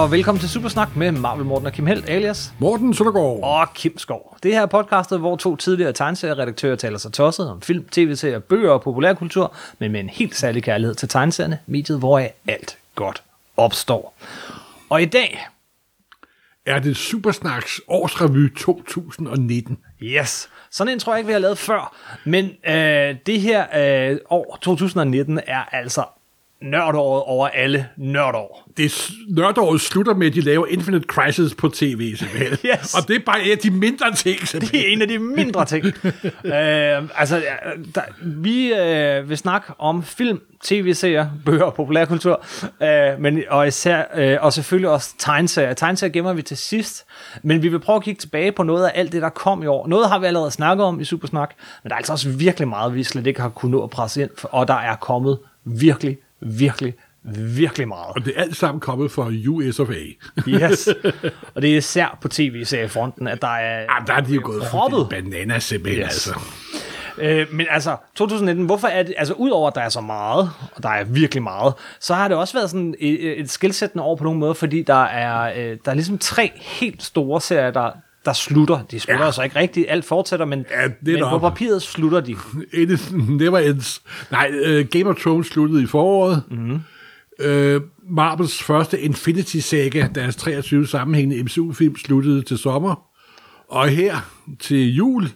og velkommen til Supersnak med Marvel Morten og Kim Helt, alias Morten Søndergaard. og Kim Skov. Det her er podcastet, hvor to tidligere tegneserieredaktører taler sig tosset om film, tv-serier, bøger og populærkultur, men med en helt særlig kærlighed til tegneserierne, mediet, hvor alt godt opstår. Og i dag, Er det Supersnaks årsrevy 2019? yes, sådan en tror jeg ikke, vi har lavet før, men øh, det her øh, år, 2019, er altså nørdåret over alle nørdår. Det nørdåret slutter med, at de laver Infinite Crisis på tv, simpelthen. Yes. Og det er bare en af de mindre ting, simpelthen. Det er en af de mindre ting. øh, altså, der, vi øh, vil snakke om film, tv-serier, bøger og populærkultur, øh, men, og, især, øh, og selvfølgelig også tegneserier. Tegneserier gemmer vi til sidst, men vi vil prøve at kigge tilbage på noget af alt det, der kom i år. Noget har vi allerede snakket om i Supersnak, men der er altså også virkelig meget, vi slet ikke har kunnet nå at presse ind, og der er kommet virkelig, virkelig, virkelig meget. Og det er alt sammen kommet fra US of A. Yes. Og det er især på tv-seriefronten, at der er Jamen, der er de jo gået proppet. bananas, Yes. altså. Øh, men altså, 2019, hvorfor er det, altså udover at der er så meget, og der er virkelig meget, så har det også været sådan et, et skilsættende år på nogle måder, fordi der er, øh, der er ligesom tre helt store serier, der, der slutter. De slutter ja. Så ikke rigtigt, alt fortsætter, men, Ja, det men på papiret slutter de. It never ends. Nej, uh, Game of Thrones sluttede i foråret. Mm-hmm. Uh, Marvels første Infinity Saga, deres 23 sammenhængende MCU-film, sluttede til sommer. Og her til jul,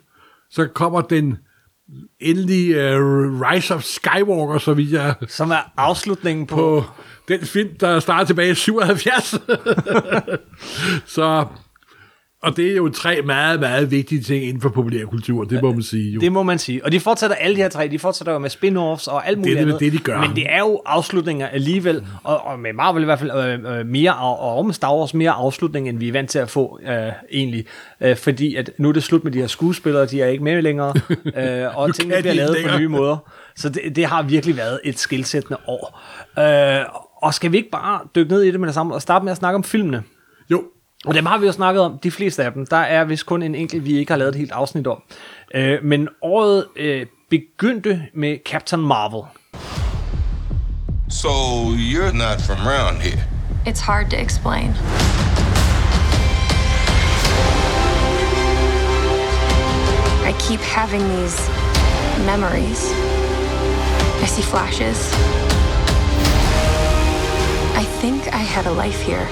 så kommer den endelige uh, Rise of Skywalker, så vidt jeg Som er afslutningen på... på den film, der startede tilbage i 77. så, og det er jo tre meget, meget vigtige ting inden for populærkultur, det må man sige. Jo. Det må man sige. Og de fortsætter alle de her tre. De fortsætter jo med spin-offs og alt muligt Det er det- andet. det, de gør. Men det er jo afslutninger alligevel. Og, og med Marvel i hvert fald øh, øh, mere, og, og med Star Wars mere afslutning, end vi er vant til at få øh, egentlig. Øh, fordi at nu er det slut med de her skuespillere. De er ikke med længere. Øh, og tingene bliver lavet ikke på længere. nye måder. Så det, det har virkelig været et skilsættende år. Øh, og skal vi ikke bare dykke ned i det med det samme og starte med at snakke om filmene? Jo, Og dem har vi jo snakket om, de fleste af dem. Der er vist kun en enkelt, vi ikke har lavet et helt afsnit om. Øh, men året øh, begyndte med Captain Marvel. So you're not from around here. It's hard to explain. I keep having these memories. I see flashes. I think I had a life here.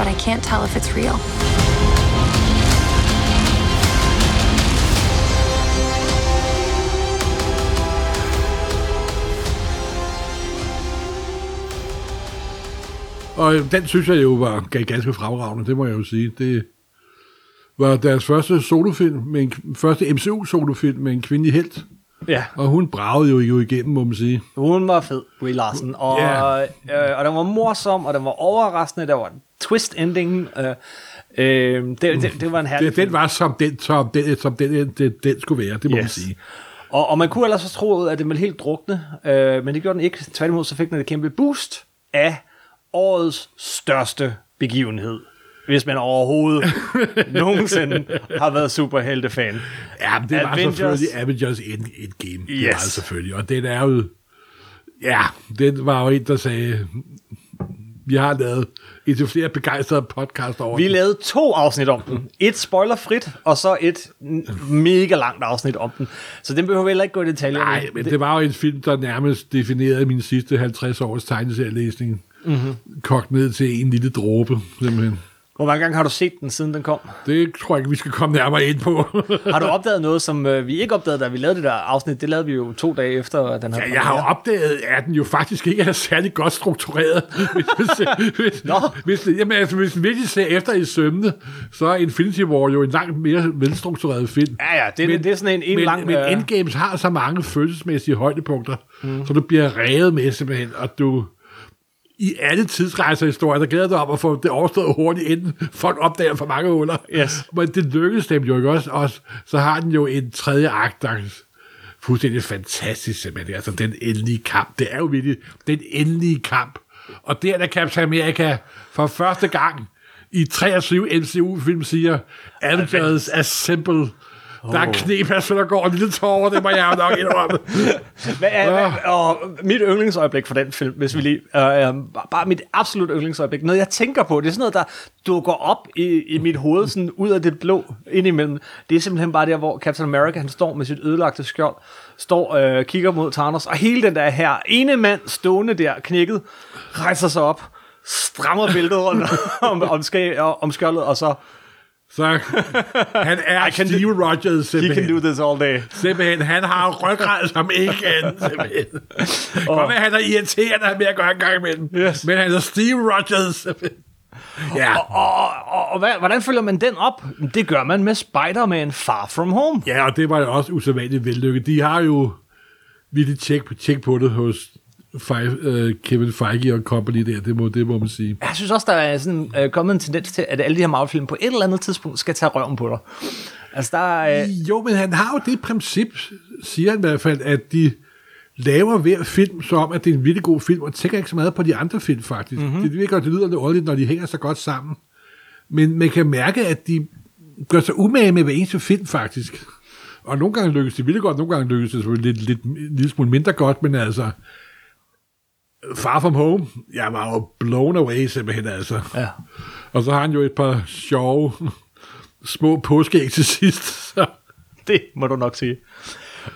But I can't tell if it's real. og den synes jeg jo var ganske fremragende, det må jeg jo sige. Det var deres første solofilm, med en, første MCU-solofilm med en kvindelig helt, Ja, og hun bragede jo, jo igennem, må man sige. hun var fed, Brie Larson. Og, Ja. øh, og den var morsom, og den var overraskende. Der var twist ending. Øh, øh, det, det, det var en herlig Det, den var som den, som den, som den, den, den skulle være, det må yes. man sige. Og, og man kunne ellers have troet, at det ville helt drukne, øh, men det gjorde den ikke. Tværtimod så fik den et kæmpe boost af årets største begivenhed. Hvis man overhovedet nogensinde har været superhelte-fan. Ja, men det var Avengers. selvfølgelig Avengers End, Endgame. Det var Yes. det selvfølgelig. Og den er jo... Ja, den var jo en, der sagde... Vi har lavet et til flere begejstrede podcast over Vi den. lavede to afsnit om den. Et spoilerfrit, og så et mega langt afsnit om den. Så den behøver vi heller ikke gå i detaljer med. Nej, men det var jo en film, der nærmest definerede min sidste 50 års tegneserielæsning. Mm-hmm. Kogt ned til en lille dråbe, simpelthen. Hvor mange gange har du set den, siden den kom? Det tror jeg ikke, vi skal komme nærmere ind på. Har du opdaget noget, som øh, vi ikke opdagede, da vi lavede det der afsnit? Det lavede vi jo to dage efter, at den havde Ja, jeg har jo opdaget, at den jo faktisk ikke er særlig godt struktureret. hvis, hvis, hvis, Nå. hvis, jamen, altså, hvis den virkelig ser efter i sømne, så er Infinity War jo en langt mere velstruktureret film. Ja, ja, det, det er sådan en, en men, lang... Men øh, Endgames har så mange følelsesmæssige højdepunkter, mm. så du bliver revet med simpelthen, og du i alle tidsrejserhistorier, der glæder dig om at få det overstået hurtigt, inden folk opdager for mange huller. Yes. Men det lykkedes dem jo ikke også, også. Så har den jo en tredje akt, der er fuldstændig fantastisk simpelthen. Altså den endelige kamp. Det er jo virkelig den endelige kamp. Og der, der Captain America for første gang i 23 MCU-film siger, Avengers Assemble Der er knepas, der går en lille tår det må jeg jo nok indrømme. Hvad er, hvad, og mit yndlingsøjeblik for den film, hvis vi lige... Øh, bare mit absolut yndlingsøjeblik. Noget, jeg tænker på, det er sådan noget, der dukker op i, i mit hoved, sådan ud af det blå indimellem. Det er simpelthen bare der, hvor Captain America, han står med sit ødelagte skjold, står øh, kigger mod Thanos, og hele den der her ene mand stående der, knækket, rejser sig op, strammer bæltet rundt om, om, skæ, om skjoldet, og så Så han er I can do- Steve Rogers He simpelthen. can do this all day. Simpelthen, han har ryggrad som ikke andet, simpelthen. Godt være, han er irriterende med at gøre en gang imellem. Yes. Men han er Steve Rogers, simpelthen. Ja. Og, og, og, og hvad, hvordan følger man den op? Det gør man med Spider-Man Far From Home. ja, og det var jo også usædvanligt vellykket. De har jo virkelig tjek på, tjek på det hos Fe, uh, Kevin Feige og company der, det må, det må man sige. Jeg synes også, der er sådan, øh, kommet en tendens til, at alle de her Marvel-film på et eller andet tidspunkt skal tage røven på dig. Altså, der er... Øh, Jo, men han har jo det princip, siger han i hvert fald, at de laver hver film, så om at det er en virkelig god film, og tænker ikke så meget på de andre film, faktisk. Mm-hmm. Det virker, det lyder lidt underligt, når de hænger så godt sammen. Men man kan mærke, at de gør sig umage med hver eneste film, faktisk. Og nogle gange lykkes det virkelig godt, nogle gange lykkes det selvfølgelig lidt, lidt, lidt, lidt smule mindre godt, men altså... Far From Home, jeg var jo blown away simpelthen, altså. ja. Og så har han jo et par sjove små påskeæg til sidst. Så. Det må du nok sige.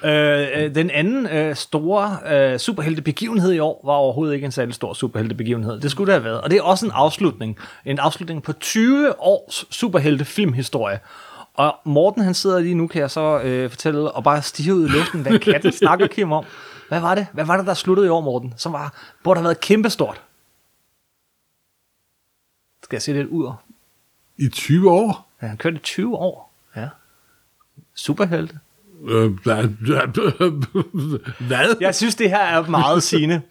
Øh, øh, den anden øh, store øh, superheltebegivenhed i år var overhovedet ikke en særlig stor superheltebegivenhed. Det skulle det have været. Og det er også en afslutning. En afslutning på 20 års superheltefilmhistorie. Og Morten, han sidder lige nu, kan jeg så øh, fortælle, og bare stige ud i luften. Hvad katten snakker Kim om? Hvad var det? Hvad var det, der sluttede i år, Morten? Som var, burde have været kæmpestort. Skal jeg se det ud? I 20 år. Ja, han kørte i 20 år. Ja. Superhelte. Øh, hvad? Jeg synes, det her er meget sigende.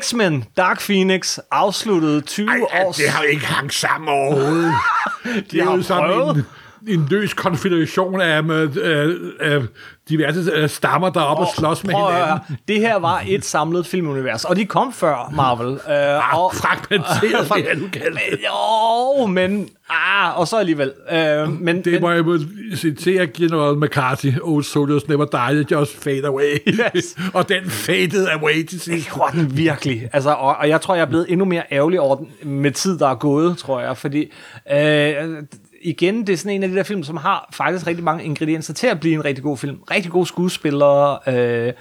X-Men Dark Phoenix afsluttede 20 Ej, års... det har ikke hang sammen overhovedet. det er har jo sådan prøvet. en, en løs konfederation af, af, af diverse øh, stammer, der er oppe og slås med hinanden. høre. Det her var et samlet filmunivers, og de kom før Marvel. Øh, Ah, og, fragmenteret, det er du kaldt. Jo, men... Ah, og så alligevel. Øh, men, Det men, må jeg citere General McCarthy. Old soldiers never die, they just fade away. Yes. og den faded away til sidst. Det gjorde den virkelig. Altså, og, og jeg tror, jeg er blevet endnu mere ærgerlig over den med tid, der er gået, tror jeg. Fordi øh, igen, det er sådan en af de der film, som har faktisk rigtig mange ingredienser til at blive en rigtig god film. Rigtig gode skuespillere, øh,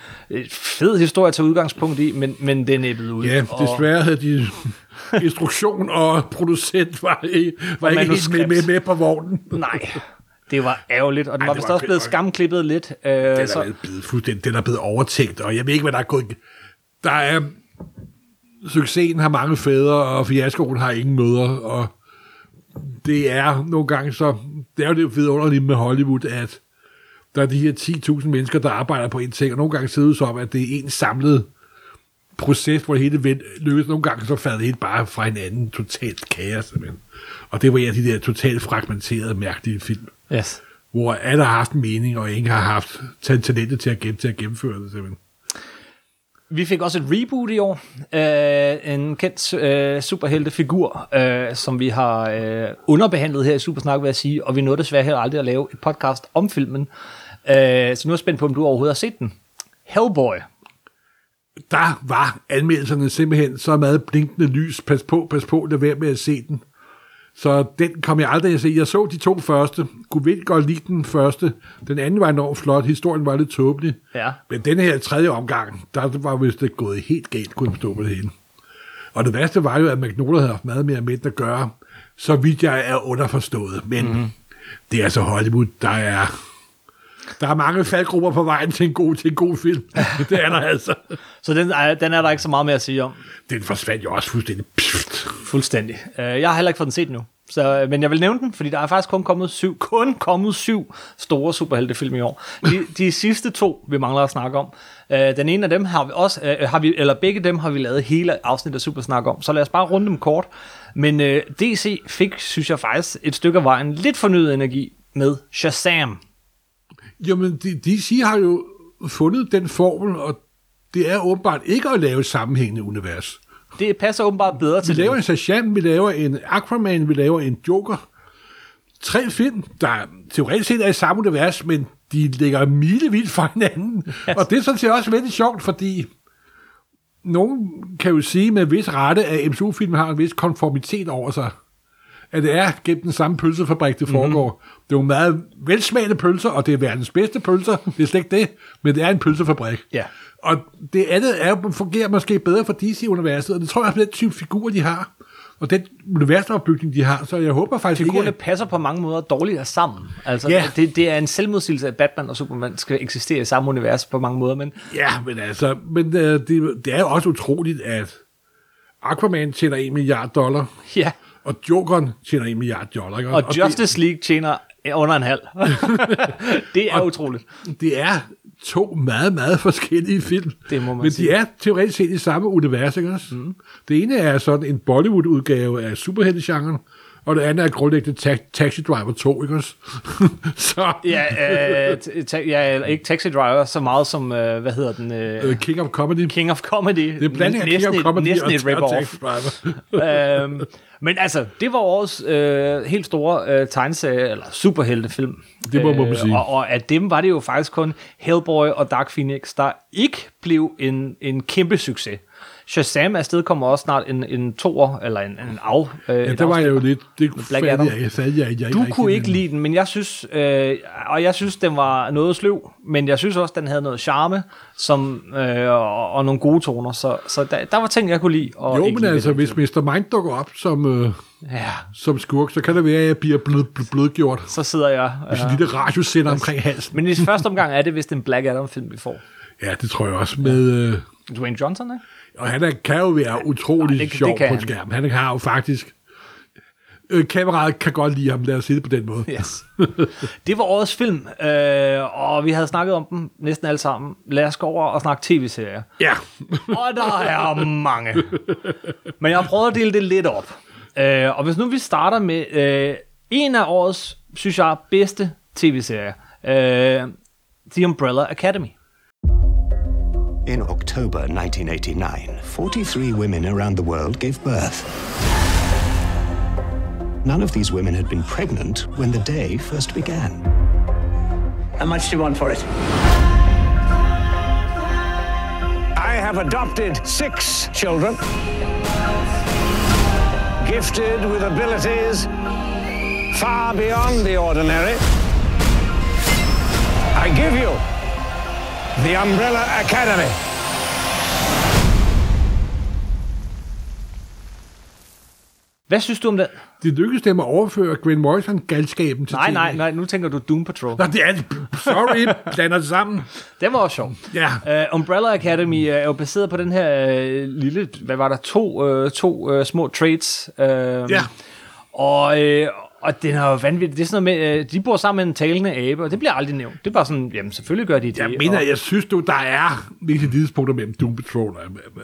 fed historie tage udgangspunkt i, men, men den er ud. Ja, Og- desværre havde de instruktion og producent var, ikke- var ikke helt med, med, med på vognen. Nej, det var ærgerligt, og den Ej, var vist også blevet skamklippet lidt. Øh, Den er, så, blevet, fuldstændig- den er blevet overtænkt, og jeg ved ikke, hvad der er gået... Der er... Succesen har mange fædre, og fiaskoen har ingen mødre, og det er nogle gange så... Det er jo det vidunderlige med Hollywood, at der er de her 10.000 mennesker, der arbejder på en ting, og nogle gange ser det som, at det er en samlet proces, hvor det hele lykkes. Nogle gange så falder det helt bare fra hinanden. Totalt kaos, simpelthen. Og det var en af de der totalt fragmenterede, mærkelige film yes. hvor alle har haft en mening, og ingen har haft talentet til at, gennem, til at gennemføre det, simpelthen. Vi fik også et reboot i år. Øh, en kendt øh, superheltefigur, øh, som vi har øh, underbehandlet her i Supersnak, vil jeg sige, og vi nåede desværre heller aldrig at lave et podcast om filmen. Øh, så nu er jeg spændt på, om du overhovedet har set den. Hellboy. Der var anmeldelserne simpelthen så meget blinkende lys. Pas på, pas på, lad være med at se den. Så den kom jeg aldrig at se. Jeg så de to første. Kunne vildt godt lide den første. Den anden var enormt flot. Historien var lidt tåbelig. Ja. Men den her tredje omgang, der var vist det gået helt galt, kunne jeg forstå på det hele. Og det værste var jo, at McNulty havde haft meget mere med at gøre, så vidt jeg er underforstået. Men mm. det er altså Hollywood, der er... Der er mange faldgrupper på vejen til en god, til en god film. det er der altså. Så den, er, den er der ikke så meget mere at sige om. Den forsvandt jo også fuldstændig. Pft. Fuldstændig. Øh, jeg har heller ikke fået den set nu. Så, men jeg vil nævne den, fordi der er faktisk kun kommet syv, kun kommet syv store superheltefilm i år. De, de sidste to, vi mangler at snakke om, øh, den ene af dem har vi også, øh, har vi, eller begge dem har vi lavet hele afsnit af Supersnak om, så lad os bare runde dem kort. Men øh, DC fik, synes jeg faktisk, et stykke af vejen lidt fornyet energi med Shazam. Jamen, de- DC har jo fundet den formel, og det er åbenbart ikke at lave et sammenhængende univers. Det passer åbenbart bedre Vi til laver det. en Shazam, vi laver en Aquaman, vi laver en Joker. tre film, der teoretisk set er i samme univers, men de ligger milevidt fra hinanden. Yes. Og det er sådan set også vældig sjovt, fordi nogen kan jo sige med vis rette, at MCU-filmen har en vis konformitet over sig. At det er gennem den samme pølsefabrik, det foregår. Mm-hmm. Det er jo meget velsmagende pølser, og det er verdens bedste pølser. Det er slet ikke det, men det er en pølsefabrik. Ja. Og det andet er, fungerer måske bedre for DC-universet, og det tror jeg på den type figurer, de har. Og den universopbygning, de har, så jeg håber faktisk Figurerne ikke... passer på mange måder dårligere sammen. Altså, Ja. det, det er en selvmodsigelse, at Batman og Superman skal eksistere i samme univers på mange måder, men Ja, men altså, men øh, det, det er jo også utroligt, at Aquaman tjener 1 milliard dollar, ja. Og Jokeren tjener 1 milliard dollar. Ikke? Og Justice League tjener under en halv. det er Og- utroligt. Det, det er to meget, meget forskellige film. Det må man Men sige. de er teoretisk set i samme univers, ikke også? Mm. Det ene er sådan en Bollywood-udgave af superheltegenren, og det andet er grundlæggende ta- Taxi Driver 2, ikke også? så Ja, øh, ta- ja, ikke Taxi Driver så meget som, øh, hvad hedder den? Øh, øh, King of Comedy. King of Comedy. Det er blanding af King of Comedy næsten og, et og rip-off. Taxi Driver. øhm, men altså, det var årets øh, helt store øh, tegneserie, eller superheltefilm. Det må man sige. Og, og af dem var det jo faktisk kun Hellboy og Dark Phoenix, der ikke blev en, en kæmpe succes. Shazam afsted kommer også snart en, en toer, eller en, en af. Øh, Ja, der var jeg jo lidt... Det Black Adam. jeg, jeg, jeg, jeg, Du kunne ikke lide den, men jeg synes, øh, og jeg synes, den var noget sløv, men jeg synes også, den havde noget charme, som, øh, og, og nogle gode toner, så, så der, der var ting, jeg kunne lide. Og Jo, men altså, den hvis. Mr. Mind dukker op som, øh, Ja, som skurk, så kan det være, at jeg bliver blød, blød, blødgjort. så sidder jeg... Sådan en lille radiosender omkring halsen. Men i første omgang er det vist en Black Adam-film, vi får. Ja, det tror jeg også. Med, øh, Dwayne Johnson, ikke? Og han er, kan jo være utrolig Ja, det- det sjov kan på han. skærmen. Han har jo faktisk... Øh, kameraet kan godt lide ham, lad os sige det på den måde. Yes. det var årets film, øh, og vi havde snakket om dem næsten alle sammen. Lad os gå over og snakke tv-serier. Ja. Og der er mange. Men jeg har prøvet at dele det lidt op. Øh, og hvis nu vi starter med øh, en af årets, synes jeg, bedste tv-serier. Øh, The Umbrella Academy. In October 1989, 43 women around the world gave birth. None of these women had been pregnant when the day first began. How much do you want for it? I have adopted six children, gifted with abilities far beyond the ordinary. I give you the Umbrella Academy. Hvad synes du om den? Det lykkedes dem at overføre Gwen Morrison-galskaben til Nej, TV. nej, nej, nu tænker du Doom Patrol. Nå, det er det. Sorry, blander det sammen. Den var også sjov. Ja. Uh, Umbrella Academy er jo baseret på den her uh, lille, hvad var der, to, uh, to uh, små trades. Uh, Ja. Og, øh, og den er jo vanvittigt. Det er sådan noget med, øh, de bor sammen med en talende abe, og det bliver aldrig nævnt. Det er bare sådan, jamen selvfølgelig gør de det. Jeg mener, og, jeg synes du, der er visse lidespunkter mellem Doom Patrol og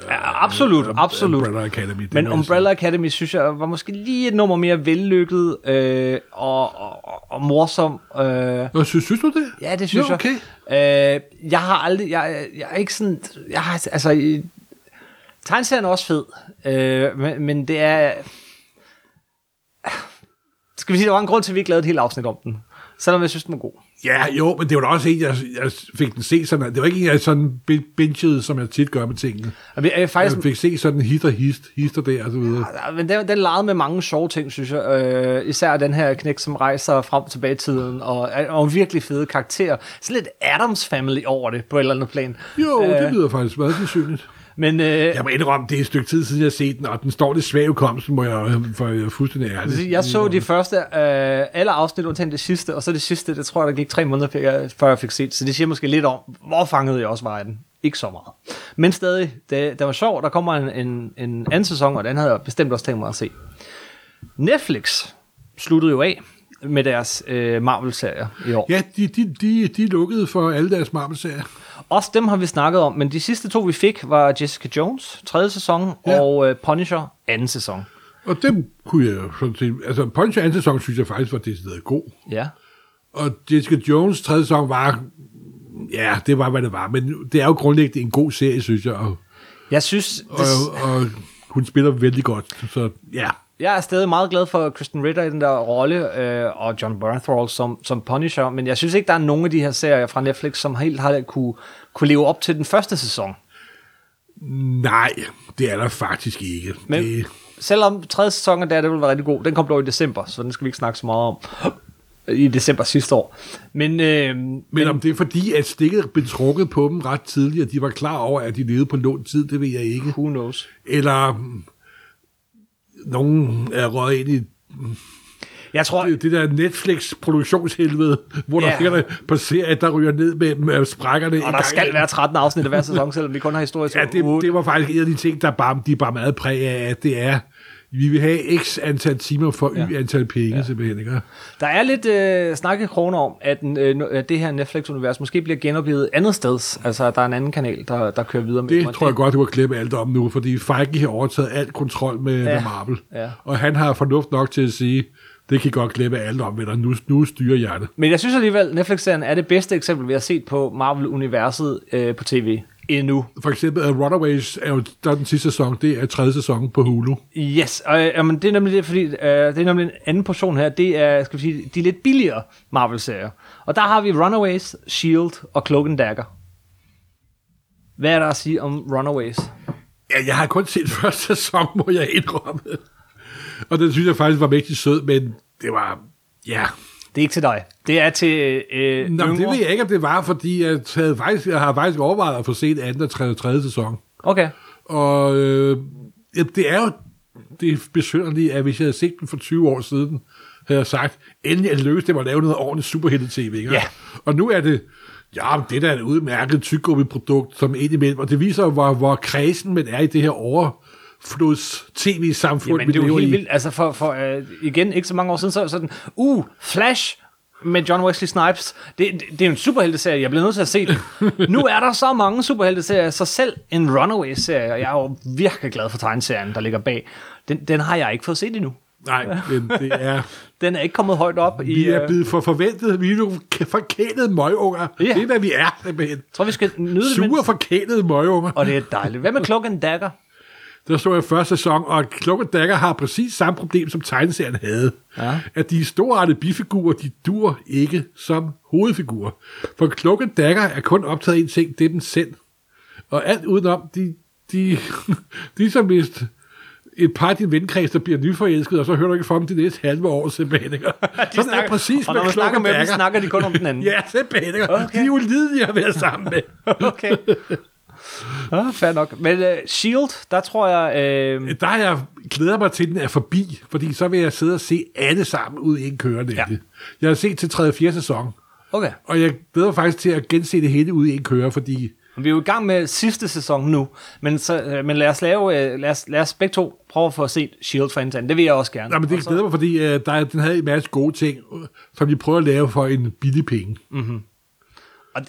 Ja, absolut, absolut. Umbrella Academy. Men Umbrella Academy, synes jeg, var måske lige et nummer mere vellykket øh, og, og, og morsom. Øh. Nå, synes, synes du det? Ja, det synes Nå, jeg. Øh, jeg har aldrig, jeg, jeg er ikke sådan, jeg har, altså, tegneserien er også fed, øh, men, men det er, skal vi sige, der var en grund til, at vi ikke lavede et helt afsnit om den, selvom jeg synes, den var god. Ja, jo, men det var da også en, jeg, jeg fik den set sådan. Det var ikke en, jeg sådan bin- bingede, som jeg tit gør med tingene. Og vi er faktisk, Jeg fik set sådan hit og hist, hister der og så videre. Ja, men den, den legede med mange sjove ting, synes jeg. Øh, især den her knæk, som rejser frem og tilbage i tiden, og, og virkelig fede karakter. Sådan lidt Adams Family over det, på et eller andet plan. Jo, Øh, det lyder faktisk meget sandsynligt. Men øh, Jeg må indrømme, det er et stykke tid siden, jeg har set den, og den står lidt svag hukommelsen, må jeg, for jeg er fuldstændig ærlig. jeg så de første, øh, alle afsnit, undtagen det sidste, og så det sidste, det tror jeg, der gik tre måneder, før jeg, før jeg fik set. Så det siger måske lidt om, hvor fangede jeg også var i den. Ikke så meget. Men stadig, det, det var sjovt. Der kommer en, en, en anden sæson, og den havde jeg bestemt også tænkt mig at se. Netflix sluttede jo af med deres øh, Marvel-serier i år. Ja, de, de, de, de lukkede for alle deres Marvel-serier. Også dem har vi snakket om, men de sidste to, vi fik, var Jessica Jones, tredje sæson, Ja. og øh, Punisher, anden sæson. Og dem kunne jeg jo sådan set... Altså, Punisher anden sæson, synes jeg faktisk var decideret god. Ja. Og Jessica Jones tredje sæson var... Ja, det var, hvad det var. Men det er jo grundlæggende en god serie, synes jeg. Og, Jeg synes, og, det, og hun spiller vældig godt. Så ja, jeg er stadig meget glad for Kristen Ritter i den der rolle, øh, og John Bernthal som, som Punisher, men jeg synes ikke, der er nogen af de her serier fra Netflix, som helt har kunne, kunne leve op til den første sæson. Nej, det er der faktisk ikke. Men det, selvom tredje sæson af Daredevil var rigtig god, den kom dog i december, så den skal vi ikke snakke så meget om i december sidste år. Men, øh, men, men om det er fordi, at stikket blev trukket på dem ret tidligt, og de var klar over, at de levede på lånt tid, det ved jeg ikke. who knows? Eller nogen er røget ind i Jeg tror, det, det der Netflix-produktionshelvede, hvor Ja. der sker på serier, der ryger ned med, med sprækkerne. og der gang skal være 13 afsnit af hver sæson, selvom vi kun har historie til Ja, det, det var faktisk en af de ting, der bare, de er bare meget præg af, at det er, vi vil have x antal timer for y antal penge, ja. simpelthen. Ikke? Der er lidt øh, snak i kroner om, at, den, øh, at det her Netflix-univers måske bliver genoplevet andet sted. Altså, der er en anden kanal, der, der kører videre med Det tror jeg godt, du har klippe alt om nu, fordi Feige har overtaget alt kontrol med, ja. med Marvel. Ja. Og han har fornuft nok til at sige, det kan godt klippe alt om, venner. Nu, nu styrer jeg det. Men jeg synes alligevel, Netflix-serien er det bedste eksempel, vi har set på Marvel-universet øh, på tv endnu. For eksempel, uh, Runaways er jo der er den sidste sæson, det er tredje sæson på Hulu. Yes, og øh, jamen, det er nemlig det, fordi øh, det er nemlig en anden portion her, det er, skal vi sige, de lidt billigere Marvel-serier. Og der har vi Runaways, S.H.I.E.L.D. og Cloak and Dagger. Hvad er der at sige om Runaways? Ja, jeg har kun set første sæson, må jeg indrømme. Og den synes jeg faktisk var mægtig sød, men det var, ja... Det er ikke til dig. Det er til øh, Nå, men det yngre. ved jeg ikke, om det var, fordi jeg, havde faktisk, jeg har faktisk overvejet at få set anden og tredje, tredje sæson. Okay. Og øh, det er jo det er besynderligt, at hvis jeg havde set den for 20 år siden, havde jeg sagt, endelig er det lykkedes dem at lave noget ordentligt superhelte-tv. Ikke? Ja. Og nu er det, ja, men det er da et udmærket tyggegummi-produkt, som indimellem, og det viser jo, hvor, hvor kredsen man er i det her overflods tv-samfund, Jamen, vi det er jo helt i. vildt. Altså, for, for uh, igen, ikke så mange år siden, så sådan, uh, Flash med John Wesley Snipes. Det, det, det er jo en superhelteserie. Jeg bliver nødt til at se den. nu er der så mange superhelteserier, så selv en Runaway-serie, og jeg er jo virkelig glad for tegneserien, der ligger bag. Den, den har jeg ikke fået set endnu. Nej, men det er... Den er ikke kommet højt op i... Vi er øh, blevet for forventet. Vi er nogle forkælede møgunger. Ja. Det er, hvad vi er, simpelthen. Jeg tror, vi skal nyde det, Sure, mens... forkælede møgunger. Og det er dejligt. Hvad med Cloak and Dagger? Der så jeg første sæson, og Cloak Dagger har præcis samme problem, som tegneserien havde. Ja. At de storartede bifigurer, de dur ikke som hovedfigurer. For Cloak Dagger er kun optaget en ting, det er dem selv. Og alt udenom, de, de, de er som hvis et par af din venkreds, der bliver nyforelsket, og så hører du ikke fra dem de næste halve år, simpelthen. Ikke? Sådan er det præcis og når man snakker med dem, snakker de kun om den anden. Ja, simpelthen. Okay. De er jo lidelige at være sammen med. Okay. Ah, fair nok. Men uh, S.H.I.E.L.D., der tror jeg... Øh, Der jeg glæder mig til, at den er forbi, fordi så vil jeg sidde og se alle sammen ud i en køre. Ja. Jeg har set til 3. og 4. sæson, okay. og jeg glæder mig faktisk til at gense det hele ud i en køre, fordi Vi er jo i gang med sidste sæson nu, men, så, øh, men lad, os lave, øh, lad, os, lad os begge to prøve at få set S.H.I.E.L.D. for indsat. Det vil jeg også gerne. nej, men det så- glæder mig, fordi uh, der, er- den havde en masse gode ting, øh, som de prøver at lave for en billig penge. Og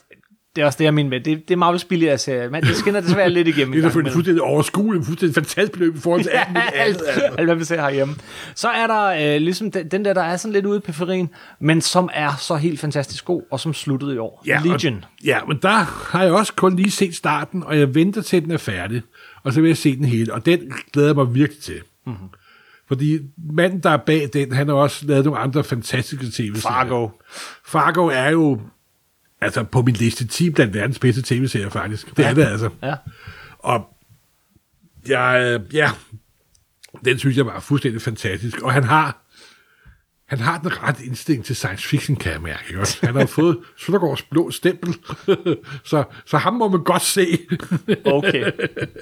det, er også det, jeg mener med. Det, det er Marvels billigere serie. Men det skinner desværre lidt igennem. Det er selvfølgelig fuldstændig overskueligt, fuldstændig fantastisk beløb i forhold til alt alt, altså. alt, hvad vi ser herhjemme. Så er der øh, ligesom den, den der, der er sådan lidt ude i periferien, men som er så helt fantastisk god, og som sluttede i år. Ja, Legion. Og, ja, men der har jeg også kun lige set starten, og jeg venter til, at den er færdig. Og så vil jeg se den hele, og den glæder jeg mig virkelig til. Mm-hmm. Fordi manden, der er bag den, han har også lavet nogle andre fantastiske tv-serier. Fargo. Fargo er jo altså på min liste 10 blandt verdens bedste tv-serier, faktisk. Det er det altså. Ja. Og jeg, øh, ja, den synes jeg var fuldstændig fantastisk. Og han har, han har den ret indstilling til science fiction, kan jeg mærke. Ikke? Han har fået Søndergaards blå stempel, så, så ham må man godt se. Okay.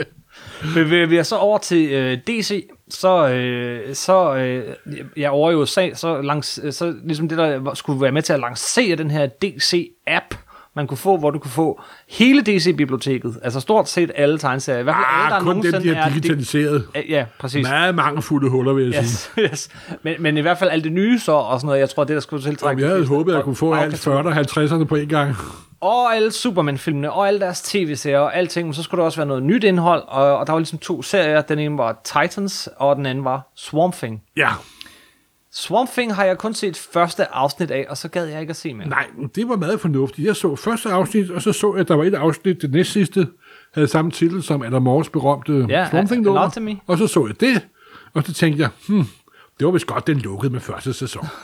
Bevæger vi os så over til øh, DC, så, øh, så øh, ja, over i USA, så, langs, øh, så ligesom det, der skulle være med til at lancere den her DC-app, man kunne få, hvor du kunne få hele DC-biblioteket, altså stort set alle tegneserier, i hvert fald alle, der Ah, kun dem, de har er digitaliseret. di- Ja, præcis. Meget mange fulde huller, vil jeg sige. Yes, yes. Men, men i hvert fald alt det nye så, og sådan noget, jeg tror, det der skulle tiltrække... Jeg de havde håbet, at jeg kunne få alt 40'erne og 50'erne på en gang. og alle Superman-filmene, og alle deres tv-serier, og alting, men så skulle der også være noget nyt indhold, og, og der var ligesom to serier. Den ene var Titans, og den anden var Swamp Thing. Ja, Swamp Thing har jeg kun set første afsnit af, og så gad jeg ikke at se mere. nej, det var meget fornuftigt. Jeg så første afsnit, og så så jeg, at der var et afsnit, det næst sidste, havde samme titel som Adam Moores berømte Ja, Swamp Thing nummer. Og så så jeg det, og så tænkte jeg, hmm, Det var vist godt, den lukkede med første sæson.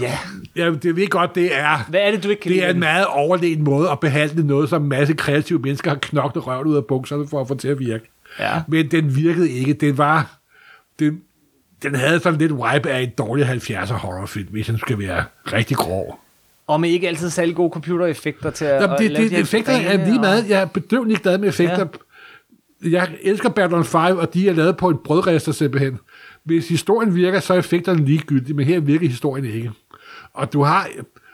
Ja. Ja, det ved godt, det er... Hvad er det, du ikke kan Det er en meget overlegen måde at behandle noget, som en masse kreative mennesker har knoklet røven ud af bukserne for at få til at virke. Ja. Men den virkede ikke. Den var... Den, den havde sådan lidt vibe af en dårlig 70'er horrorfilm, hvis den skal være rigtig grov. Og med ikke altid særlig gode computereffekter til at, Jamen, at det, lave det, de effekter er lige meget. Jeg er bedøvende glad med effekter. Ja. Jeg elsker Babylon 5, og de er lavet på en brødrester simpelthen. Hvis historien virker, så er effekterne ligegyldige, men her virker historien ikke. Og du har,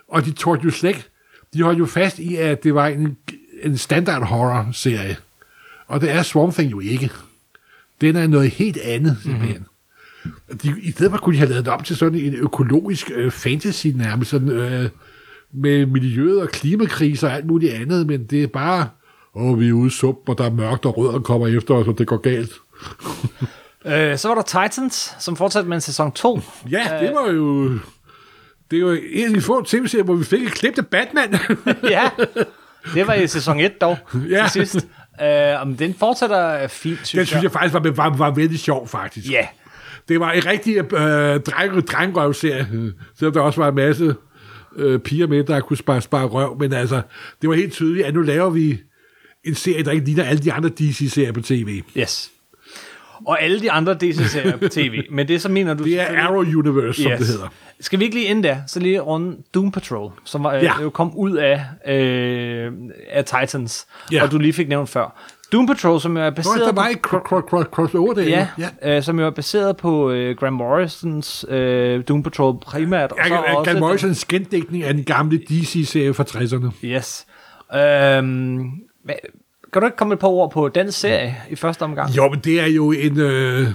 og de tog jo slet de holdt jo fast i, at det var en, en standard horror-serie. Og det er Swamp Thing jo ikke. Den er noget helt andet, simpelthen. Mm-hmm. De, I stedet for kunne de have lavet det om til sådan en økologisk øh, fantasy nærmest, sådan, øh, med miljøet og klimakriser og alt muligt andet, men det er bare, åh, vi er ude i suppen, og der er mørkt, og rødderne kommer efter os, og det går galt. Øh, så var der Titans, som fortsatte med en sæson 2. Ja, det var jo... Det var en af de få tv-serier, hvor vi fik et klip til Batman. ja, det var i sæson 1 dog, Ja. til sidst. Øh, om den fortsætter fint, synes Den synes jeg faktisk var, var, var vældig sjov, faktisk. Ja, Det var en rigtig øh, dreng, drengrøvserie, selvom der også var en masse øh, piger med, der kunne spare, spare røv, men altså, det var helt tydeligt, at nu laver vi en serie, der ikke ligner alle de andre DC-serier på tv. yes. Og alle de andre DC-serier på tv. Men det så mener du Det er Arrow Universe, som Yes. det hedder. Skal vi ikke lige ind der, så lige runde Doom Patrol, som var, Ja. jo kom ud af, øh, af Titans, ja. og du lige fik nævnt før. Doom Patrol, som jo er Nå, baseret der var cro- crossover der. ja, ja. ja. Øh, som jo er baseret på øh, Graham Morrisons øh, Doom Patrol primært. og så Jeg, også Gal den- Morrisons gendækning af den gamle DC-serie fra 60'erne. Yes. Øhm, hvad, kan du ikke komme et par ord på den serie i første omgang? Jo, men det er jo en... Øh,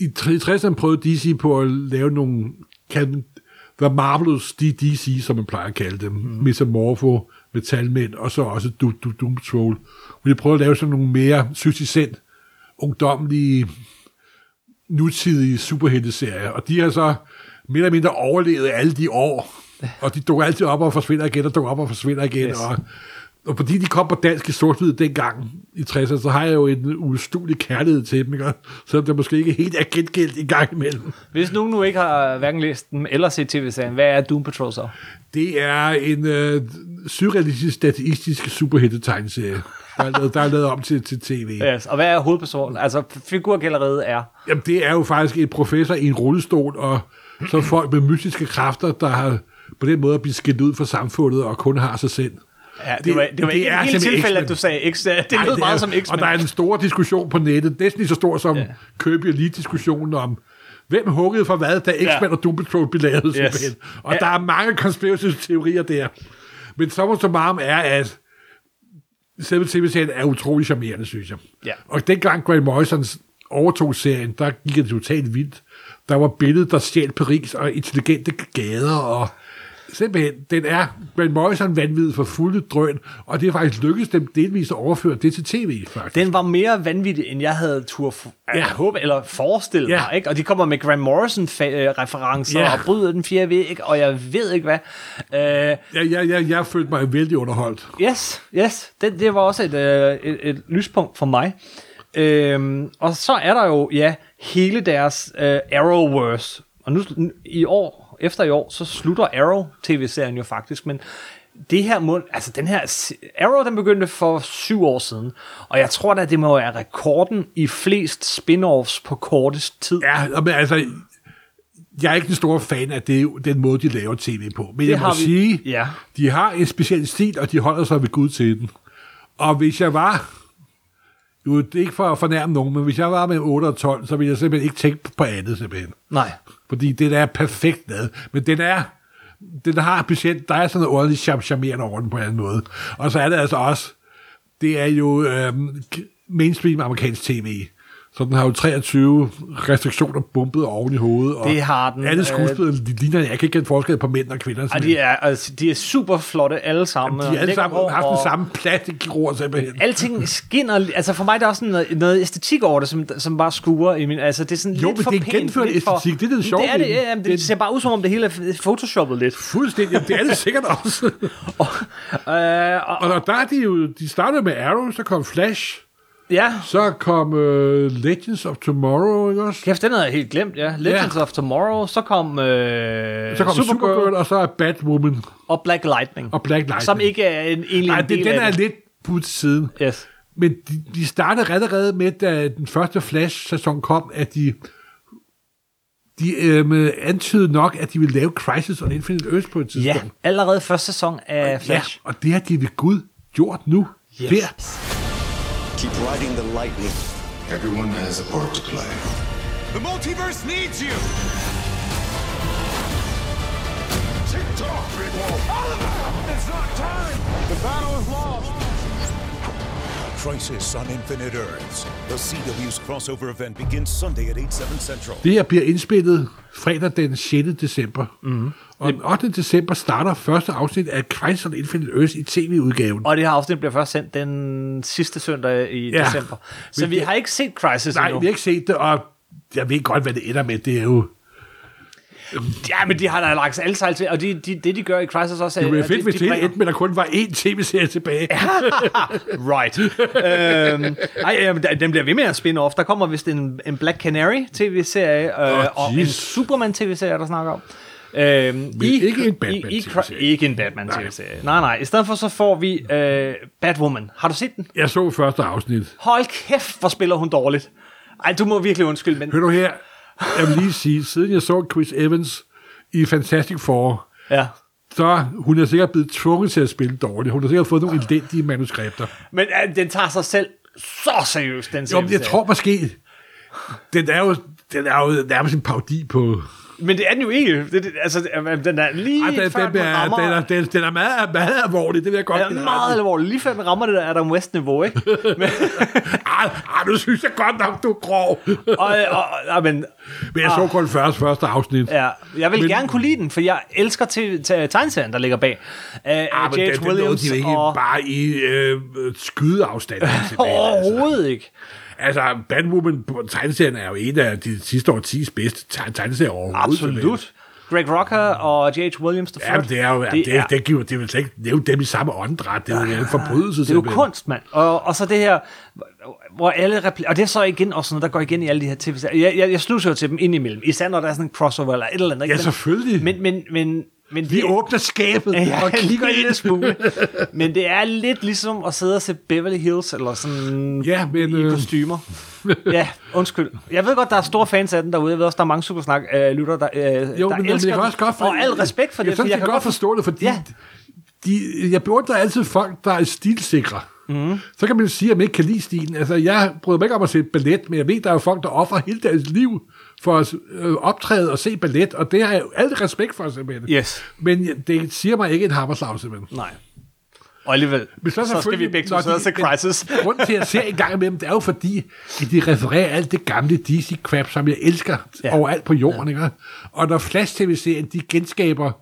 I 60'erne prøvede DC på at lave nogle... Kan, The Marvelous DC, som man plejer at kalde dem. Mm. Metamorpho, Metalmænd, og så også Doom, Doom, Doom Patrol. Hvor de prøvede at lave sådan nogle mere succescent, ungdomlige, nutidige superhelteserier. Og de har så mere eller mindre overlevet alle de år. Og de dukker altid op og forsvinder igen, og dukker op og forsvinder igen. Yes. Og, og fordi de kom på dansk i sort dengang i 60'erne, så har jeg jo en ustuelig kærlighed til dem, ikke? selvom det måske ikke helt er gengældt i gang imellem. Hvis nogen nu ikke har hverken læst den eller set tv-serien, hvad er Doom Patrol så? Det er en øh, surrealistisk, statistisk superheltetegneserie, der er lavet, der er lavet om til, til tv. Yes. Og hvad er hovedpersonen? Altså, figurgalleriet er... Jamen, det er jo faktisk en professor i en rullestol, og så folk med mystiske kræfter, der har på den måde blivet skilt ud fra samfundet, og kun har sig selv. Ja, det, Det- var, det var det ikke er tilfælde, at du sagde X. Det Ej, lød det meget er- som X-Men. Og der er en stor diskussion på nettet, næsten lige så stor som ja. Kirby Elite-diskussionen om, hvem huggede for hvad, da X-Men Ja. og Doom Patrol blev lavet Yes. simpelthen. Og Ja. der er mange conspiracy-teorier der. Men så så meget er, at selve tv-serien er utrolig charmerende, synes jeg. Ja. Og dengang Grant Morrison overtog serien, der gik det totalt vildt. Der var billedet, der stjal Paris, og intelligente gader, og simpelthen, den er Grant Morrison vanvittig for fulde drøn, og det er faktisk lykkedes dem delvis at overføre det til tv, faktisk. Den var mere vanvittig, end jeg havde tur Ja. ja. håbe, eller forestille Ja. mig. Ikke? Og de kommer med Graham Morrison-referencer Ja. og bryder den fjerde væg, og jeg ved ikke hvad. Uh, Jeg, jeg, jeg, jeg følte mig vældig underholdt. yes, yes. Det, det var også et, uh, et, et lyspunkt for mig. Øhm, og så er der jo, ja, hele deres uh, Arrowverse. Og nu i år, efter i år, så slutter Arrow-tv-serien jo faktisk, men det her må, altså den her, Arrow den begyndte for syv år siden, og jeg tror da, det må være rekorden i flest spin-offs på kortest tid. Ja, men altså, jeg er ikke den store fan af det, den måde, de laver tv på. Men Det jeg må vi- sige, ja. de har en speciel stil, og de holder sig ved Gud til den. Og hvis jeg var, jo, det er ikke for at fornærme nogen, men hvis jeg var med 8 og 12, så ville jeg simpelthen ikke tænke på andet simpelthen. Nej. Fordi den er perfekt lavet. Men den er, den har specielt, der er sådan noget ordentligt cham- charmerende over den på en anden måde. Og så er det altså også, det er jo øh, mainstream amerikansk tv. Så den har jo 23 restriktioner bumpet oven i hovedet. Og Det har den, Alle øh, skuespillere, de ligner, jeg kan ikke kende forskel på mænd og kvinder. Simpelthen. de er, altså, de er super flotte alle sammen. de og er alle sammen hår, haft den og samme plastikror simpelthen. Alting skinner, altså for mig er der også noget, noget æstetik over det, som, som bare skuer i min, altså det er sådan Jo, lidt men for det er gennemført lidt for- æstetik, det er det sjove Det er det, ja, jamen, Den- det ser bare ud som om det hele er photoshoppet lidt. Fuldstændig, Jamen, det er det sikkert også. Øh, og, Og der, der er de jo, de startede med Arrow, så kom Flash, Ja, Så kom uh, Legends of Tomorrow, ikke også? kæft, den havde jeg helt glemt, ja. Legends Ja. of Tomorrow, så kom, øh, Så kom Supergirl, Supergirl og så er Batwoman og Black Lightning. og Black Lightning. Som ikke er en, egentlig Nej, en det, den er det. lidt til siden. Yes. Men de, de startede allerede med, da den første Flash-sæson kom, at de, de øhm, antydede nok, at de ville lave Crisis on Infinite Earth på et Ja, tidspunkt. allerede første sæson af Flash. Ja, og det har de ved Gud gjort nu. Yes. Der. Keep riding the lightning. Everyone has a part to play. The multiverse needs you! Tick tock, big wolf. It's not time! The battle is lost! Crisis on Infinite Earths. The CW's crossover event begins Sunday at 8, 7 central. Det her bliver indspillet fredag den 6. december. Mm. Og den 8. december starter første afsnit af Crisis on Infinite Earth i tv-udgaven. Og det her afsnit bliver først sendt den sidste søndag i Ja. december. Så vi det- har ikke set Crisis Nej, endnu. vi har ikke set det, og jeg ved godt, hvad det ender med. Det er jo... Ja, men de har da lagt alle sejl til, og de, de, det de gør i Crisis også... Det er- ville at fedt, hvis de det endte at der kun var én tv-serie tilbage. Right. øhm, ej, jamen, den bliver ved med at spin off. Der kommer vist en, en Black Canary tv-serie, øh, Åh, og en jeez. Superman tv-serie, der snakker om. Øhm, i, ikke en Batman i, i. Ikke en Batman tv-serie. Nej, nej. I stedet for så får vi øh, Batwoman. Har du set den? Jeg så første afsnit. Hold kæft, hvor spiller hun dårligt. Ej, du må virkelig undskylde, men... Hør du her, jeg vil lige sige, siden jeg så Chris Evans i Fantastic Four, Ja. så hun er sikkert blevet tvunget til at spille dårligt. Hun har sikkert fået nogle elendige manuskripter. Men øh, den tager sig selv så seriøst, den Jo, men jeg tror måske, den er jo, den er jo nærmest en parodi på... Men det er den jo ikke. Det, det, altså, den er lige Ej, den, før den, den, er, rammer... den, er, den, den er meget, meget alvorlig, det vil jeg godt give dig meget alvorligt. Lige før den rammer det der Adam West-niveau, ikke? Men, ej, nu synes jeg godt nok, du er grov. og, og, og, men, Men jeg så kun først første afsnit. ja, jeg vil Men- gerne kunne lide den, for jeg elsker til, til tegneserien, der ligger bag. Uh, Ah, men J.H. den, den Williams de jo ikke og... bare i øh, skydeafstand. altså. Overhovedet ikke. Altså, Batwoman på tegneserien er jo en af de sidste årtis bedste te- tegneserier overhovedet. Absolut. Greg Rucker og J.H. Williams the Ja, men det er jo, det, det, er, det, giver, det vil slet ikke nævne dem i samme åndedræt. Det er jo en forbrydelse. det er jo kunst, mand. Og, og så det her, hvor alle repli- og det er så igen også noget, der går igen i alle de her tv Jeg, jeg, jeg sluser jo til dem indimellem, især når der er sådan en crossover eller et eller andet. ikke? Ja, selvfølgelig. Men, men, men, men Vi det- åbner skabet Ja, og kigger en lille smule. Men det er lidt ligesom at sidde og se Beverly Hills, eller sådan Ja, men, i øh, kostymer. ja, undskyld. Jeg ved godt, der er store fans af den derude. Jeg ved også, der er mange supersnak øh, lytter, der, øh, Jo, der men, men elsker jeg kan den. også godt Og al respekt for det. Jeg, synes, jeg, kan godt forstå det, fordi Ja. de, jeg beundrer altid folk, der er stilsikre. Mm. Så kan man jo sige, at man ikke kan lide stilen. Altså, jeg bryder mig ikke om at se ballet, men jeg ved, der er jo folk, der offrer hele deres liv for at øh, optræde og se ballet, og det har jeg alt respekt for, simpelthen. Yes. Men det siger mig ikke en hammerslag, simpelthen. Nej. Og alligevel, Men så, så skal vi begge to sidde men Crisis. Grunden til, at jeg ser en gang imellem, det er jo fordi, at de refererer alt det gamle DC-crap, som jeg elsker Ja. overalt på jorden. Ja. Ikke? Og når Flash-TV-serien, de genskaber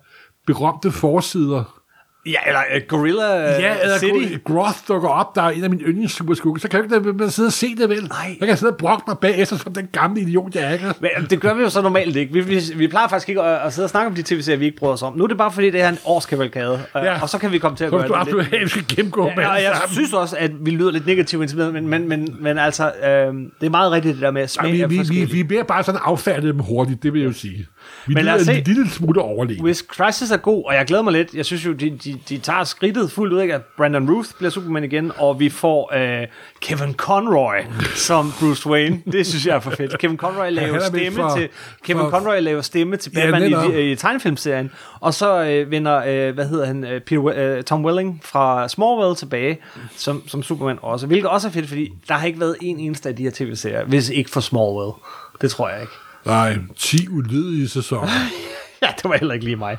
berømte forsider, Ja, eller uh, Gorilla ja, eller City. Groth dukker op, der er en af mine yndlingssuperskugger, så kan jeg ikke lade med sidde og se det vel. Nej. Så kan jeg sidde og brokke mig bagefter, som den gamle idiot, jeg er. Men det gør vi jo så normalt ikke. Vi, vi, vi plejer faktisk ikke at, at sidde og snakke om de tv-serier, vi ikke bryder os om. Nu er det bare fordi, det er en årskavalkade. Ja. Ja. Og så kan vi komme til at gøre du det lidt. absolut skal gennemgå med Ja, og alle jeg sammen. synes også, at vi lyder lidt negativt videre, men, men, men, men altså, øh, det er meget rigtigt det der med at Nej, smag vi, vi, vi, vi bliver bare sådan affærdet dem hurtigt, det vil jeg jo sige. Vi Men lad os se. en lille smule overlegen. Hvis Crisis er god, og jeg glæder mig lidt, jeg synes jo, de, de, de tager skridtet fuldt ud, ikke? at Brandon Ruth bliver Superman igen, og vi får øh, Kevin Conroy som Bruce Wayne. Det synes jeg er for fedt. Kevin Conroy laver er vel stemme for- til Kevin for- Conroy laver stemme til Ja, Batman netop. i, i tegnefilmserien, og så øh, vender, øh, hvad hedder han, øh, Peter, øh, Tom Welling fra Smallville tilbage som, som Superman også, hvilket også er fedt, fordi der har ikke været en eneste af de her tv-serier, hvis ikke for Smallville. Det tror jeg ikke. Nej, 10 ulydige sæsoner. Ja, det var heller ikke lige mig.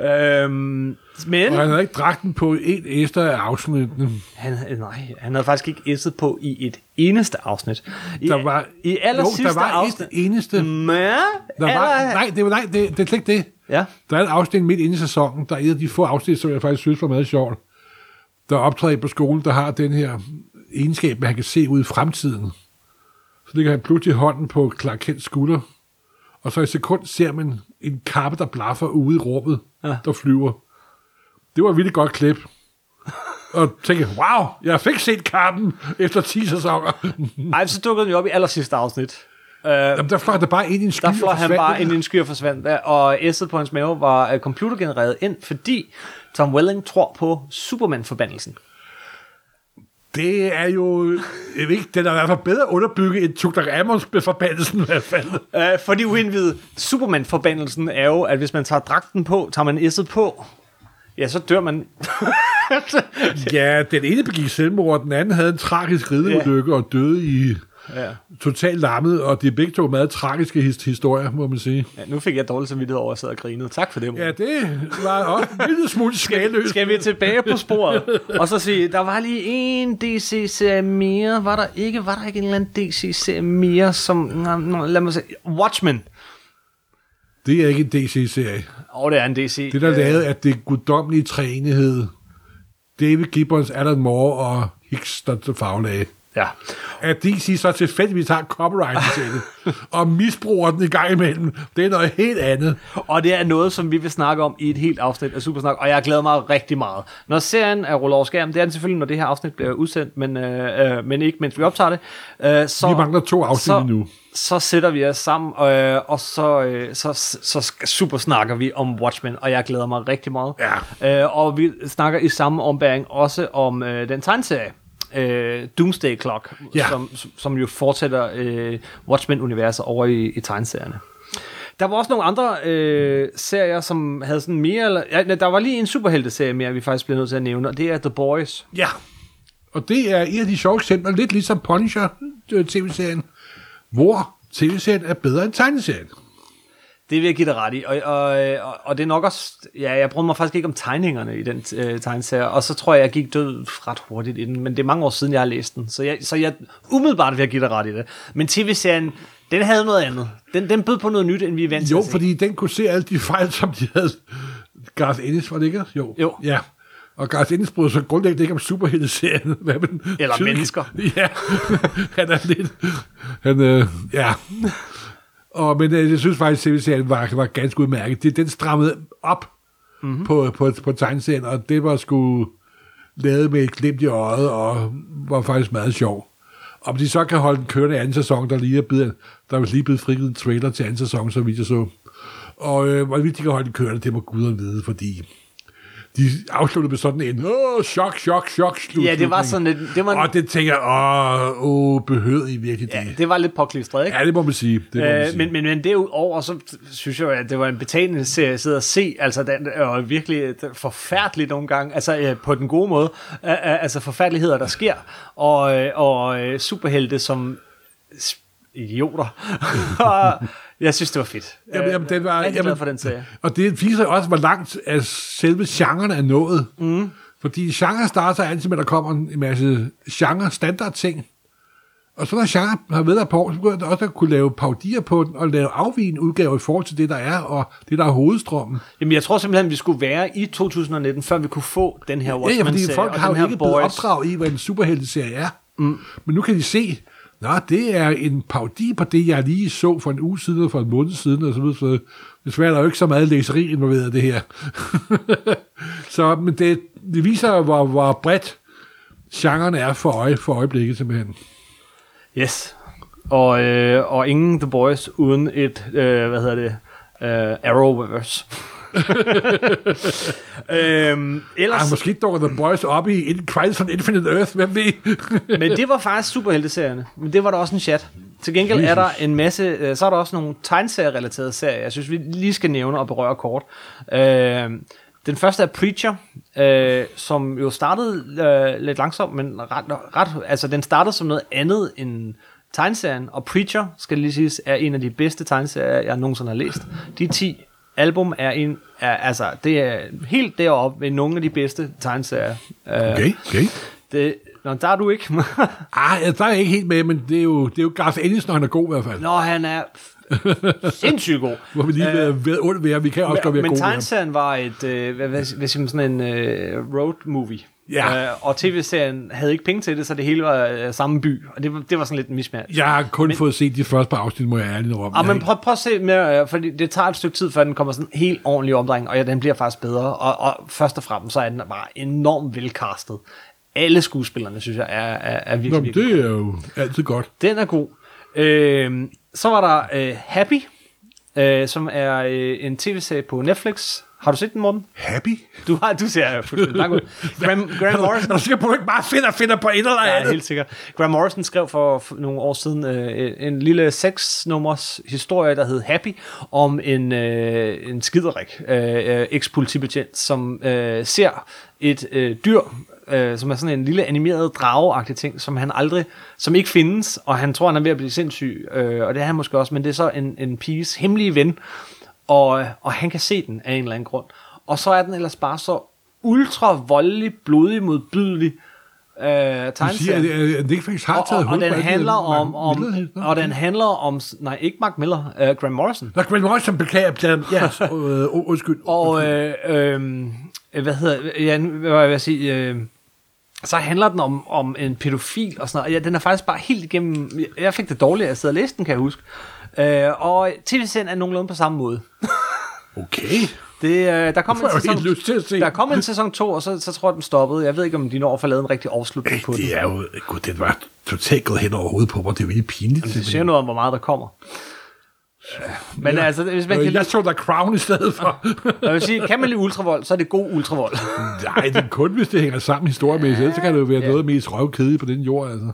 Øhm, men Og han havde ikke dragten på en æster af afsnittene. han, nej, han havde faktisk ikke æsset på i et eneste afsnit. I, Der var, i aller jo, sidste der var afsnit. et eneste. Men, Der var, aller, nej, det, var, nej det, det er ikke det. Ja. Der er et afsnit midt inde i sæsonen, der er et af de få afsnit, som jeg faktisk synes var meget sjovt. Der optræder på skolen, der har den her egenskab, at han kan se ud i fremtiden. Så ligger han pludselig hånden på Clark Kents skulder, og så i sekund ser man en kappe, der blaffer ude i rummet, Ja. der flyver. Det var et vildt godt klip. og tænkte, wow, jeg fik set kampen efter 10 sæsoner. Ej, så dukkede den jo op i aller sidste afsnit. Jamen, der fløj det bare ind i en sky Der fløj han bare ind i en sky og forsvandt, og S'et på hans mave var uh, computergenereret ind, fordi Tom Welling tror på Superman-forbandelsen. Det er jo... Jeg ved ikke, den er i hvert fald bedre underbygget end Tutankhamons forbandelsen i hvert fald. Uh, for de uindvidede, Superman-forbandelsen er jo, at hvis man tager dragten på, tager man S'et på, ja, så dør man. Ja, den ene begik selvmord, den anden havde en tragisk rideulykke og døde i ja. totalt lammet, og det er begge to meget tragiske his- historier, må man sige. ja, nu fik jeg dårlig samvittighed over, at sad og grinede. Tak for det, mor. Ja, det var også en lille smule skandaløst. Skal vi tilbage på sporet, og så sige, der var lige en DC-serie mere, var der ikke, var der ikke en eller anden DC-serie mere, som, lad mig se, Watchmen. Det er ikke en DC-serie. Åh, oh, det er en DC. Det, der er lavet, at det guddommelige træenighed, David Gibbons, Alan Moore og Hicks, der til faglage. Ja. At DC så tilfældigvis har copyright til det, og misbruger den i gang imellem, det er noget helt andet. Og det er noget, som vi vil snakke om i et helt afsnit af Supersnak, og jeg glæder mig rigtig meget. Når serien er rullet over skærmen, det er den selvfølgelig, når det her afsnit bliver udsendt, men, øh, øh, men ikke mens vi optager det. Øh, så, Vi mangler to afsnit så, endnu. Så sætter vi os sammen, øh, og så, øh, så, så super snakker vi om Watchmen, og jeg glæder mig rigtig meget. Ja. Øh, og vi snakker i samme ombæring også om øh, den tegneserie, øh, Doomsday Clock, Ja. som, som jo fortsætter øh, Watchmen-universet over i, i tegneserierne. Der var også nogle andre øh, serier, som havde sådan mere... Eller, ja, der var lige en superhelteserie mere, vi faktisk bliver nødt til at nævne, og det er The Boys. Ja. Og det er et af de sjove eksempler, lidt ligesom Punisher øh, hvor tv-serien er bedre end tegneserien. Det vil jeg give dig ret i, og, og, og, og det er nok også... Ja, jeg brød mig faktisk ikke om tegningerne i den øh, tegneserie, og så tror jeg, jeg gik død ret hurtigt inden, men det er mange år siden, jeg har læst den, så jeg, så jeg umiddelbart vil jeg give dig ret i det. Men tv-serien, den havde noget andet. Den, den bød på noget nyt, end vi er vant til Jo, fordi den kunne se alle de fejl, som de havde. Garth Ennis, var det ikke? Jo. Jo. Ja. Og Garth Ennis brød sig grundlæggende ikke om superhelteserien. Hvad med den Eller tydelige- mennesker. Ja, han er lidt... Han, øh, ja. Og, men øh, jeg synes faktisk, at tv-serien var, var ganske udmærket. Det, den strammede op Mhm. mm-hmm. på, på, på tegneserien, og det var sgu lavet med et glimt i øjet, og var faktisk meget sjov. Om de så kan holde den kørende anden sæson, der lige er blevet, der er lige blevet frigivet en trailer til anden sæson, så vidt jeg så. Og øh, hvorvidt de kan holde den kørende, det må guderne vide, fordi de afsluttede med sådan en, åh, chok, chok, chok, slut. Ja, det var sådan lidt... Det var, Og det tænker jeg, åh, åh, behøvede I virkelig det? ja, det var lidt påklistret, ikke? Ja, det må man sige. Det må man Øh, sige. men, men, men derudover, så synes jeg, at det var en betalende serie at sidde og se, altså den er virkelig forfærdeligt nogle gange, altså øh, på den gode måde, øh, øh, altså forfærdeligheder, der sker, og, øh, og øh, superhelte som idioter. Jeg synes, det var fedt. Jamen, jamen, den var, jeg er glad jamen, for den serie. Og det viser også, hvor langt at selve genren er nået. Mm. Fordi genre starter altid med, at der kommer en masse genre standard ting. Og så når genre har været der på år, så begynder der også at kunne lave paudier på den, og lave afvigende udgaver i forhold til det, der er, og det, der er hovedstrømmen. Jamen, jeg tror simpelthen, vi skulle være i 2019, før vi kunne få den her Ja, ja, Watchmen-serie, fordi folk har jo ikke blevet Boys. opdraget i, hvad en superhelteserie er. Mm. Men nu kan de se, Nå, det er en paudi på det, jeg lige så for en uge siden, og for en måned siden, og så videre. Så desværre er der jo ikke så meget læseri involveret det her. så, men det, det viser, hvor, hvor bredt genren er for, øje, for øjeblikket, simpelthen. Yes. Og, øh, og ingen The Boys uden et, øh, hvad hedder det, øh, Arrowverse. øhm, ellers, Ej, måske dukker The Boys op i In- Crisis on Infinite Earth, hvem ved? men det var faktisk superhelteserierne. Men det var der også en chat. Til gengæld er der en masse, øh, så er der også nogle tegneserie-relaterede serier, jeg synes, vi lige skal nævne og berøre kort. Øh, den første er Preacher, øh, som jo startede øh, lidt langsomt, men ret, ret, altså den startede som noget andet end tegneserien, og Preacher, skal lige siges, er en af de bedste tegneserier, jeg nogensinde har læst. De 10 album er en, er, altså, det er helt deroppe med nogle af de bedste tegneserier. Øh, Okay, okay. det, nå, der er du ikke. Ah, der er jeg ikke helt med, men det er jo, det er jo Garth Ennis, når han er god i hvert fald. Nå, han er sindssygt god. Hvor vi lige øh, ved ondt ved, vi kan også godt være Men gode. ham. tegneserien var et, øh, hvad, hvad, hvad siger man, sådan en øh, road movie. Ja. Øh, og tv-serien havde ikke penge til det, så det hele var øh, samme by. Og det var, det var sådan lidt en mismatch. Jeg har kun men, fået set de første par afsnit, må jeg ærligt om. Ja, men prøv, prøv at se mere, øh, fordi det tager et stykke tid, før den kommer sådan helt ordentlig omdrejning, og ja, den bliver faktisk bedre. Og, og først og fremmest, så er den bare enormt velcastet. alle skuespillerne, synes jeg, er, er, er virkelig, Nå, virkelig det er jo altid godt. Den er god. Øh, så var der øh, Happy, øh, som er øh, en tv-serie på Netflix. Har du set den, Morten? Happy? Du, har, du ser fuldstændig langt ud. Graham, Graham Morrison. På, at du ikke bare finder, finder på et eller Ja, andet? helt sikkert. Graham Morrison skrev for, for nogle år siden øh, en lille seks-nummers historie, der hed Happy, om en, øh, en skiderik, øh, øh, eks-politibetjent, som øh, ser et øh, dyr, øh, som er sådan en lille animeret drageagtig ting, som han aldrig, som ikke findes, og han tror, han er ved at blive sindssyg, øh, og det er han måske også, men det er så en, en piges hemmelige ven, og, og han kan se den af en eller anden grund. Og så er den ellers bare så ultra voldelig, blodig, modbydelig øh, Du siger, tegneserie. at øh, Netflix har Og, taget og, og på den handler om, om Miller- og den handler om, nej, ikke Mark Miller, uh, Graham Morrison. Nå, Grant Morrison beklager, beklager. Ja, øh, undskyld. Og, øh, øh, hvad hedder, ja, hvad var jeg at sige, øh, så handler den om, om en pædofil og sådan noget. Ja, den er faktisk bare helt igennem, jeg fik det dårligt, at jeg sidder og læste den, kan jeg huske. Øh, og tv-serien er nogenlunde på samme måde. Okay. Det, øh, der kom en sæson, helt lyst til at se der den. kom en sæson 2, og så, så tror jeg, den stoppede. Jeg ved ikke, om de når at få lavet en rigtig afslutning på den. Det er jo... Gud, det var totalt gået hen over hovedet på mig. Det er jo virkelig pinligt. Det siger noget om, hvor meget der kommer. Øh, Men ja. altså, hvis man kan Øh, lide, Jeg så der Crown i stedet for. jeg vil sige, kan man lide ultravold, så er det god ultravold. Nej, det er kun, hvis det hænger sammen historiemæssigt. Ellers så kan det jo være noget mest røvkedeligt på den jord, altså.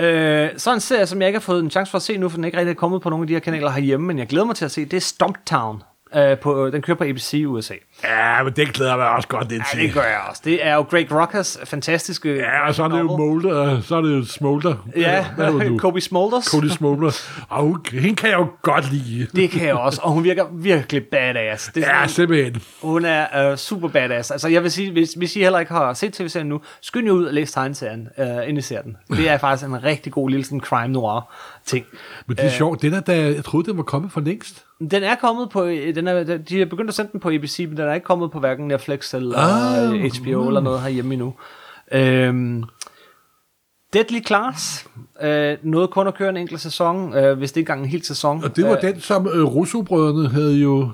Øh, så en serie, som jeg ikke har fået en chance for at se nu, for den er ikke rigtig kommet på nogle af de her kanaler herhjemme, men jeg glæder mig til at se, det er Stumptown. Øh, på, den kører på ABC i USA. Ja, men det glæder jeg mig også godt lidt Ja, til. det gør jeg også. Det er jo Greg Rockers fantastiske... Ja, og så er det jo Molder, så er det jo Smolder. Ja, det? Kobe Smulders. Cody Smolder. Og hun- hende kan jeg jo godt lide. Det kan jeg også, og hun virker virkelig badass. Det er Ja, sådan, simpelthen. hun er uh, super badass. Altså, jeg vil sige, hvis, hvis I heller ikke har set tv-serien nu, skynd jer ud og læs tegneserien, uh, inden I ser den. Det er faktisk en rigtig god lille sådan crime noir ting. Men det er sjovt. Den er da, jeg troede, den var kommet for længst. Den er kommet på, den er, de er begyndt at sende den på ABC, men den er ikke kommet på hverken Netflix eller Ah, HBO eller noget herhjemme endnu. Øhm, Deadly Class, øh, noget kun at køre en enkelt sæson, øh, hvis det ikke engang en hel sæson. Og det var øh, den, som øh, Russo-brødrene havde jo...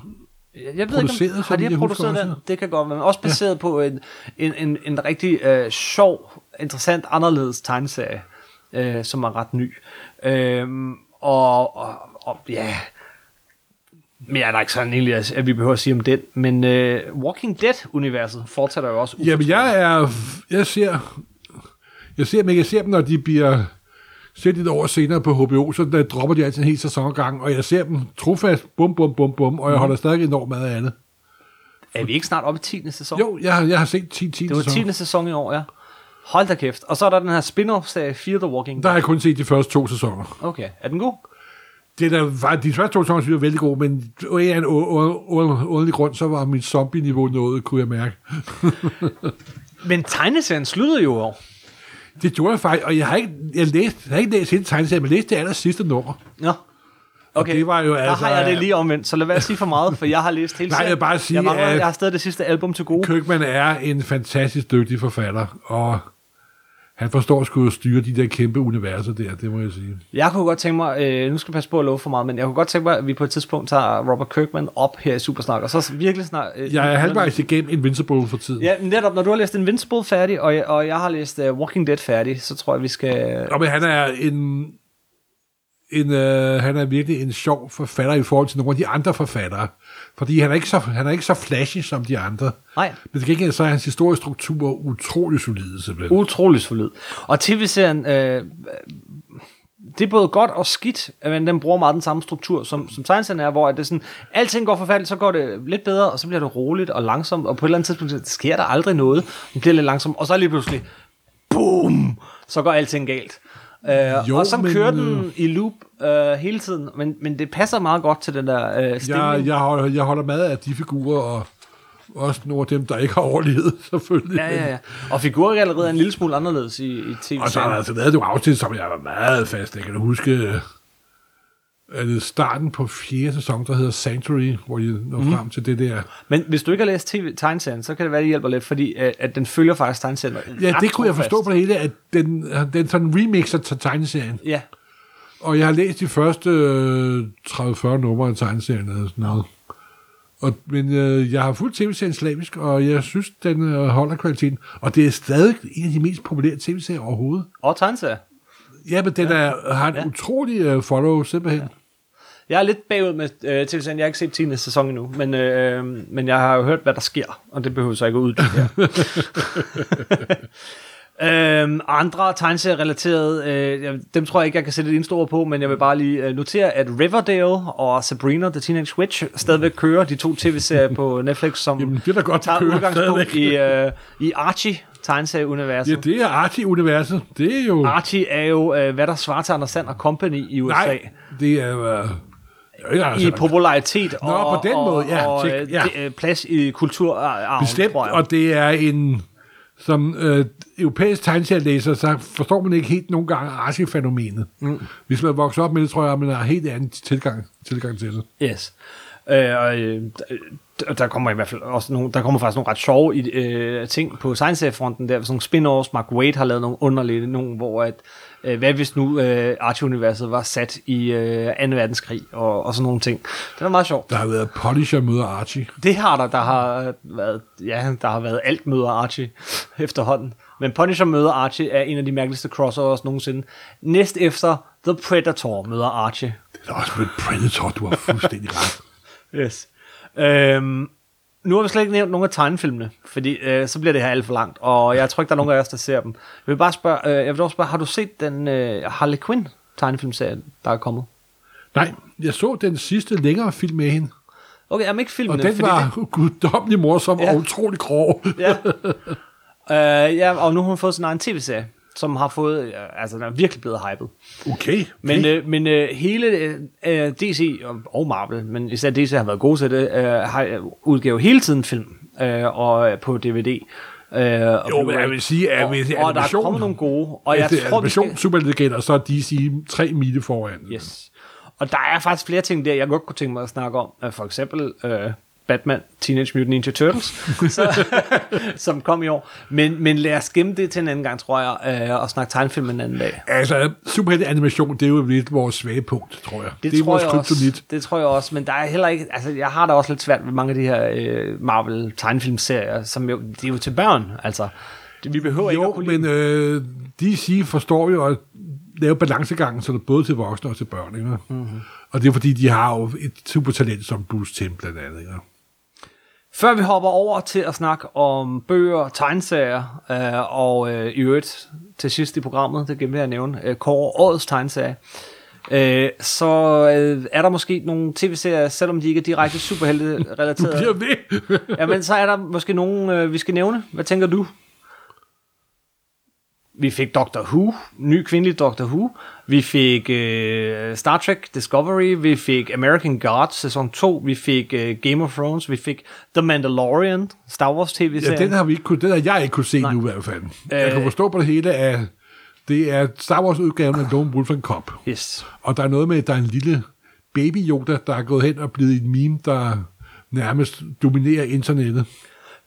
Jeg ved ikke, produceret, om, så har de jeg produceret den? Det kan godt være. Men også baseret ja. på en, en, en, en rigtig øh, sjov, interessant, anderledes tegneserie, øh, som er ret ny. Øhm, og, og, og ja, mere er der ikke sådan egentlig, at vi behøver at sige om den. Men øh, Walking Dead-universet fortsætter jo også. Jamen, jeg er... Jeg ser... Jeg ser, men jeg ser dem, når de bliver sendt et år senere på HBO, så der dropper de altid en hel sæson gang, og jeg ser dem trofast, bum, bum, bum, bum, og jeg holder stadig enormt meget af det. Er vi ikke snart oppe i 10. sæson? Jo, jeg, har- jeg har set 10 10 Det var sæsoner. 10. sæson i år, ja. Hold da kæft. Og så er der den her spin-off-serie, Fear the Walking Der Dead. har jeg kun set de første to sæsoner. Okay, er den god? Det der var, de første to jeg var vældig gode, men af en underlig grund, så var mit zombie-niveau nået, kunne jeg mærke. Men tegneserien sluttede jo år. Det gjorde jeg faktisk, og jeg har ikke, jeg læst, jeg har ikke læst hele tegneserien, men læste det aller sidste nummer. Nå. Okay, det var jo der altså- har jeg det lige omvendt, så lad være at sige for meget, for jeg har læst hele Nej, jeg vil bare sige, jeg, mangler, at- jeg har stadig det sidste album til gode. Kirkman er en fantastisk dygtig forfatter, og han forstår sgu at styre de der kæmpe universer der, det må jeg sige. Jeg kunne godt tænke mig, øh, nu skal jeg passe på at love for meget, men jeg kunne godt tænke mig, at vi på et tidspunkt tager Robert Kirkman op her i Supersnak, og så virkelig snart... Øh, Jeg er halvvejs igennem Invincible for tiden. Ja, netop, når du har læst Invincible færdig, og jeg, og jeg har læst uh, Walking Dead færdig, så tror jeg, vi skal... Og men han er en, en øh, han er virkelig en sjov forfatter i forhold til nogle af de andre forfattere. Fordi han er ikke så, han er ikke så flashy som de andre. Nej. Men til gengæld så er hans historiske struktur utrolig solide, simpelthen. Utrolig solid. Og tv-serien, øh, det er både godt og skidt, men den bruger meget den samme struktur, som, som tegneserien er, hvor det er sådan, alting går forfærdeligt, så går det lidt bedre, og så bliver det roligt og langsomt, og på et eller andet tidspunkt sker der aldrig noget, det bliver lidt langsomt, og så lige pludselig, boom, så går alting galt. Øh, Jo, og så men, kører øh, den i loop øh, hele tiden, men, men det passer meget godt til den der øh, stemning. Jeg, jeg, holder, jeg holder meget af de figurer, og også nogle af dem, der ikke har overlevet, selvfølgelig. Ja, ja, ja. Og figurgalleriet er en lille smule anderledes i, i tv Og så har der altså lavet nogle afsnit, som jeg var meget fast. Jeg kan huske, øh, at det er starten på fjerde sæson, der hedder Sanctuary, hvor de når mm. frem til det der. Men hvis du ikke har læst TV tegneserien, så kan det være, det hjælper lidt, fordi at, at den følger faktisk tegneserien. Ja, det kunne jeg forstå på det hele, at den, den sådan remixer til tegneserien. Ja, Og jeg har læst de første øh, 30-40 numre af tegneserien eller sådan noget. Og, men øh, jeg har fuldt tv-serien slavisk, og jeg synes, den øh, holder kvaliteten. Og det er stadig en af de mest populære tv-serier overhovedet. Og tegneserier. Ja, men den er, har en Ja. ja. utrolig øh, follow, simpelthen. Ja. Jeg er lidt bagud med øh, til Jeg har ikke set 10. sæson endnu, men, øh, men jeg har jo hørt, hvad der sker, og det behøver så ikke at uddybe her. Øhm, andre tegneserier-relaterede, øh, dem tror jeg ikke, jeg kan sætte et eneste ord på, men jeg vil bare lige øh, notere, at Riverdale og Sabrina the Teenage Witch stadigvæk kører de to tv-serier på Netflix, som Jamen, det er da godt, tager kører udgangspunkt stadigvæk. i, øh, i Archie tegneserieuniverset. Ja, det er Archie-universet. Det er jo... Archie er jo, øh, hvad der svarer til Anders Sand og Company i USA. Nej, det er... Øh, ved ikke, i popularitet Nå, og, på den måde, ja, og, tjek, øh, ja. øh, plads i kulturarven, Bestemt, tror jeg. og det er en... Som øh, europæisk tegneserielæser, så forstår man ikke helt nogle gange Archie-fænomenet. Mm. Hvis man vokser op med det, tror jeg, at man har helt anden tilgang, tilgang til det. Yes. Øh, og, øh, der- kommer i hvert fald også nogle, der kommer faktisk nogle ret sjove øh, ting på science fronten der, sådan nogle spin-offs, Mark Waid har lavet nogle underlige, nogle, hvor at, øh, hvad hvis nu øh, Archie-universet var sat i øh, 2. verdenskrig, og, og sådan nogle ting. Det er meget sjovt. Der har været Punisher møder Archie. Det har der, der har været, ja, der har været alt møder Archie efterhånden. Men Punisher møder Archie er en af de mærkeligste crossovers nogensinde. Næst efter The Predator møder Archie. Det er også med Predator, du har fuldstændig ret. Yes. Øhm, nu har vi slet ikke nævnt nogle af tegnefilmene, fordi øh, så bliver det her alt for langt, og jeg tror ikke, der er nogen af os, der ser dem. Jeg vil bare spørge, øh, jeg vil også spørge, har du set den øh, Harley Quinn tegnefilmserie, der er kommet? Nej, jeg så den sidste længere film med hende, Okay, jeg ikke og filmene. den var guddommelig morsom Ja. og utrolig grov. Ja. øh, ja, og nu har hun fået sin egen tv-serie, som har fået, øh, altså den er virkelig blevet hypet. Okay, Men, okay. øh, men øh, hele øh, DC og, og Marvel, men især DC har været gode til det, øh, har øh, udgivet hele tiden film øh, og øh, på DVD. Øh, og Jo, men jeg vil sige, at og, hvis og der er animation- kommet nogle gode, og jeg er tror, vi skal, animation superlegender, så er DC tre mile foran. yes. Og der er faktisk flere ting der, jeg godt kunne tænke mig at snakke om. Øh, For eksempel øh, Batman Teenage Mutant Ninja Turtles, så, som kom i år. Men, men lad os gemme det til en anden gang, tror jeg, øh, og snakke tegnefilm en anden dag. Altså, superhelte animation, det er jo lidt vores svage punkt, tror jeg. Det, det er tror vores jeg også, det tror jeg også, men der er heller ikke, altså jeg har da også lidt svært ved mange af de her øh, Marvel tegnefilmserier, som jo, det er jo til børn, altså. Det, vi behøver ikke at Jo, kunne lide men øh, DC forstår jo at lave balancegangen, så det er både til voksne og til børn. Ikke? Mhm. Mm-hmm. Og det er fordi, de har jo et supertalent som Bruce Timm blandt andet. Ikke? Før vi hopper over til at snakke om bøger, tegneserier, øh, og øh, i øvrigt til sidst i programmet, det glemte jeg at nævne, øh, Kåre Årets tegneserie, øh, så øh, er der måske nogle tv-serier, selvom de ikke er direkte Du superhelte-relateret. bliver ved. Jamen, så er der måske nogen, øh, vi skal nævne. Hvad tænker du? Vi fik Doctor Who, ny kvindelig Doctor Who. Vi fik øh, Star Trek Discovery. Vi fik American Gods sæson 2. Vi fik øh, Game of Thrones. Vi fik The Mandalorian, Star Wars ja, tv-serien. den har vi ikke kunne, den har jeg ikke kunne se Nej. nu i hvert fald. Jeg Øh. kan forstå på det hele, at det er Star Wars udgaven af Lone Wolf and Cop. Yes. Og der er noget med, at der er en lille baby Yoda, der er gået hen og blevet en meme, der nærmest dominerer internettet.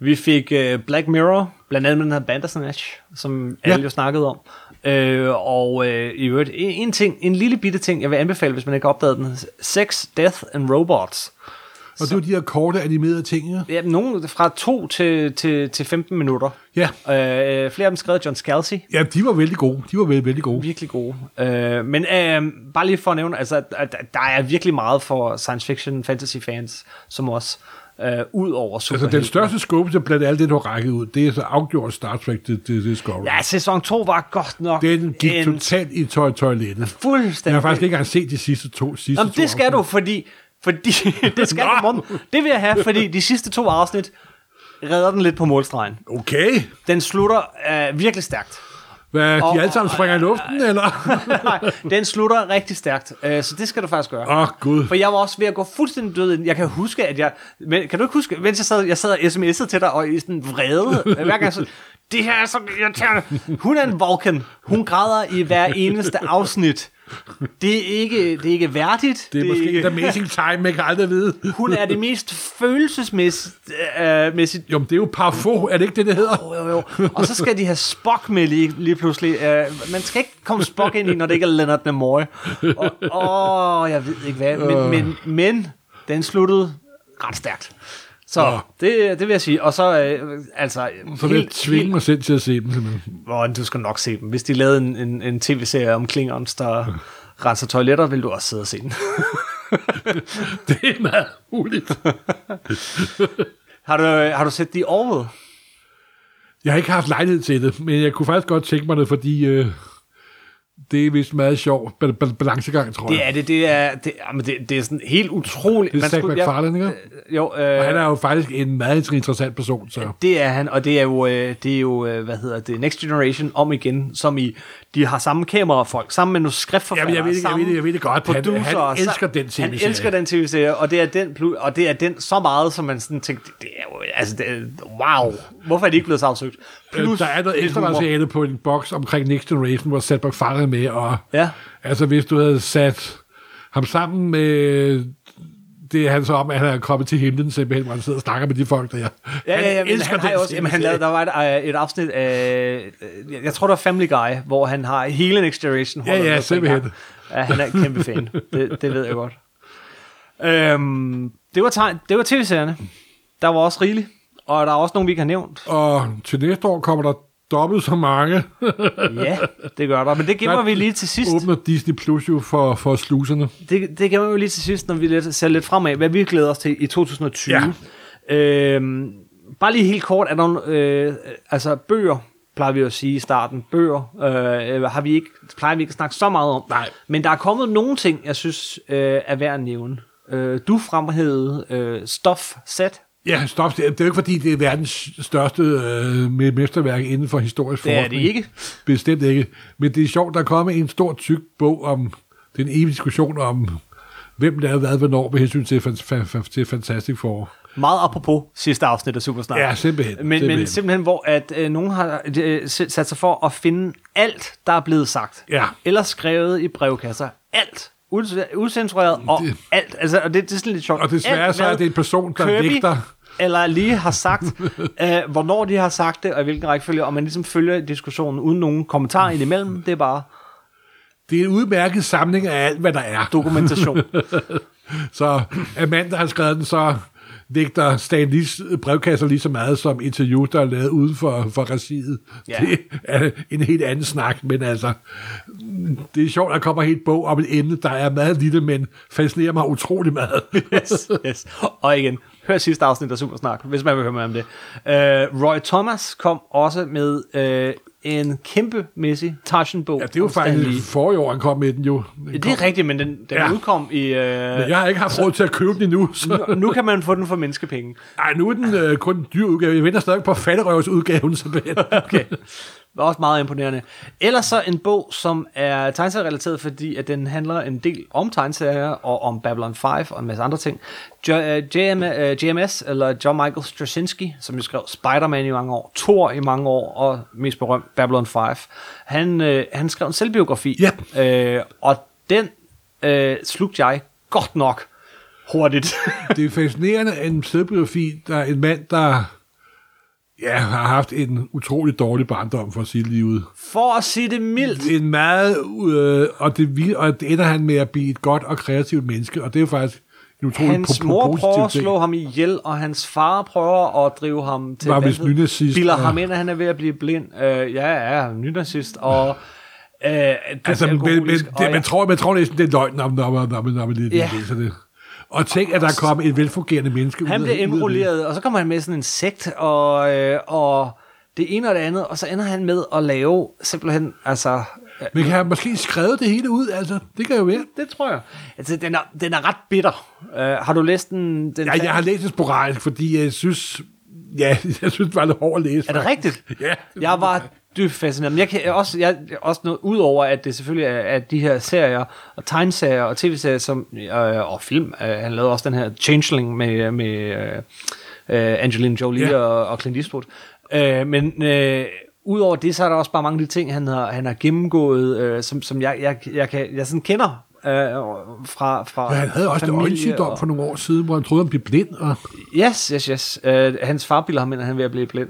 Vi fik øh, Black Mirror, blandt andet med den her Bandersnatch, som Ja. alle jo snakkede om. Øh, og øh, i øvrigt, en, ting, en lille bitte ting, jeg vil anbefale, hvis man ikke har opdaget den. Sex, Death and Robots. Og det er jo de her korte animerede ting, ja. Ja, nogle fra 2 til, til, til 15 minutter. Ja, Øh, flere af dem skrevet af John Scalzi. ja de var vældig gode. De var vældig, vældig gode. Virkelig gode. Øh, men øh, bare lige for at nævne, altså, at, at der er virkelig meget for science fiction, fantasy fans, som os, øh, ud over Altså, superhelte. den største skuffe til blandt alt det, du har rækket ud, det er så afgjort Star Trek til, til Discovery. Ja, sæson 2 var godt nok Den gik en totalt i tøj toilettet. fuldstændig... Jeg har faktisk ikke engang set de sidste to sidste Jamen, to det skal afsnit. du, fordi... fordi det skal du. Morten. Det vil jeg have, fordi de sidste to afsnit redder den lidt på målstregen. Okay. Den slutter øh, virkelig stærkt. Hvad, de Og- alle sammen springer i luften, eller? Nej, den slutter rigtig stærkt, øh, så det skal du faktisk gøre. Åh, oh, gud. For jeg var også ved at gå fuldstændig død. Jeg kan huske, at jeg... Men, kan du ikke huske, mens jeg sad, jeg sad og sms'ede til dig, og i sådan vrede, hver gang så, det her er så irriterende. Hun er en Vulcan. Hun græder i hver eneste afsnit. Det er ikke, det er ikke værdigt. Det er måske ikke, amazing time, man kan aldrig vide. hun er det mest følelsesmæssigt... Øh, mæssigt, Jo, men det er jo parfo, er det ikke det, det hedder? jo, jo, jo. Og så skal de have Spock med lige, lige pludselig. Øh, man skal ikke komme Spock ind i, når det ikke er Leonard Nimoy. Og, åh, jeg ved ikke hvad. Men, men, men den sluttede ret stærkt. Så Nå. det, det vil jeg sige. Og så, øh, altså... Så vil jeg tvinge mig selv til at se dem, simpelthen. Hvor du skal nok se dem. Hvis de lavede en, en, en tv-serie om Klingons, der renser toiletter, vil du også sidde og se den. Det er meget muligt. har, du, har du set The Orville? Jeg har ikke haft lejlighed til det, men jeg kunne faktisk godt tænke mig det, fordi øh, det er vist meget sjov bal- bal- balancegang, tror Det jeg. er det. Det er, det, jamen det, det er sådan helt utroligt. Det er skulle- MacFarlane, ikke? Jo, Og han øh, er jo faktisk en meget interessant person, så... det er han, og det er jo, øh, det er jo øh, hvad hedder det, Next Generation om igen, som i, de har samme kamerafolk, samme manuskriptforfatter, Jamen, jeg ved det- jeg ved det- jeg ved det godt. Han- producer, han sa- elsker den Han tv-serie. elsker den tv-serie, og det er den, og det er den så meget, som man sådan tænkte, det er jo, altså, det er, wow, hvorfor er de ikke blevet sagsøgt? Øh, der er noget ekstra materiale på en boks omkring Next Generation, hvor Seth MacFarlane med, og Ja. altså hvis du havde sat ham sammen med det er han så om, at han er kommet til himlen, simpelthen, hvor han sidder og snakker med de folk, der Ja, ja, ja, men han har også, jamen, han lavede, der var et, øh, et afsnit af, øh, jeg tror det var Family Guy, hvor han har hele Next Generation. Ja, ja, simpelthen. Ja, han er en kæmpe fan. Det, det ved jeg godt. Øhm, det var, det var tv-serierne. Der var også rigeligt. Og der er også nogle, vi ikke har nævnt. Og til næste år kommer der dobbelt så mange. Ja, det gør der. Men det gemmer vi lige til sidst. Åbner Disney Plus jo for, for sluserne. Det, det gemmer vi lige til sidst, når vi lidt, ser lidt fremad, hvad vi glæder os til i 2020. Ja. Øhm, bare lige helt kort, er der nogle, øh, altså bøger, plejer vi at sige i starten, bøger, øh, har vi ikke, plejer vi ikke at snakke så meget om. Nej. Men der er kommet nogle ting, jeg synes øh, er værd at nævne. Øh, du fremhævede øh, Stof Set. Ja, stop. Det er jo ikke, fordi det er verdens største øh, mesterværk inden for historisk Det er forskning. det ikke. Bestemt ikke. Men det er sjovt, der er kommet en stor tyk bog om den evige diskussion om, hvem lavede hvad, hvornår, med hensyn til, til Fantastic Four. Meget apropos sidste afsnit af Supersnak. Ja, simpelthen, Men simpelthen, men simpelthen hvor at, øh, nogen har øh, sat sig for at finde alt, der er blevet sagt. Ja. Eller skrevet i brevkasser. Alt. Ucensureret og Det- alt. Altså, og det, det er sådan lidt sjovt. Og desværre alt, så er det en person, der Kirby vægter- Eller lige har sagt, øh, hvornår de har sagt det, og i hvilken rækkefølge, og man ligesom følger diskussionen uden nogen kommentar indimellem. Det er bare Det er en udmærket samling af alt, hvad der er. dokumentation. Så Amanda har skrevet den, så vægter Stan Lees brevkasser lige så meget som interview, der er lavet uden for, for regiet. Ja. Det er en helt anden snak, men altså, det er sjovt, at der kommer helt bog om et emne, der er meget lille, men fascinerer mig utrolig meget. yes, yes. Og igen, hør sidste afsnit af Supersnak, hvis man vil høre mere om det. Uh, Roy Thomas kom også med uh, en kæmpemæssig Tarzan-bog. Ja, det er jo faktisk forrige år, han kom med den jo. Den Det kom- er rigtigt, men den, den Ja. ja. udkom i... Uh, Men jeg har ikke haft råd til at købe den endnu. Så. nu, nu kan man få den for menneskepenge. Ej, nu er den øh, kun en dyr udgave. Jeg venter stadig på fatterøvsudgaven, simpelthen. Okay. Var også meget imponerende. Ellers så en bog, som er tegneserierelateret, fordi at den handler en del om tegneserier og om Babylon 5 og en masse andre ting. JM, uh, JMS, eller John Michael Straczynski, som jo skrev Spider-Man i mange år, Thor i mange år, og mest berømt Babylon 5. Han, uh, han skrev en selvbiografi, Ja. uh, og den uh, slugte jeg godt nok hurtigt. det er fascinerende, at en selvbiografi, der er en mand, der ja, har haft en utrolig dårlig barndom for sit liv. For at sige det mildt. En meget, øh, og, det, og det ender han med at blive et godt og kreativt menneske, og det er jo faktisk en utrolig Hans mor prøver at slå ham ihjel, og hans far prøver at drive ham til Var vist nynazist, Bilder og- ham ind, at han er ved at blive blind. Uh, ja, ja, nynazist. Og uh, Altså, men, men, det, man, tror, man tror næsten, det er løgn, når, når, når, når, når man lige Ja. læser det. Og tænk, at der kommer et velfungerende menneske han ud det. indrulleret, og så kommer han med sådan en sekt, og, øh, og det ene og det andet, og så ender han med at lave simpelthen, altså... øh, Men kan han måske skrevet det hele ud? Altså, det kan jo være. Det tror jeg. Altså, den er, den er ret bitter. Uh, har du læst den? den Ja, jeg har læst det sporadisk, fordi jeg synes, ja, jeg synes, det var lidt hårdt at læse. Er det rigtigt? Ja. Jeg var dybt fascineret. Men jeg kan også, jeg, også noget, ud over, at det selvfølgelig er at de her serier, og tegneserier og tv-serier, som, øh, og film. Øh, han lavede også den her Changeling med, med øh, øh, Angelina Jolie ja. og, og Clint Eastwood. Øh, men øh, Udover det, så er der også bare mange af de ting, han har, han har gennemgået, øh, som, som jeg, jeg, jeg, kan, jeg sådan kender øh, fra, fra Ja, han havde også en familie øjensygdom og- for nogle år siden, hvor han troede, han blev blind. Og, Yes, yes, yes. Uh, hans far bilder ham ind, at han er ved at blive blind.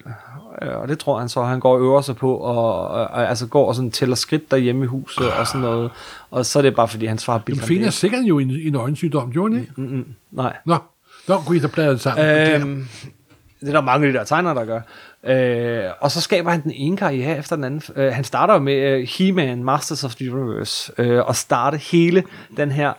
Uh, og det tror han så, han går og øver sig på, og, og, og altså går og sådan tæller skridt derhjemme i huset og sådan noget. Og så er det bare, fordi hans far bilder ham finder sikkert jo en, en øjensygdom, gjorde han ikke? Mm, nej. Nå, Nå, gud, der blader det sammen. Øh, Øhm, det er der mange af de der tegnere, der gør. Øh, og så skaber han den ene karriere efter den anden. Øh, han starter med øh, He-Man, Masters of the Universe, øh, og starter hele den her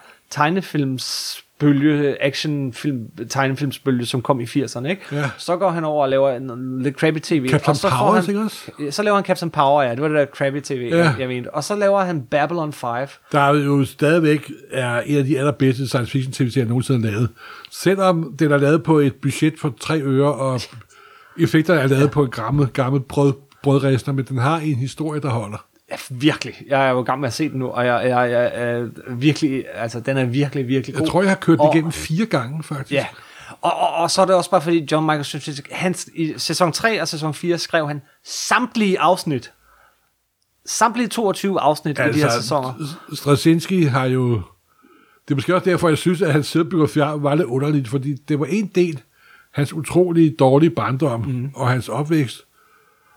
tegnefilmsbølge, actionfilm, tegnefilmsbølge, som kom i 80'erne. Ikke? Ja. Så går han over og laver en, lidt crappy tv. Captain og så får Powers, han, ikke også? Så laver han Captain Power, ja. Det var det der crappy tv, Ja. ja. jeg mente. Og så laver han Babylon 5. der er jo stadigvæk er en af de allerbedste science fiction tv-serier, nogensinde er lavet. Selvom den er lavet på et budget for tre øre, og effekter er lavet ja. på en gammel, gammel brød, brødrester, men den har en historie, der holder. Ja, virkelig. Jeg er jo gang med at se den nu, og jeg, jeg, jeg er virkelig, altså den er virkelig, virkelig god. Jeg tror, jeg har kørt den Og- igennem fire gange, faktisk. Ja, og, og, og så er det også bare fordi John Michael Straczynski, han, i sæson 3 og sæson 4 skrev han samtlige afsnit. Samtlige 22 afsnit altså, i de her sæsoner. Straczynski har jo... Det er måske også derfor, jeg synes, at hans selvbiografi var lidt underligt, fordi det var en del hans utrolig dårlige barndom mm. og hans opvækst.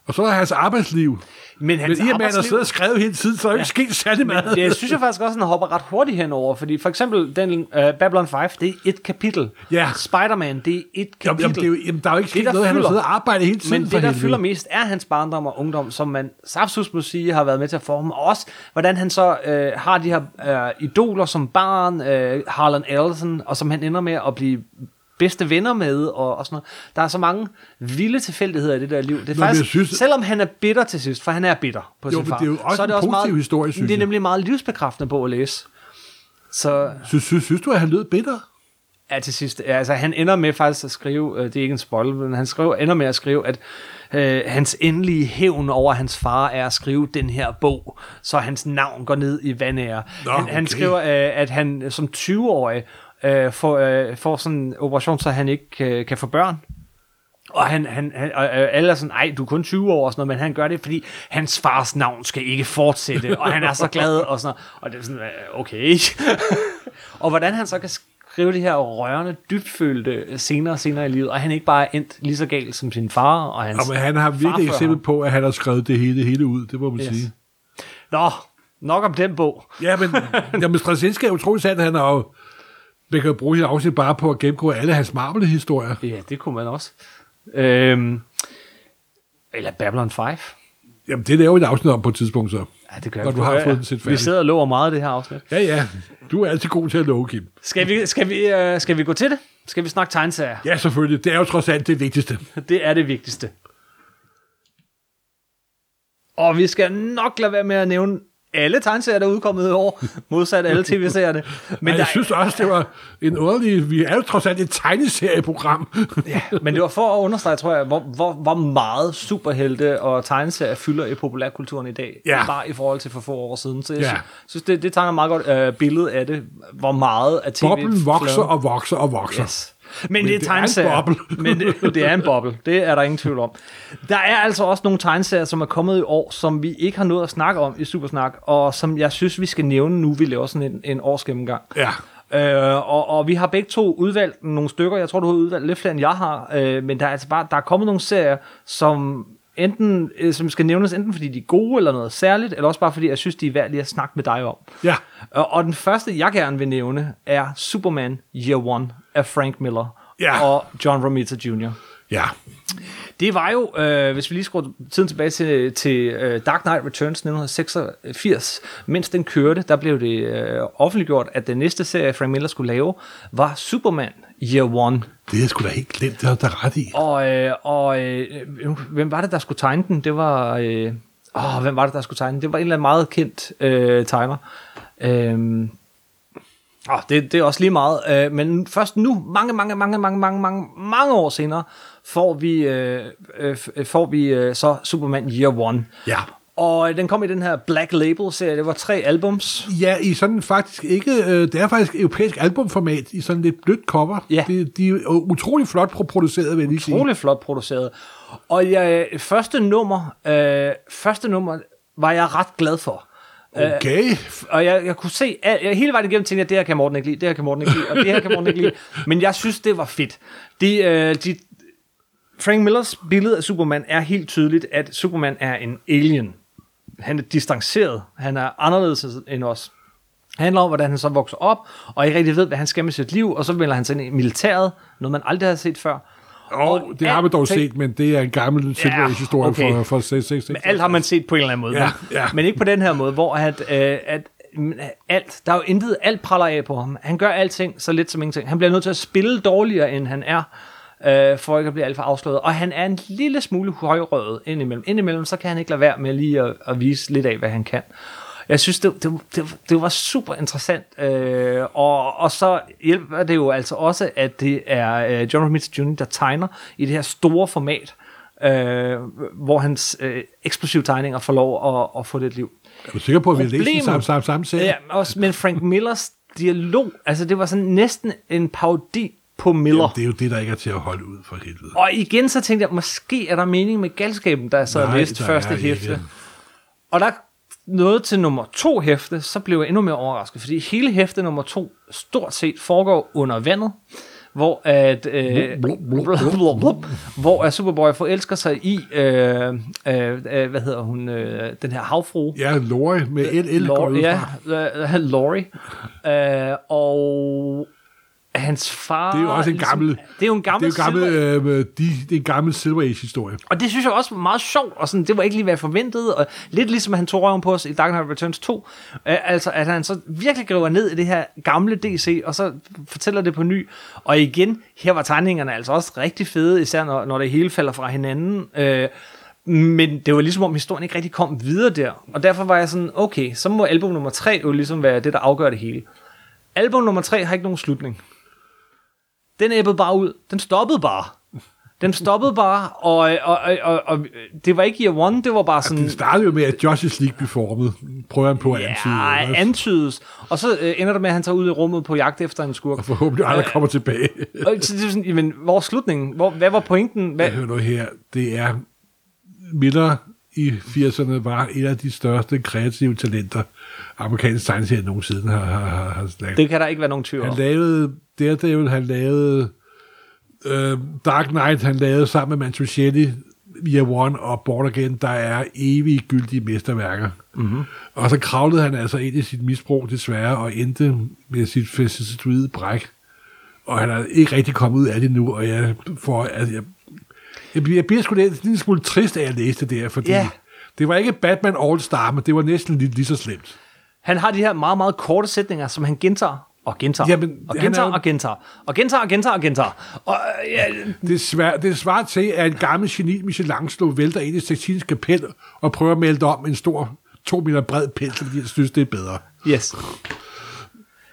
Og så er hans arbejdsliv. Men hans Men i og med, at han siddet og skrevet hele tiden, så er der ikke sket særlig meget. Men det synes jeg faktisk også, han hopper ret hurtigt henover, fordi for eksempel den uh, Babylon 5, det er et kapitel. Ja. Spider-Man, det er et kapitel. Jamen, jamen, det er jo, jamen, der er jo ikke sket noget. Han har fylder- siddet og arbejdet hele tiden Men det, der helvede. fylder mest, er hans barndom og ungdom, som man saftsus må sige har været med til at forme. Og også, hvordan han så øh, har de her øh, idoler som barn, øh, Harlan Ellison, og som han ender med at blive bedste venner med, og, og sådan noget. Der er så mange vilde tilfældigheder i det der liv. Det er Nå, faktisk, synes- selvom han er bitter til sidst, for han er bitter på Jo, sin far, det er jo også så er det en også meget, historie, synes Det er nemlig meget livsbekræftende på at læse. Så Synes, synes, synes du, at han lød bitter? Ja, til sidst. Ja, altså, han ender med faktisk at skrive, øh, det er ikke en spoiler, men han skriver, ender med at skrive, at øh, hans endelige hævn over hans far er at skrive den her bog, så hans navn går ned i vandære. Nå, han, han skriver, øh, at han som 20-årig øh, får, øh, får sådan en operation, så han ikke øh, kan få børn. Og han, han, han og øh, alle er sådan, ej, du er kun 20 år og sådan noget, men han gør det, fordi hans fars navn skal ikke fortsætte, og han er så glad og sådan noget. Og det er sådan, øh, okay. og hvordan han så kan skrive de her rørende, dybfølte scener senere i livet, og han ikke bare er endt lige så galt som sin far og hans Og men han har virkelig eksempel på, at han har skrevet det hele, hele ud. Det må man Yes. sige. Nå, nok om den bog. Ja, men jamen, Straczynski er utrolig sandt. Han har jo... Man kan jo bruge hele afsnit bare på at gennemgå alle hans Marvel-historier. Ja, det kunne man også. Øhm, eller Babylon 5. Jamen, det laver vi et afsnit om på et tidspunkt, så. Ja, det gør Når vi. du har fået den set Vi færdig. sidder og lover meget af det her afsnit. Ja, ja. Du er altid god til at love, Kim. Skal vi, skal vi, øh, skal vi gå til det? Skal vi snakke tegneserier? Ja, selvfølgelig. Det er jo trods alt det vigtigste. Det er det vigtigste. Og vi skal nok lade være med at nævne alle tegneserier, der er udkommet i år, modsat alle tv-serierne. Men Men, jeg der, synes også, det var en underlig... Vi er jo trods alt et tegneserieprogram. ja, men det var for at understrege, tror jeg, hvor, hvor, hvor meget superhelte og tegneserier fylder i populærkulturen i dag. Ja. Bare i forhold til for få år siden. Så jeg Ja. synes, det, det tegner et meget godt øh, billede af det, hvor meget af tv Boblen vokser og vokser og vokser. Yes. Men, Men det er er tegneserier. men det, det er en boble. Det er der ingen tvivl om. Der er altså også nogle tegneserier, som er kommet i år, som vi ikke har nået at snakke om i Supersnak, og som jeg synes, vi skal nævne nu, vi laver sådan en, en årsgennemgang. Ja. Øh, og, og vi har begge to udvalgt nogle stykker. Jeg tror, du har udvalgt lidt flere, end jeg har. Øh, men der er altså bare der er kommet nogle serier, som enten øh, som skal nævnes enten fordi de er gode eller noget særligt, eller også bare fordi jeg synes, de er værd lige at snakke med dig om. Ja. Og, og den første, jeg gerne vil nævne, er Superman Year One af Frank Miller Ja. og John Romita Jr. Ja. Det var jo, øh, hvis vi lige skruer tiden tilbage til, til øh, Dark Knight Returns 1986, mens den kørte, der blev det øh, offentliggjort, at den næste serie, Frank Miller skulle lave, var Superman Year One. Det er sgu da helt glemt, det har du ret i. Og, øh, og øh, hvem var det, der skulle tegne den? Det var... Øh, åh, hvem var det, der skulle tegne den? Det var en eller anden meget kendt øh, tegner. Øh, åh, det, det er også lige meget. Øh, men først nu, mange, mange, mange, mange, mange, mange, mange år senere, får vi, øh, øh, får vi øh, så Superman Year One. Ja. Og øh, den kom i den her Black Label-serie. Det var tre albums. Ja, i sådan faktisk ikke... Øh, det er faktisk europæisk albumformat i sådan lidt blødt cover. Ja. De, de er utrolig flot produceret, vil jeg lige sige. utrolig flot produceret. Og jeg, første nummer, øh, første nummer var jeg ret glad for. Okay. Og jeg, jeg kunne se, at jeg, hele vejen igennem tænkte jeg, det her kan Morten ikke lide, det her kan Morten ikke lide, og det her kan Morten ikke lide. Men jeg synes, det var fedt. De, øh, de, Frank Millers billede af Superman er helt tydeligt, at Superman er en alien. Han er distanceret. Han er anderledes end os. handler om, hvordan han så vokser op, og ikke rigtig ved, hvad han skal med sit liv, og så melder han sig ind i militæret, noget man aldrig har set før. Og det har man dog set, men det er en gammel historie okay. for, for 6, 6, 6. Men alt har man set på en eller anden måde. Ja, men, ja. men ikke på den her måde, hvor at, øh, at mm, alt, der er jo intet, alt praller af på ham. Han gør alting så lidt som ingenting. Han bliver nødt til at spille dårligere, end han er, øh, for ikke at blive alt for afsløret. Og han er en lille smule højrøget indimellem. Indimellem, så kan han ikke lade være med lige at, at vise lidt af, hvad han kan. Jeg synes, det, det, det, det var super interessant, øh, og, og så hjælper det jo altså også, at det er øh, John Romita Jr., der tegner i det her store format, øh, hvor hans øh, eksplosive tegninger får lov at, at få det et liv. Er du sikker på, at vi læst den samme, samme, samme serie? Ja, også, men Frank Millers dialog, altså det var sådan næsten en parodi på Miller. Jamen, det er jo det, der ikke er til at holde ud for helvede. Og igen så tænkte jeg, måske er der mening med galskaben, der sad og Nej, læste første ikke. hæfte. Og der nåede til nummer to hæfte, så blev jeg endnu mere overrasket, fordi hele hæfte nummer to stort set foregår under vandet, hvor at, øh, Blub, blub, blub, blub. hvor at Superboy forelsker sig i, øh, øh, øh, hvad hedder hun, øh, den her havfru, Ja, Lori med går Laurie, ud ja, uh, Laurie. Uh, og hans far... Det er jo også en gammel... Det er jo en gammel... det er jo gammel, Silver- øh, de, det er en gammel Silver Age-historie. og det synes jeg også var meget sjovt, og sådan, det var ikke lige, hvad jeg forventede, og lidt ligesom han tog røven på os i Dark Knight Returns 2, uh, altså at han så virkelig griber ned i det her gamle DC, og så fortæller det på ny, og igen, her var tegningerne altså også rigtig fede, især når, når det hele falder fra hinanden, uh, men det var ligesom om historien ikke rigtig kom videre der, og derfor var jeg sådan, okay, så må album nummer 3 jo ligesom være det, der afgør det hele. Album nummer 3 har ikke nogen slutning. Den æbbede bare ud. Den stoppede bare. Den stoppede bare, og, og, og, og, og det var ikke year one, det var bare sådan... Det startede jo med, at Justice League blev formet. Prøver han på at antyde. Ja, antydes. Og så øh, ender det med, at han tager ud i rummet på jagt efter en skurk. Og forhåbentlig aldrig kommer tilbage. Og så det er sådan, jamen, hvor er slutningen? Hvor, hvad var pointen? Hvad? Hør nu her, det er Miller i 80'erne var et af de største kreative talenter, amerikansk tegneserie nogensinde har, har, har, har lavet. Det kan der ikke være nogen tvivl om. Han lavede Daredevil, han lavede øh, Dark Knight, han lavede sammen med Mantuchelli Year One og Born Again, der er evige gyldige mesterværker. Mm-hmm. Og så kravlede han altså ind i sit misbrug desværre, og endte med sit fascistoide bræk. Og han er ikke rigtig kommet ud af det nu, og jeg får, altså, jeg, jeg, bliver, jeg bliver sgu lidt lille smule trist af at læse det der, fordi Ja. det var ikke Batman All-Star, men det var næsten lige, lige så slemt. Han har de her meget, meget korte sætninger, som han gentager og gentager, Jamen, og han gentager er og gentager, og gentager og gentager og gentager. Og, ja, Det, svær, det svarer til, at en gammel geni Michelangelo vælter ind i Sixtins kapel og prøver at melde om en stor to meter bred pensel, fordi jeg synes, det er bedre. yes.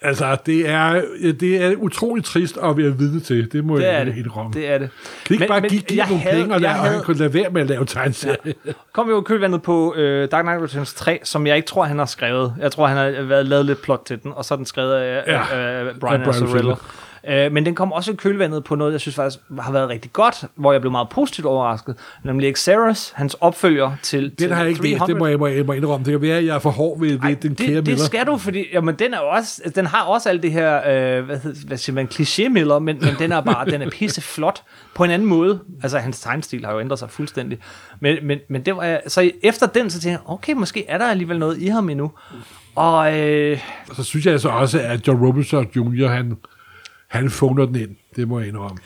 Altså, det er, det er utroligt trist at være vidne til. Det må Det jeg indrømme. Det er det. Kan ikke bare give, give jeg nogle havde- penge, og, lade, og havde- han kunne lade være med at lave tegneserier? Ja. kom jo kølvandet på øh, Dark Knight Returns 3, som jeg ikke tror, han har skrevet. Jeg tror, han har været, lavet lidt plot til den, og så er den skrevet af Ja. ja. øh, Af Brian Brian Azzarello. Øh, men den kom også i kølvandet på noget, jeg synes faktisk har været rigtig godt, hvor jeg blev meget positivt overrasket, nemlig Xeris, hans opfølger til Den til har jeg ikke læst, det må jeg, må, jeg, må indrømme. Det kan være, at jeg er for hård ved, ved Ej, den kære det, det Miller. skal du, fordi jamen, den, er også, den har også alt det her, øh, hvad, hed- hvad siger man, kliché-miller, men, men den er bare, den er pisse flot på en anden måde. Altså, hans tegnstil har jo ændret sig fuldstændig. Men, men, men det var, så efter den, så tænkte jeg, okay, måske er der alligevel noget i ham endnu. Og øh, Og så synes jeg altså også, at John Robinson Jr., han, han phoner den ind. Det må jeg indrømme.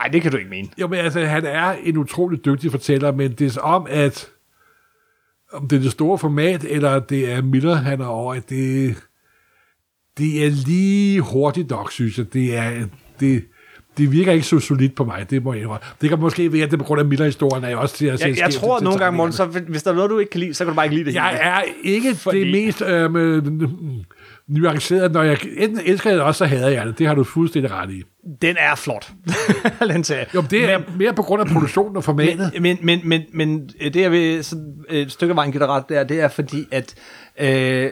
ej, det kan du ikke mene. Jo, men altså, han er en utrolig dygtig fortæller, men det er om, at om det er det store format, eller det er Miller, han er over, at det, det er lige hurtigt nok, synes jeg. Det er, det, det virker ikke så solidt på mig, det må jeg indrømme. Det kan måske være, at det på grund af Miller-historien, er jeg også til at se Jeg, jeg tror til nogle gange, Morten, så hvis der er noget, du ikke kan lide, så kan du bare ikke lide det Jeg hele. er ikke Fordi- det mest øh, nuanceret, når jeg enten elsker jeg det også, så hader jeg det. Det har du fuldstændig ret i. Den er flot, den serie. Jo, men det er mere på grund af produktionen og formatet. Men, men, men, men, men det jeg vil sådan et stykke af vejen give dig ret der, det er fordi, at øh, øh,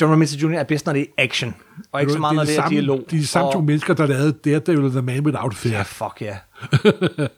John Romita Jr. er bedst, når det er action, og ikke så meget, når det er samme, dialog. De er samme og, to mennesker, der lavede Daredevil The Man Without Fear. Ja, fuck ja.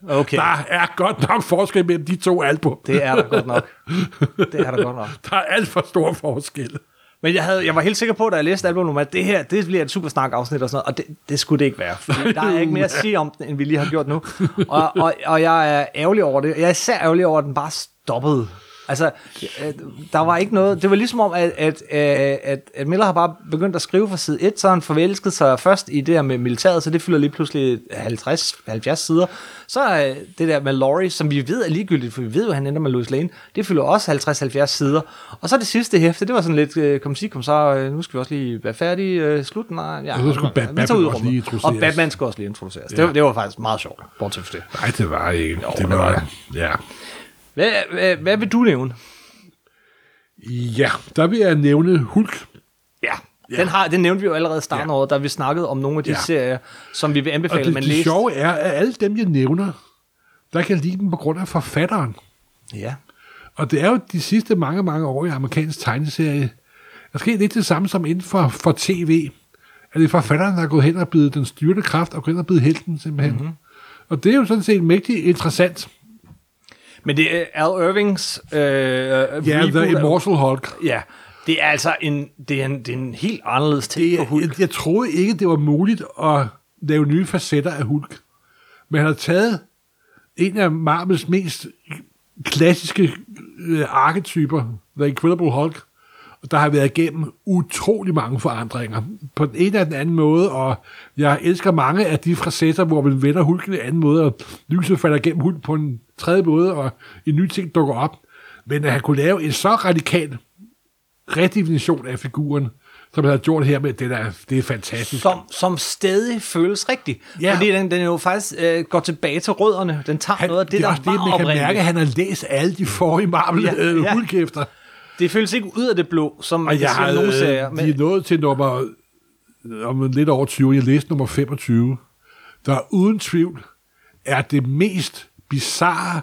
Okay, Der er godt nok forskel mellem de to album. det er der godt nok. Det er der godt nok. Der er alt for stor forskel. Men jeg, havde, jeg var helt sikker på, da jeg læste albumet, at det her, det bliver et super snak afsnit og sådan noget, og det, det skulle det ikke være. Der er ikke mere at sige om den, end vi lige har gjort nu. Og, og, og jeg er ærgerlig over det. Jeg er især ærgerlig over, at den bare stoppede. Altså, øh, der var ikke noget... Det var ligesom om, at, at, at, at, at Miller har bare begyndt at skrive fra side 1, så han forelsket sig først i det her med militæret, så det fylder lige pludselig 50-70 sider. Så er det der med Laurie, som vi ved er ligegyldigt, for vi ved jo, at han ender med Louis Lane, det fylder også 50-70 sider. Og så det sidste hæfte, det var sådan lidt, øh, kom sig, kom så, øh, nu skal vi også lige være færdige, øh, slut, nej, ja. Og så skulle Bat- tager ud Batman også lige introduceres. Og Batman skal også lige introduceres. Det, var, det var faktisk meget sjovt, bortset fra det. Nej, det var ikke. Jo, det det var, var ja. Hvad, hvad, hvad vil du nævne? Ja, der vil jeg nævne Hulk. Ja, den, har, den nævnte vi jo allerede i starten Ja. ja. over, da vi snakkede om nogle af de Ja. ja. serier, som vi vil Og anbefale, det, man det læser. sjove er, at alle dem, jeg nævner, der kan jeg lide dem på grund af forfatteren. Ja. Og det er jo de sidste mange, mange år i amerikansk tegneserie. Der sker lidt det samme som inden for, for tv. At det er forfatteren, der er gået hen og blevet den styrte kraft, og gået hen og blevet helten simpelthen. Mhm. Mm-hmm. Og det er jo sådan set mægtigt interessant. Men det er Al Irvings øh, Ja, reboot The Immortal Hulk. Ja, det er altså en, det er en, det er en helt anderledes ting Det, på Hulk. jeg, jeg troede ikke, det var muligt at lave nye facetter af Hulk. Men han har taget en af Marvels mest klassiske øh, arketyper, The Incredible Hulk, der har været igennem utrolig mange forandringer. På den ene og den anden måde, og jeg elsker mange af de facetter, hvor man vender Hulken en anden måde, og lyset falder igennem Hulk på en tredje måde, og en ny ting dukker op. Men at han kunne lave en så radikal redefinition af figuren, som han har gjort her med, det, der, det er fantastisk. Som, som stadig føles rigtigt. Ja. Fordi den, den jo faktisk øh, går tilbage til rødderne. Den tager Han, noget af det, det er der også det, var man kan mærke, at han har læst alle de forrige Marvel ja, øh, ja. Det føles ikke ud af det blå, som Og jeg sige har, om nogle øh, serier. de er nået til nummer, om lidt over 20, jeg læste nummer 25, der uden tvivl er det mest bizarre,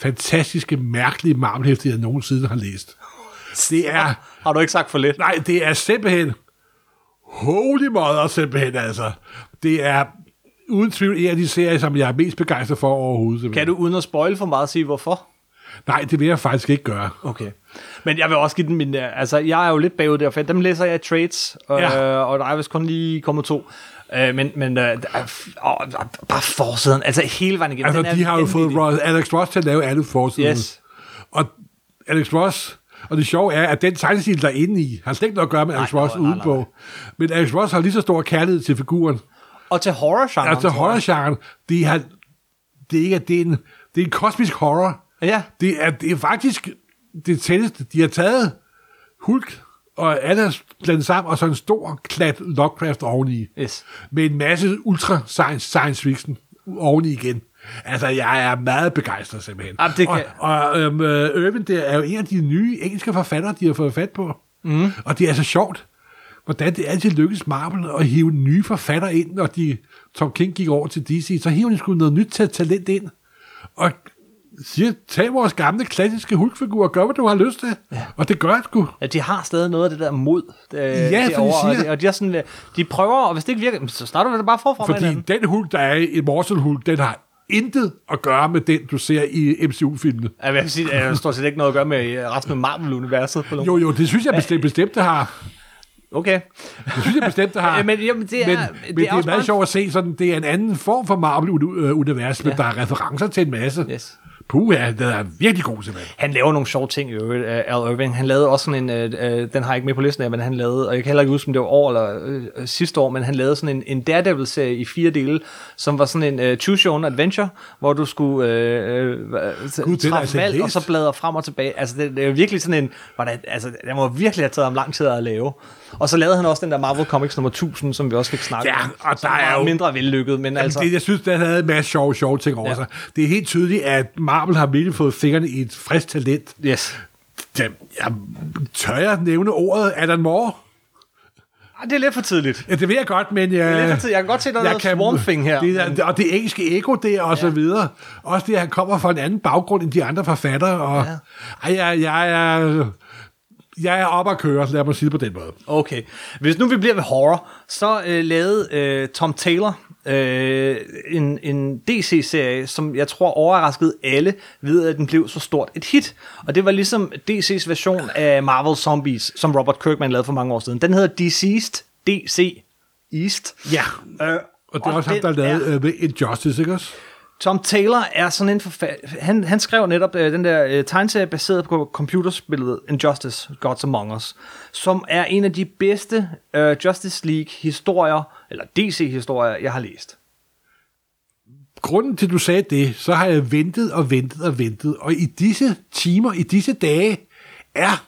fantastiske, mærkelige Marvel-hæfte, jeg nogensinde har læst. Det er, Har du ikke sagt for lidt? nej, det er simpelthen, holy mother simpelthen altså. Det er uden tvivl en af de serier, som jeg er mest begejstret for overhovedet. simpelthen. Kan du uden at spoil for meget sige, hvorfor? Nej, det vil jeg faktisk ikke gøre. Okay. Men jeg vil også give den min... øh, Altså, jeg er jo lidt bagud der, for dem læser jeg i trades, og, Ja. ja. og der er vist kun lige kommet to. Øh, men men øh, der er bare forsiden, altså hele vejen igennem. Altså, de har jo fået. Ross, Alex Ross til at lave alle forsiden. Yes. Og Alex Ross, og det sjove er, at den tegnestil, der er inde i, har slet ikke noget at gøre med Alex Nej, Ross nej, nej, udenpå. Men Alex Ross har lige så stor kærlighed til figuren. Og til horror-genren. Tror jeg. horror-genren, det er, det er ikke, det er en, det er en kosmisk horror. Ja. Det er, det er faktisk det tætteste. De har taget Hulk og er blandet sammen, og så en stor klat Lovecraft oveni. Yes. Med en masse ultra science, science fiction oveni igen. Altså, jeg er meget begejstret simpelthen. Jamen, det kan- Og, og øhm, øh, Irvin, det er jo en af de nye engelske forfattere, de har fået fat på. Mm. Og det er så sjovt, hvordan det altid lykkes Marvel at hive nye forfattere ind, når de, Tom King gik over til DC, så hiver de sgu noget nyt ta- talent ind. Og siger, tag vores gamle klassiske hulkfigur og gør, hvad du har lyst til. Ja. Og det gør jeg sgu. Ja, de har stadig noget af det der mod øh, ja, som de og, siger. de, og de, er sådan, øh, de prøver, og hvis det ikke virker, så starter vi da bare forfra med Fordi hinanden. den hulk, der er i Immortal Hulk, den har intet at gøre med den, du ser i MCU-filmene. Jeg vil sige, det stort set ikke noget at gøre med øh, resten af Marvel-universet. Jo, jo, det synes jeg bestemt, bestemt det har. Okay. Det synes jeg bestemt, det har. Ja, men, jamen, det er, men, det men det er, meget sjovt at se, sådan, det er en anden form for Marvel-univers, men Ja. der er referencer til en masse. Yes. Puh, ja, det er virkelig god simpelthen. Han laver nogle sjove ting i øvrigt, uh, Al Irving. Han lavede også sådan en, uh, uh, den har jeg ikke med på listen af, men han lavede, og jeg kan heller ikke huske, om det var år eller uh, sidste år, men han lavede sådan en, en Daredevil-serie i fire dele, som var sådan en uh, choose your own adventure, hvor du skulle uh, uh, Gud, træffe altså valg, ikke og så bladre frem og tilbage. Altså, det, det er virkelig sådan en, hvordan, altså, den må virkelig have taget ham lang tid at lave. Og så lavede han også den der Marvel Comics nummer 1000, som vi også fik snakket Ja, om. og som der er jo- mindre vellykket, men Jamen, altså... det, jeg synes, der havde en masse sjove, sjove ting over Ja. sig. Det er helt tydeligt, at Marvel har virkelig fået fingrene i et frisk talent. Yes. Jamen, jeg tør jeg nævne ordet Alan Moore? Ah, Det er lidt for tidligt. Ja, det ved jeg godt, men jeg... Det er lidt for tidligt. Jeg kan godt se, der er noget Swamp Thing her. Det, der, og det engelske ego der, og ja. så videre. Også det, at han kommer fra en anden baggrund end de andre forfattere. Og, ja. ej, jeg, jeg, er, jeg er op at køre, lad mig sige det på den måde. Okay. Hvis nu vi bliver ved horror, så øh, lavede øh, Tom Taylor øh, en, en DC-serie, som jeg tror overraskede alle ved, at den blev så stort et hit. Og det var ligesom DC's version af Marvel Zombies, som Robert Kirkman lavede for mange år siden. Den hedder Deceased DC East. Ja. Øh, Og det er også ham, der lavede er- uh, Injustice, ikke også? Tom Taylor er sådan en forfatter. Han, han skrev netop øh, den der øh, tegneserie baseret på computerspillet Injustice, Gods Among Us, som er en af de bedste øh, Justice League-historier, eller DC-historier, jeg har læst. Grunden til, at du sagde det, så har jeg ventet og ventet og ventet, og i disse timer, i disse dage, er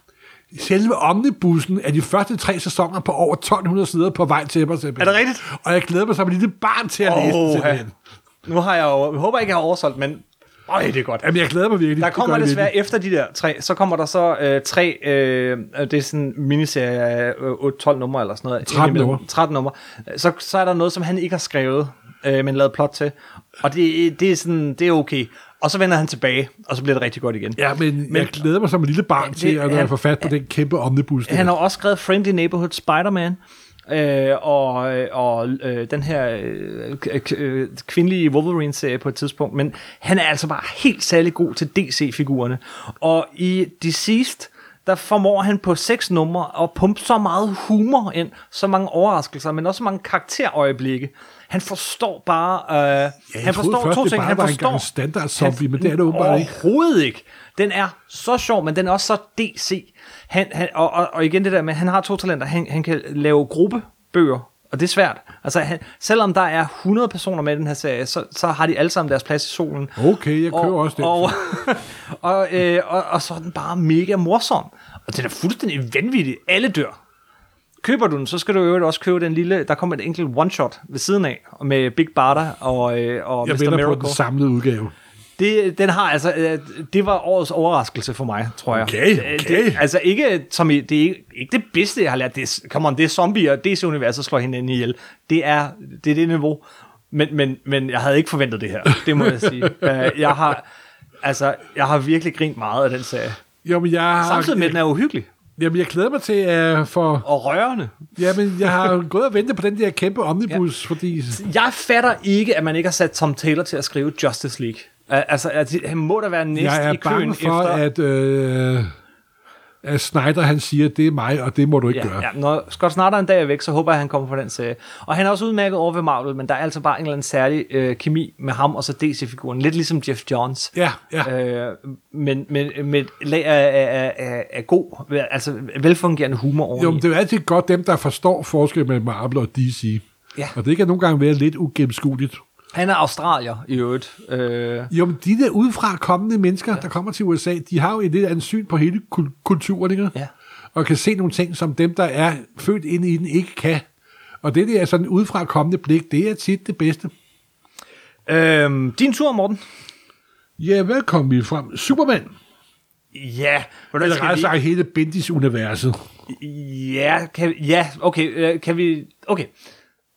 selve omnibussen af de første tre sæsoner på over 1200 sider på vej til mig. Er det rigtigt? Og jeg glæder mig som et lille barn til at læse den. Nu har jeg jo, jeg håber ikke, jeg har oversolgt, men øj, det er godt. Jamen, jeg glæder mig virkelig. Der Det kommer jeg desværre virkelig. efter de der tre, så kommer der så øh, tre, øh, det er sådan en miniserie af øh, 12 numre eller sådan noget. 13 Indimellem- numre. 13 numre. Så, så er der noget, som han ikke har skrevet, øh, men lavet plot til. Og det, det, er sådan, det er okay. Og så vender han tilbage, og så bliver det rigtig godt igen. Ja, men, Men- jeg glæder mig som et lille barn det- til at han- jeg får fat på den kæmpe omnibus. Han har også skrevet Friendly Neighborhood Spider-Man, øh, og, og øh, den her øh, k- øh, kvindelige Wolverine-serie på et tidspunkt, men han er altså bare helt særlig god til DC-figurerne. Og i Deceased, der formår han på seks numre at pumpe så meget humor ind, så mange overraskelser, men også så mange karakterøjeblikke. Han forstår bare... Øh, Ja, han forstår først, to ting. Han en forstår, gang standard zombie, men det er det åbenbart ikke. Overhovedet ikke. Den er så sjov, men den er også så DC. Han, han, og, og, og igen det der med, han har to talenter. Han, han kan lave gruppebøger, og det er svært. Altså, han, selvom der er 100 personer med i den her serie, så, så har de alle sammen deres plads i solen. Okay, jeg køber også den. Og, og, øh, og, og så er den bare mega morsom. Og den er fuldstændig vanvittig. Alle dør. Køber du den, så skal du øvrigt også købe den lille, der kommer et enkelt one-shot ved siden af, med Big Barda og, øh, og jeg Mr. venter på Miracle. den samlede udgave. Det, den har altså, øh, det var årets overraskelse for mig, tror jeg. Okay, Det- okay. Det, altså ikke, som i, det er ikke, ikke det bedste, jeg har lært. Det er, come on, det er zombier, DC-universet slår hinanden ihjel. Det er det, er det niveau. Men, men, men jeg havde ikke forventet det her, det må jeg sige. Øh, jeg har, altså, jeg har virkelig grint meget af den serie. Jo, men jeg har, Samtidig med, at den er uhyggelig Jamen, jeg glæder mig til at for... og rørende. Jamen, jeg har gået og ventet på den der kæmpe omnibus, ja. fordi... Jeg fatter ikke, at man ikke har sat Tom Taylor til at skrive Justice League. Al- Altså, at han må da være næst Jeg er i køen bange for, efter... at, øh, at Snyder, han siger, det er mig, og det må du ikke Ja, gøre. ja, når Scott Snyder en dag er væk, så håber jeg, han kommer på den serie. Og han er også udmærket over ved Marvel, men der er altså bare en eller anden særlig øh, kemi med ham og så DC-figuren. Lidt ligesom Jeff Johns. Ja, ja. Øh, men men med et lag af, af, af, af god, altså velfungerende humor over Jo, men det er jo altid godt dem, der forstår forskel mellem Marvel og DC. Ja. Og det kan nogle gange være lidt ugennemskueligt. Han er australier i øvrigt. Øh, Jo, men de der udefra kommende mennesker, ja. der kommer til USA, de har jo et lidt andet syn på hele kul- kulturen, ikke? Ja. Og kan se nogle ting, som dem, der er født ind i den, ikke kan. Og det der er sådan udefra kommende blik, det er tit det bedste. øh, din tur, Morten. Ja, velkommen vi frem. Superman. Ja, hvordan Eller skal vi... hele Bendis-universet. Ja, kan, ja, okay, øh, kan vi... Okay.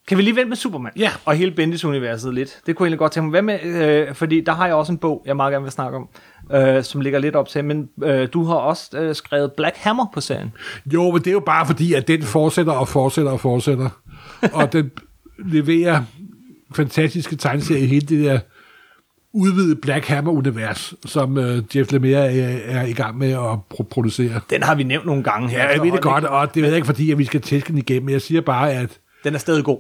Kan vi lige vente med Superman? Ja. Og hele Bendis-universet lidt. Det kunne jeg egentlig godt tænke mig. Hvad med, øh, fordi der har jeg også en bog, jeg meget gerne vil snakke om, øh, som ligger lidt op til, men øh, du har også øh, skrevet Black Hammer på serien. Jo, men det er jo bare fordi, at den fortsætter og fortsætter og fortsætter. og den leverer fantastiske tegneserier i hele det der udvidede Black Hammer-univers, som øh, Jeff Lemire er, er i gang med at pro- producere. Den har vi nævnt nogle gange her. Ja, jeg ved det godt, og det ved jeg ikke, fordi at vi skal tæske den igennem. Jeg siger bare, at? Den er stadig god.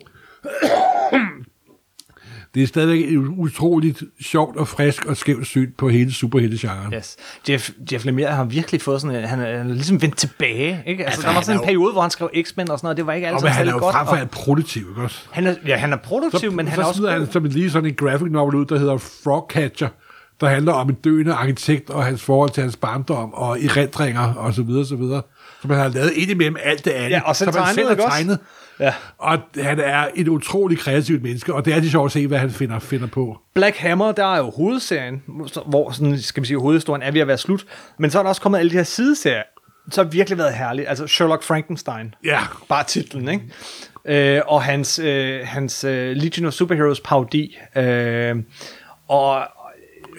Det er stadigvæk et utroligt sjovt og frisk og skævt syn på hele superheltegenren. Yes. Jeff, Jeff Lemire har virkelig fået sådan en, han er, han er ligesom vendt tilbage. Ikke? Altså, Altså, der var sådan en jo- periode, hvor han skrev X-Men og sådan noget. Det var ikke altid men han er særlig jo godt. frem for alt produktiv, ikke også? han er, ja, han er produktiv, men han så er også god. han som lige sådan en graphic novel ud, der hedder Frogcatcher, der handler om en døende arkitekt og hans forhold til hans barndom og erindringer og så videre, så videre. Som han har lavet ind imellem alt det andet. Ja, og så han tegnet, selv har ikke også? Ja. Og han er et utroligt kreativt menneske, og det er altid sjovt at se, hvad han finder, finder på. Black Hammer, der er jo hovedserien, hvor sådan, skal man sige, hovedhistorien er ved at være slut. Men så er der også kommet alle de her sideserier, så har virkelig været herligt. Altså Sherlock Frankenstein. Ja. Bare titlen, ikke? Øh, og hans, øh, hans øh, Legion of Superheroes parodi. Øh, og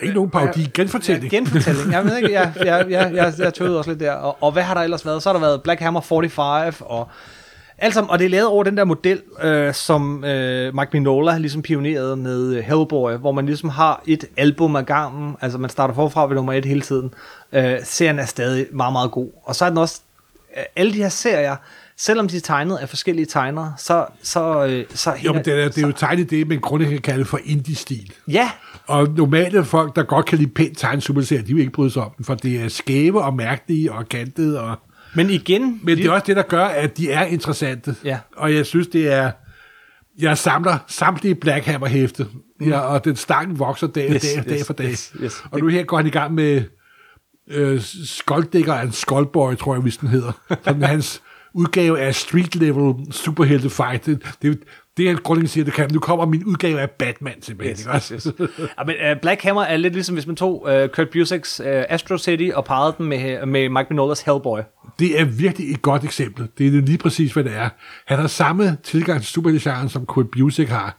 Ikke nogen parodi, genfortælling. Ja, genfortælling. Jeg ved ikke, jeg, jeg, jeg, jeg, jeg tøvede også lidt der. Og, og hvad har der ellers været? Så har der været Black Hammer 45, og alt sammen, og det er lavet over den der model, øh, som øh, Mike Mignola har ligesom pioneret med øh, Hellboy, hvor man ligesom har et album ad gangen, altså man starter forfra ved nummer et hele tiden. Øh, serien er stadig meget, meget god. Og så er den også, øh, alle de her serier selvom de er tegnet af forskellige tegnere, så, så, øh, så Jo, men det er, det er jo tegnet det, man grundlæggende kan kalde for indie-stil. Ja, Og normale folk, der godt kan lide pænt tegnet superserier, de vil ikke bryde sig om den, for det er skæve og mærkelige og kantede. Og... men igen... Men det er også det, der gør, at de er interessante. Ja. Og jeg synes, det er... Jeg samler samtlige Black Hammer hæfte, ja, og den stang vokser dag, Mm. Yes, dag, dag yes, for dag. yes, yes. Og nu her går han i gang med øh, Skolddækker and Skullboy, tror jeg, hvis den hedder. Sådan hans udgave af street level superhelte fight. Det, det, det er grundlæggende siger, det kan. Nu kommer min udgave af Batman simpelthen. Yes, yes, yes. ja, men, uh, Black Hammer er lidt ligesom, hvis man tog uh, Kurt Busicks uh, Astro City og parrede den med, med Mike Mignola's Hellboy. Det er virkelig et godt eksempel. Det er lige præcis, hvad det er. Han har samme tilgang til superheltegenren, som Kurt Busiek har.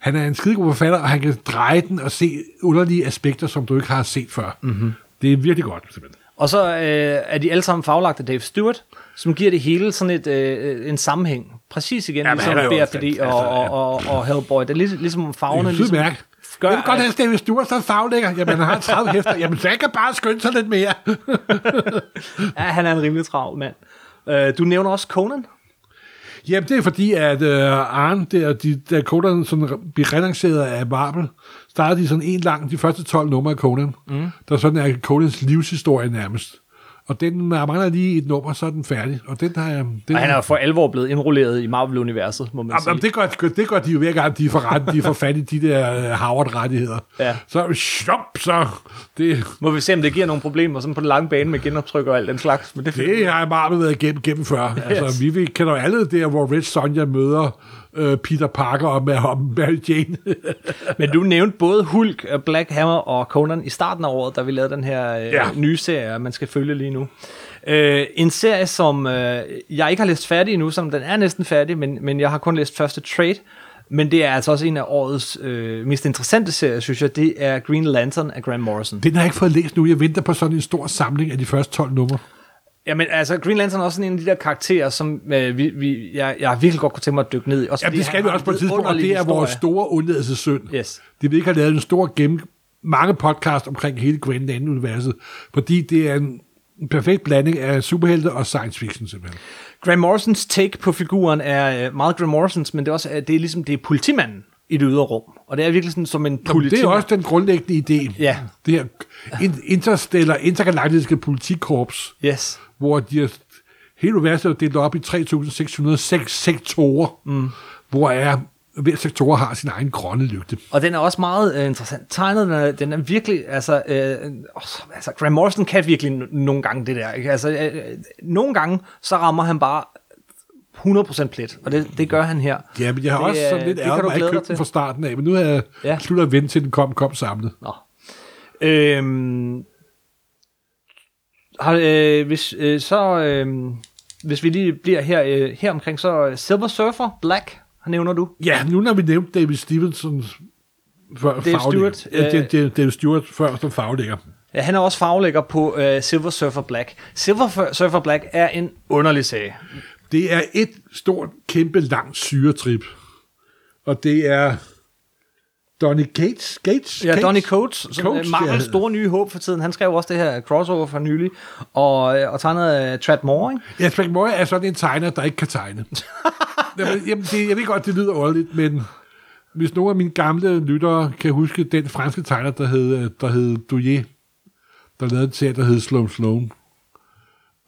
Han er en skidegod forfatter, og han kan dreje den og se underlige aspekter, som du ikke har set før. Mhm. Mm-hmm. Det er virkelig godt, simpelthen. Og så uh, er de alle sammen faglagt af Dave Stewart, som giver det hele sådan et, uh, en sammenhæng. Præcis igen, Jamen, ligesom BFD og, altså, ja. og, og, og Hellboy. Det er ligesom, ligesom farverne er ligesom gør, Jeg vil godt at- have David Stewart som faglægger. Jamen, han har 30 hæfter. Jamen, så han kan bare skynde sig lidt mere. Ja, han er en rimelig travl mand. Uh, du nævner også Conan. Jamen, det er fordi, at uh, Arne, der, de, da Conan sådan blev relanceret af Marvel, startede de sådan en lang, de første 12 numre af Conan, mm. der sådan er Conans livshistorie nærmest. Og den der mangler lige et nummer, så er den færdig. Og den har jeg... Den, Og han er for alvor blevet indrulleret i Marvel-universet, må man Jamen, sige. jamen, det, gør, det gør de jo hver gang, de får, ret, de får fat i de der uh, Howard-rettigheder. Ja. Så shop, så... Det, Må vi se, om det giver nogle problemer sådan på den lange bane med genoptryk og alt den slags. Men det, det har Marvel været igennem, gennem før. Yes. Altså, vi, vi kender jo alle der, hvor Red Sonja møder uh, Peter Parker og, Ma- og Mary Jane. Men du nævnte både Hulk, øh, Black Hammer og Conan i starten af året, da vi lavede den her øh, ja. nye serie, man skal følge lige nu. Øh, en serie, som øh, jeg ikke har læst færdig endnu, som den er næsten færdig, men, men jeg har kun læst første trade. Men det er altså også en af årets øh, mest interessante serier, synes jeg. Det er Green Lantern af Grant Morrison. Den har jeg ikke fået læst nu. Jeg venter på sådan en stor samling af de første 12 numre. Jamen altså, Green Lantern er også sådan en af de der karakterer, som øh, vi, vi, jeg, jeg virkelig godt kunne tænke mig at dykke ned i. Også Ja, det skal vi også på et tidspunkt, og det er vores historie. store undladelsessynd. Yes. Det vi ikke har lavet en stor gennem mange podcast omkring hele Green Lantern-universet, fordi det er en en perfekt blanding af superhelte og science fiction simpelthen. Grant Morrisons take på figuren er øh, meget Grant Morrisons, men det er også det er ligesom det er politimanden i det ydre rum. Og det er virkelig sådan som en politimand. det er også den grundlæggende idé. Ja. Det her in- interstellar, intergalaktiske politikorps, Yes. Hvor de er, hele universet er delt op i 3.606 sektorer, mm. hvor er, hver sektor har sin egen grønne lygte. Og den er også meget øh, interessant tegnet. Den er, den er virkelig, altså, øh, altså, Grant Morrison kan virkelig n- nogle gange det der. Ikke? Altså, øh, øh, nogle gange, så rammer han bare 100% plet, og det, det gør han her. Ja, men jeg har Det, også sådan øh, lidt ærget mig, dig købte den fra starten af, men nu har jeg Ja. ja. sluttet at vente til den kom, kom samlet. Nå. Øhm, har, øh, hvis, øh, så, øh, hvis vi lige bliver her, øh, her omkring, så øh, Silver Surfer, Black, nævner du. Ja, nu når vi nævnte David Stevenson før Dave faglægger. Stewart, Ja, Dave, Dave, Dave Stewart før som faglægger. Ja, han er også faglægger på øh, Silver Surfer Black. Silver Surfer Black er en underlig sag. Det er et stort, kæmpe, langt syretrip. Og det er Donny Gates. Gates? Ja, Gates? Donny Coates, som Coates, Marvels ja. store nye håb for tiden. Han skrev også det her crossover for nylig, og, øh, og tegnede uh, Trad Moore, ikke? Ja, Frank Moore er sådan en tegner, der ikke kan tegne. jamen, jamen, det, jeg ved godt, det lyder underligt, men hvis nogle af mine gamle lyttere kan huske den franske tegner, der hed, øh, der hed Douillet, der lavede en serie, der hed Sloan Sloan.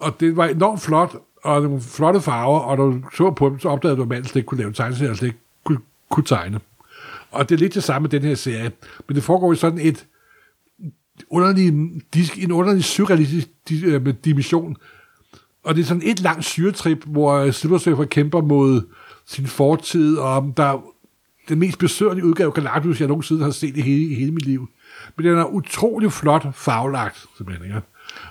Og det var enormt flot, og nogle flotte farver, og når du så på dem, så opdagede du, at man slet ikke kunne lave tegneserier, og slet ikke kunne, kunne tegne. Og det er lidt det samme med den her serie, men det foregår i sådan et underlig, en underlig surrealistisk øh, dimension, og det er sådan et langt syretrip, hvor Silver Surfer kæmper mod sin fortid, og der er den mest besøgende udgave af Galactus, jeg nogensinde har set i hele, i hele mit liv. Men den er utrolig flot faglagt, simpelthen. Ikke?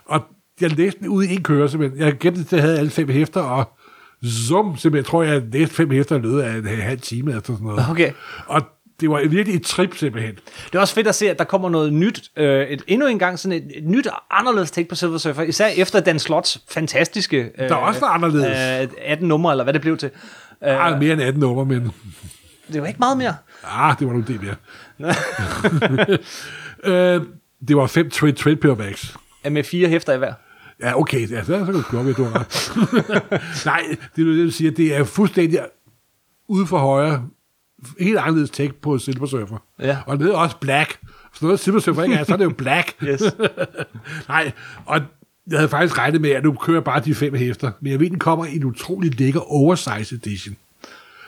Og jeg læste den ud i en køre, simpelthen. Jeg gættede, at jeg havde alle fem hæfter, og zoom, simpelthen. Jeg tror, jeg læste fem hæfter i løbet af en halv time, efter sådan noget. Okay. Og det var virkelig et trip, simpelthen. Det er også fedt at se, at der kommer noget nyt, øh, et, endnu en gang sådan et, et nyt og anderledes take på Silver Surfer, især efter Dan Slots fantastiske øh, Der også var anderledes. øh, 18 numre, eller hvad det blev til. Øh, Ah, mere end 18 nummer, men... det var ikke meget mere. Ah, det var nu det, ja. øh, det var fem trade, trade paperbacks. Øh, Med fire hæfter i hver. Ja, okay, ja, så, så kan du at du har ret. Nej, det er det, du siger, det er fuldstændig ude for højre, helt anderledes take på Silver Surfer. Ja. Og det er også black. Så noget Silver Surfer ikke er, så er det jo black. Yes. Nej, og jeg havde faktisk regnet med, at du kører bare de fem hæfter, men jeg ved, den kommer i en utrolig lækker oversize edition.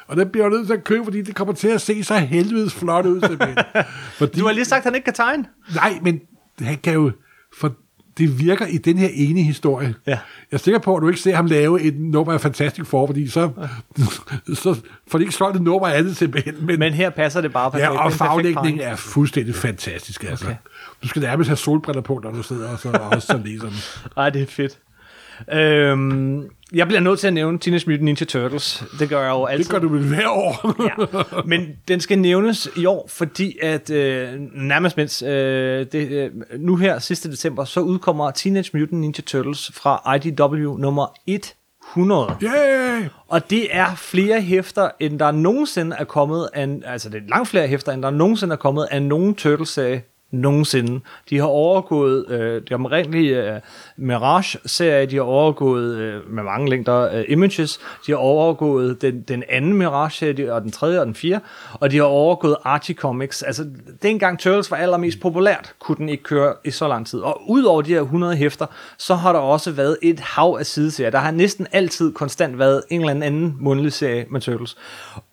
Og den bliver jeg nødt til at købe, fordi det kommer til at se så helvedes flot ud. Fordi, Du har lige sagt, at han ikke kan tegne. Nej, men han kan jo... For det virker i den her ene historie. Ja. Jeg er sikker på, at du ikke ser ham lave et nummer af Fantastic Four, fordi så, så får de ikke solgt et nummer af andet simpelthen. Men, Men her passer det bare perfekt. ja, og faglægningen er fuldstændig fantastisk. Altså. Okay. Du skal nærmest have solbriller på, når du sidder og så, og også så læser den. Ej, det er fedt. Øhm, jeg bliver nødt til at nævne Teenage Mutant Ninja Turtles. Det gør jeg jo altid. Det gør du vel hver år. ja. Men den skal nævnes i år, fordi at øh, nærmest mens øh, det, øh, nu her sidste december, så udkommer Teenage Mutant Ninja Turtles fra IDW nummer 100. Yay! Og det er flere hæfter, end der nogensinde er kommet af, altså det er langt flere hæfter, end der nogensinde er kommet af nogen Turtles-serie nogensinde. De har overgået øh, de omrindelige øh, Mirage-serie, de har overgået øh, med mange længder øh, Images, de har overgået den, den anden Mirage-serie, og den tredje og den fjerde, og de har overgået Archie Comics. Altså, dengang Turtles var allermest populært, kunne den ikke køre i så lang tid. Og udover de her 100 hæfter, så har der også været et hav af sideserier. Der har næsten altid konstant været en eller anden mundlig serie med Turtles.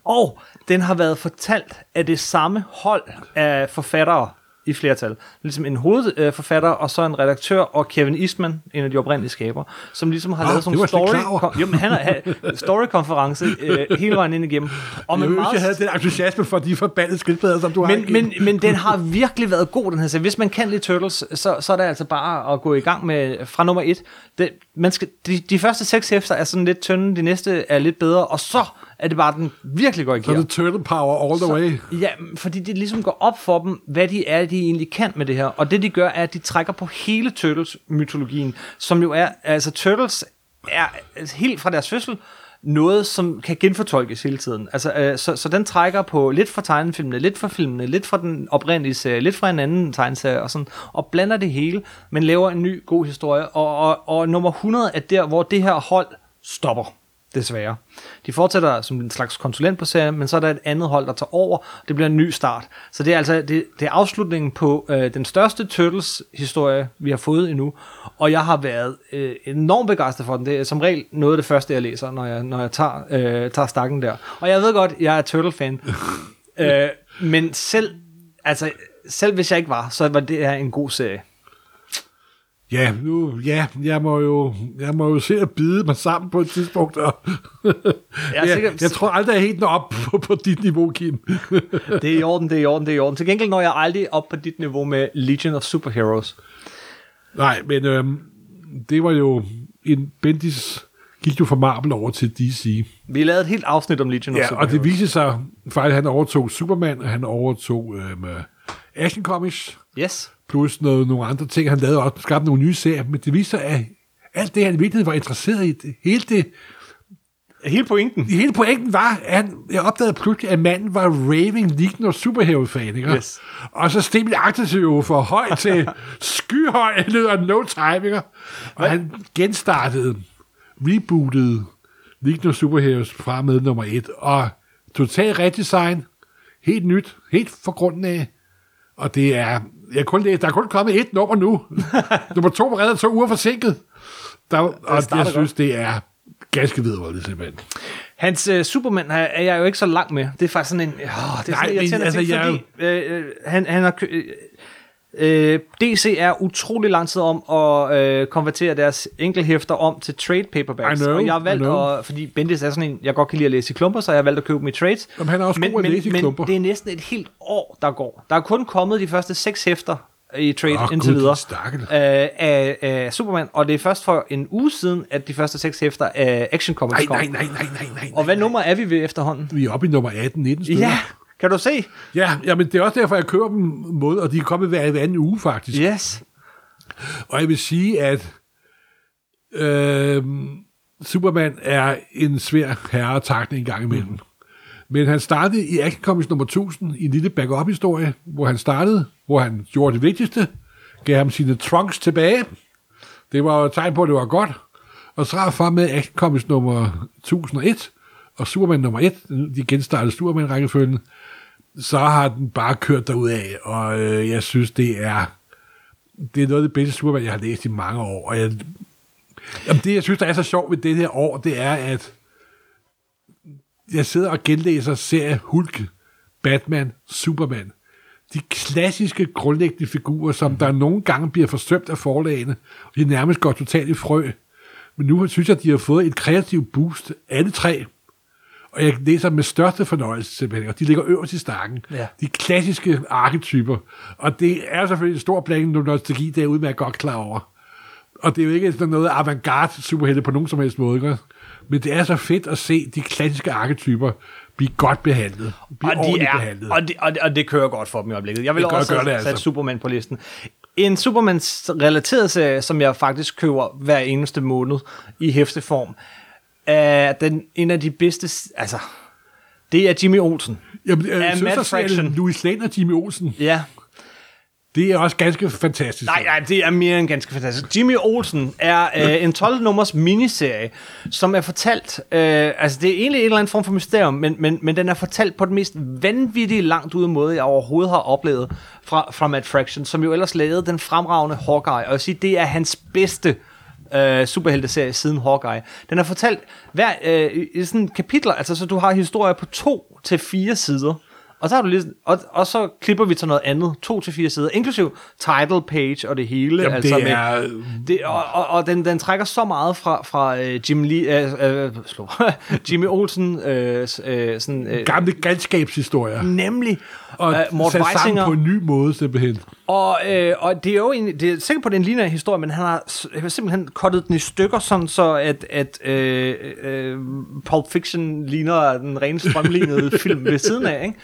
Og den har været fortalt af det samme hold af forfattere i flertal. Ligesom en hovedforfatter, og så en redaktør, og Kevin Eastman, en af de oprindelige skaber, som ligesom har Ah, lavet sådan en story, kom, jo, men han har story-konference øh, hele vejen ind igennem. Og Jeg meget jeg havde den entusiasme for de forbandede skildpadder, som du har. men, men, men den har virkelig været god, den her serie. Hvis man kan lide Turtles, så, så er det altså bare at gå i gang med fra nummer et. Det, man skal, de, de første seks hæfter er sådan lidt tynde, de næste er lidt bedre, og så er det bare, den virkelig går i så er gear. det turtle power all the way. Ja, fordi det ligesom går op for dem, hvad de er, de egentlig kan med det her. Og det de gør, er, at de trækker på hele Turtles-mytologien, som jo er, altså Turtles er altså, helt fra deres fødsel, noget, som kan genfortolkes hele tiden. Altså, øh, så, så den trækker på lidt fra tegnefilmene, lidt fra filmene, lidt fra den oprindelige serie, lidt fra en anden tegneserie, og, sådan, og blander det hele, men laver en ny god historie. Og, og, og nummer 100 er der, hvor det her hold stopper desværre. De fortsætter som en slags konsulent på serien, men så er der et andet hold, der tager over. Det bliver en ny start. Så det er altså det, det er afslutningen på øh, den største Turtles-historie, vi har fået endnu. Og jeg har været øh, enormt begejstret for den. Det er som regel noget af det første, jeg læser, når jeg, når jeg tager, øh, tager stakken der. Og jeg ved godt, jeg er Turtle-fan. øh, men selv, altså, selv hvis jeg ikke var, så var det her en god serie. Ja, nu, ja, jeg må jo, jeg må jo se at bide mig sammen på et tidspunkt. Og Jeg er jeg, sikker- jeg tror aldrig, jeg er helt når op på, på dit niveau, Kim. Det er i orden, det er i orden, det er i orden. Til gengæld når jeg aldrig op på dit niveau med Legion of Superheroes. Nej, men øhm, det var jo en Bendis gik jo fra Marvel over til DC. Vi lavede et helt afsnit om Legion of Ja, og Superheroes. det viste sig faktisk, at han overtog Superman, og han overtog øhm, øh, Action Comics, Yes. Plus noget, nogle andre ting. Han lavede også skabte nogle nye serier, men det viste sig, at alt det, han i virkeligheden var interesseret i, det, hele det, Hele pointen. hele pointen var, at han, jeg opdagede pludselig, at manden var raving Legion of Superhero-fan, ikke? Yes. Og så steg min aktie jo for højt til skyhøj af no time, ikke? Og han genstartede, rebootede of Superheroes fra med nummer et, og totalt redesign, helt nyt, helt fra grunden af, og det er, jeg kun, læst- der er kun kommet et nummer nu. nummer to var reddet to uger forsinket. Der, og jeg synes, det er ganske vidunderligt simpelthen. Hans uh, Superman er, er jeg jo ikke så langt med. Det er faktisk sådan en... Oh, det er Nej, sådan men irriterende altså, ting, jeg- fordi øh, øh, han, han har... Øh, øh, DC er utrolig lang tid om at øh, konvertere deres enkelhæfter om til trade paperbacks. I know, og jeg har valgt I know. at, fordi Bendis er sådan en, jeg godt kan lide at læse i klumper, så jeg har valgt at købe dem i trades. Jamen, han er også men, god at men, læse i men klumper. det er næsten et helt år, der går. Der er kun kommet de første seks hæfter i trade Åh, indtil videre øh, af, af Superman, og det er først for en uge siden, at de første seks hæfter af Action Comics Nej, kom. nej, nej, nej, nej, nej. Og hvad nummer er vi ved efterhånden? Vi er oppe i nummer 18-19 stykker. Ja, kan du se? Ja, jamen, det er også derfor, jeg køber dem mod, og de er kommet hver, hver anden uge, faktisk. Yes. Og jeg vil sige, at øh, Superman er en svær herretakning en gang imellem. Mm. Men han startede i Action Comics nummer 1000 i en lille backup-historie, hvor han startede, hvor han gjorde det vigtigste, gav ham sine trunks tilbage, Det var et tegn på, at det var godt. Og så er fra med Action Comics nummer 1001, og Superman nummer 1, de genstartede Superman-rækkefølgen, så har den bare kørt af, og øh, jeg synes, det er det er noget af det bedste Superman, jeg har læst i mange år, og jeg, jamen det, jeg synes, der er så sjovt ved det her år, det er, at jeg sidder og genlæser serie Hulk, Batman, Superman. De klassiske grundlæggende figurer, som der nogle gange bliver forsømt af forlagene, og de nærmest går totalt i frø. Men nu synes jeg, at de har fået et kreativt boost, alle tre. Og jeg læser med største fornøjelse simpelthen, og de ligger øverst i stakken. Ja. De klassiske arketyper. Og det er selvfølgelig en stor blanding af nostalgi, det er udmærket godt klar over. Og det er jo ikke sådan noget avantgarde superhelte på nogen som helst måde, ikke? Men det er så fedt at se de klassiske arketyper blive godt behandlet. Blive Og, de er, behandlet. og, det, og, det, og det kører godt for dem i øjeblikket. Jeg vil Det gør- også gør det altså. sat Superman på listen. En Superman-relateret serie, som jeg faktisk køber hver eneste måned i hæfteform, er den, en af de bedste... Altså, det er Jimmy Olsen. Jamen, øh, Matt søsterserien Fraction. Louis Lane og Jimmy Olsen, Ja, det er også ganske fantastisk. Nej, nej, det er mere end ganske fantastisk. Jimmy Olsen er øh, en 12-nummers miniserie, som er fortalt... Øh, altså, det er egentlig en eller anden form for mysterium, men, men, men den er fortalt på den mest vanvittige langt ude måde, jeg overhovedet har oplevet fra, fra Matt Fraction, som jo ellers lavede den fremragende Hawkeye. Og jeg vil sige, det er hans bedste øh, superhelteserie siden Hawkeye. Den er fortalt hver, øh, i- i sådan kapitler, altså så du har historier på to til fire sider, og så, har du lige, og, og så klipper vi til noget andet, to til fire sider, inklusiv title page og det hele. Jamen, altså det med, er- det, og, og, og den, den trækker så meget fra, fra uh, Jim Lee, uh, uh, slå, Jimmy Olsen, uh, uh, sådan, uh, Gamle galskabshistorier. nemlig, Og uh, Mort sat sammen Weisinger, på en ny måde, simpelthen. og, øh, og det er jo egentlig, det er sikkert på, at det er en historie, men han har simpelthen kottet den i stykker, sådan så at, at øh, øh, Pulp Fiction ligner den rene strømlignede film ved siden af, ikke?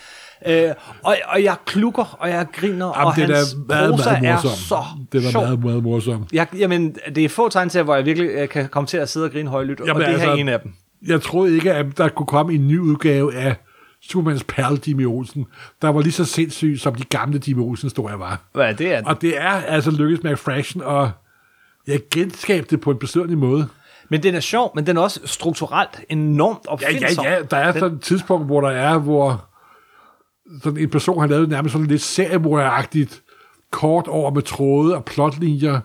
Øh, og, og jeg klukker, og jeg griner, Jamen, og det hans meget, prosa meget er så det var sjov. meget, meget morsomt. Jeg, jamen, det er få tegn til, hvor jeg virkelig øh, kan komme til at sidde og grine højlydt, og Jamen, det her altså- er en af dem. Jeg troede ikke, at der kunne komme en ny udgave af Supermans perle Jimmy Olsen, der var lige så sindssyg, som de gamle Jimmy Olsen-historier var. Hvad det er Og det er altså lykkedes med Fraction at jeg genskabe det på en besøgende måde. Men den er sjov, men den er også strukturelt enormt Ja, opfindsom. ja, ja. Der er sådan et tidspunkt, hvor der er, hvor sådan en person har lavet nærmest sådan lidt seriemorderagtigt kort over med tråde og plotlinjer,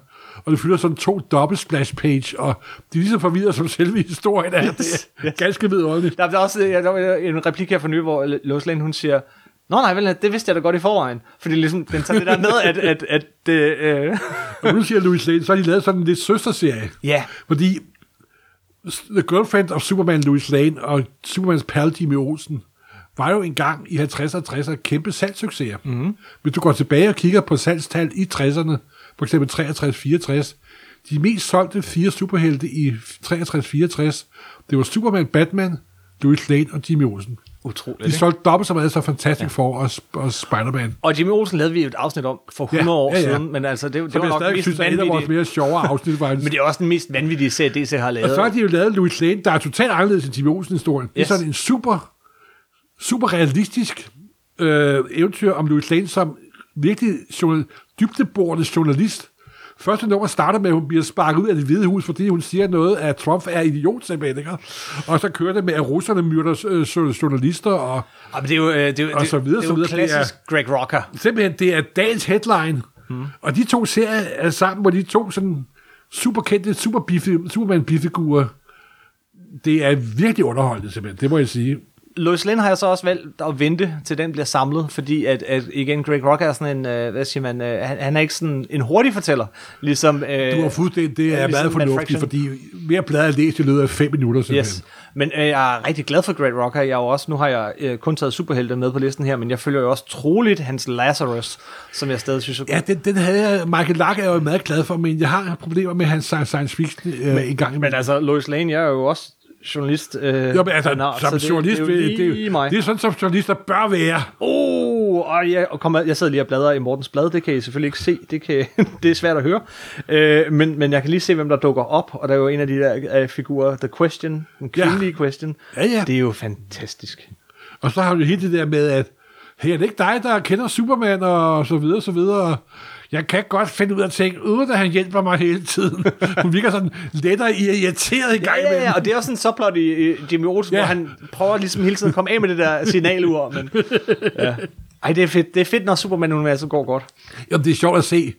og det fylder sådan to dobbelt splash page, og de er lige så forvirret som selve historien er. Det er ganske vidunderligt. Der er også ja, der var en replik her for ny, hvor Lois Lane, hun siger, Nå nej, vel, det vidste jeg da godt i forvejen. Fordi ligesom, den tager det der med, at, at, at det, øh, Og nu siger Louis Lane, så har de lavet sådan en lidt søsterserie. ja, Fordi The Girlfriend of Superman Louis Lane og Supermans pal Jimmy Olsen var jo engang i 50'erne og 60'erne kæmpe salgssucceser. Mm. Hvis du går tilbage og kigger på salgstal i 60'erne, for eksempel 63-64, de mest solgte fire superhelte i 63-64, det var Superman, Batman, Louis Lane og Jimmy Olsen. utroligt. De solgte dobbelt så meget som Fantastic ja. Four og, og Spider-Man. Og Jimmy Olsen lavede vi jo et afsnit om for 100 Ja, år ja, ja. siden, men altså, det, det Som var nok mest synes er et af vores vanvittige. mere sjovere afsnit, faktisk. Men det er også den mest vanvittige serie, DC har lavet. Og så har de jo lavet Louis Lane, der er totalt anderledes end Jimmy Olsen-historien. Yes. Det er sådan en super, super realistisk øh, eventyr om Louis Lane som virkelig journal, dybdeborende journalist. Første nummer starter med, at hun bliver sparket ud af det hvide hus, fordi hun siger noget, at Trump er idiot, simpelthen. Og så kører det med, at russerne myrder øh, journalister, og Ja, men det er jo, øh, det er, jo- Og så videre, det er så jo videre. Det er- klassisk Greg Rocker. simpelthen, det er dagens headline. Mm. Og de to serier er sammen, hvor de to sådan super kendte super Superman-bifigurer, det er virkelig underholdende, simpelthen. Det må jeg sige. Lois Lane har jeg så også valgt at vente, til den bliver samlet, fordi at, at igen, Greg Rocker er sådan en, øh, hvad siger man, øh, han, han er ikke sådan en hurtig fortæller, ligesom... Øh, Du har fuldstændig, det er ligesom meget fornuftigt, fordi mere blad er læst i løbet af fem minutter, simpelthen. Yes. Men øh, jeg er rigtig glad for Greg Rocker. Jeg er jo også, nu har jeg øh, kun taget superhelte med på listen her, men jeg følger jo også troligt hans Lazarus, som jeg stadig synes er. Ja, den, den havde jeg, Michael Lack er jeg jo meget glad for, men jeg har problemer med hans sci- science fiction øh, en gang Men imellem. altså, Lois Lane, jeg er jo også journalist. Øh, Jo, men altså, nå, som så journalist, det, det, er jo det, det, det, mig. det er sådan, som journalister bør være. Oh, og jeg, og kom, jeg sidder lige og bladrer i Mortens blad, det kan I selvfølgelig ikke se, det, kan, det er svært at høre, øh, men, men jeg kan lige se, hvem der dukker op, og der er jo en af de der uh, figurer, The Question, den kvindelige ja. Question, Ja, ja. det er jo fantastisk. Og så har du hele det der med, at hey, er det ikke dig, der kender Superman, og så videre, så videre. Jeg kan godt finde ud af at tænke, uden at han hjælper mig hele tiden. Hun virker sådan lettere irriteret i gang Ja, ja, ja, og det er også sådan en subplot i, i Jimmy Olsen, ja. hvor han prøver ligesom hele tiden at komme af med det der signalur, men... Ja. Ej, det er fedt. Det er fedt, når Superman-universet går godt. Jamen, det er sjovt at se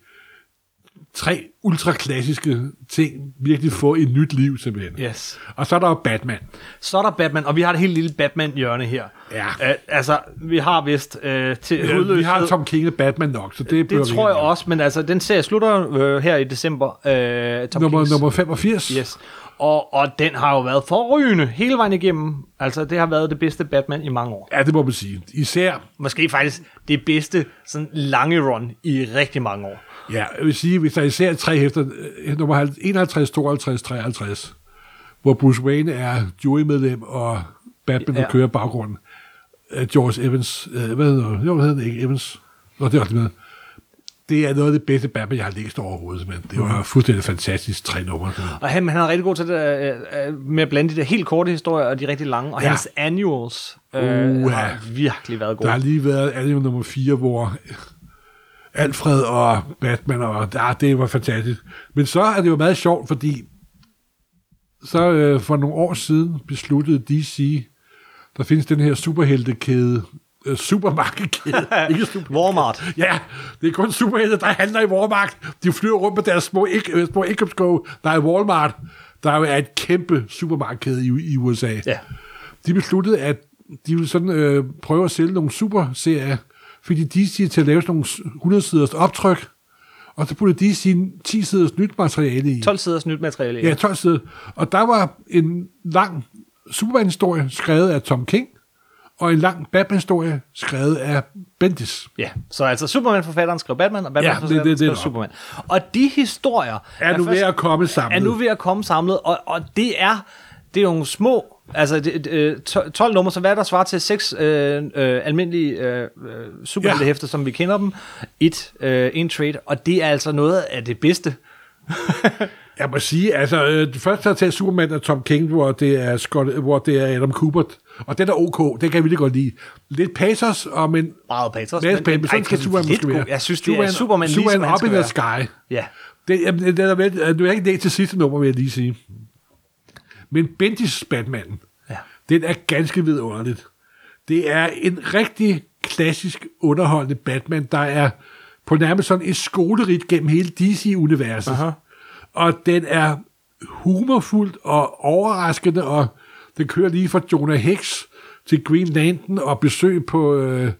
tre ultraklassiske ting virkelig få et nyt liv, simpelthen. Yes. Og så er der jo Batman. Så er der Batman, og vi har et helt lille Batman-hjørne her. Ja. Uh, altså, vi har vist uh, til Ja, hudløshed- vi har Tom King og Batman nok, så det, Det tror jeg ikke. også, men altså, den serie slutter øh, her i december. Øh, Tom Nummer, Kings. nummer 85. Yes. Og, og den har jo været forrygende hele vejen igennem. Altså, det har været det bedste Batman i mange år. Ja, det må man sige. Især, Måske faktisk det bedste sådan lange run i rigtig mange år. Ja, jeg vil sige, hvis der er især tre hæfter, øh, nummer 51, 52, 53, hvor Bruce Wayne er jurymedlem, og Batman, Ja. kører baggrunden. Øh, George Evans, øh, hvad hedder det? Jo, hvad hedder det ikke? Evans. Nå, det er også med. Det er noget af det bedste Batman, jeg har læst overhovedet, men det var fuldstændig fantastisk tre numre. Og han, han er rigtig god til det, øh, øh, med at blande de der helt korte historier og de rigtig lange. Og Ja. hans annuals øh, Uha. har virkelig været Der har gode. lige været anime nummer 4, hvor Alfred og Batman, og ja, det var fantastisk. Men så er det jo meget sjovt, fordi så øh, for nogle år siden besluttede DC, der findes den her superheltekæde, øh, supermarkedkæde, ikke super, Walmart. Ja, det er kun superhelte, der handler i Walmart. De flyver rundt med deres små, ikke, øh, små indkøbsgå. Der er Walmart, der jo er et kæmpe supermarked i, i USA. Ja. De besluttede, at de ville sådan øh, prøve at sælge nogle superserier, fordi de siger til at lave sådan nogle 100-siders optryk, og så puttede de sin 10-siders nyt materiale i. 12 siders nyt materiale. Ja, 12 sider. Og der var en lang Superman-historie skrevet af Tom King, og en lang Batman-historie skrevet af Bendis. Ja, så altså Superman-forfatteren skrev Batman, og Ja, det- Batman-forfatteren det- det er skrev. Superman. Og de historier Er nu ved at komme samlet. er nu ved at komme samlet, og, og det er det er nogle små, altså det, øh, 12 numre, så hvad er der svarer til seks øh, øh, almindelige øh, øh, superheltehæfter, som vi kender dem, et, øh, en trade, og det er altså noget af det bedste. Jeg må sige, altså, øh, det første har taget Superman af Tom King, hvor det er, Scott, hvor det er Adam Kubert, og den er ok, det kan jeg virkelig godt lide. Lidt pathos, og men... Meget pathos, men- pathos, men- sådan skal Superman måske være. Jeg synes, det er Superman lige, Superman som han up in the sky. Ja, Det, jamen, det, er, vel- du er ikke ned til sidste nummer, vil jeg lige sige. Men Bendis Batman, Ja. den er ganske vidunderligt. Det er en rigtig klassisk underholdende Batman, der er på nærmest sådan et skolerigt gennem hele DC-universet. Aha. Og den er humorfuldt og overraskende, og den kører lige fra Jonah Hex til Green Lantern og besøg på øh,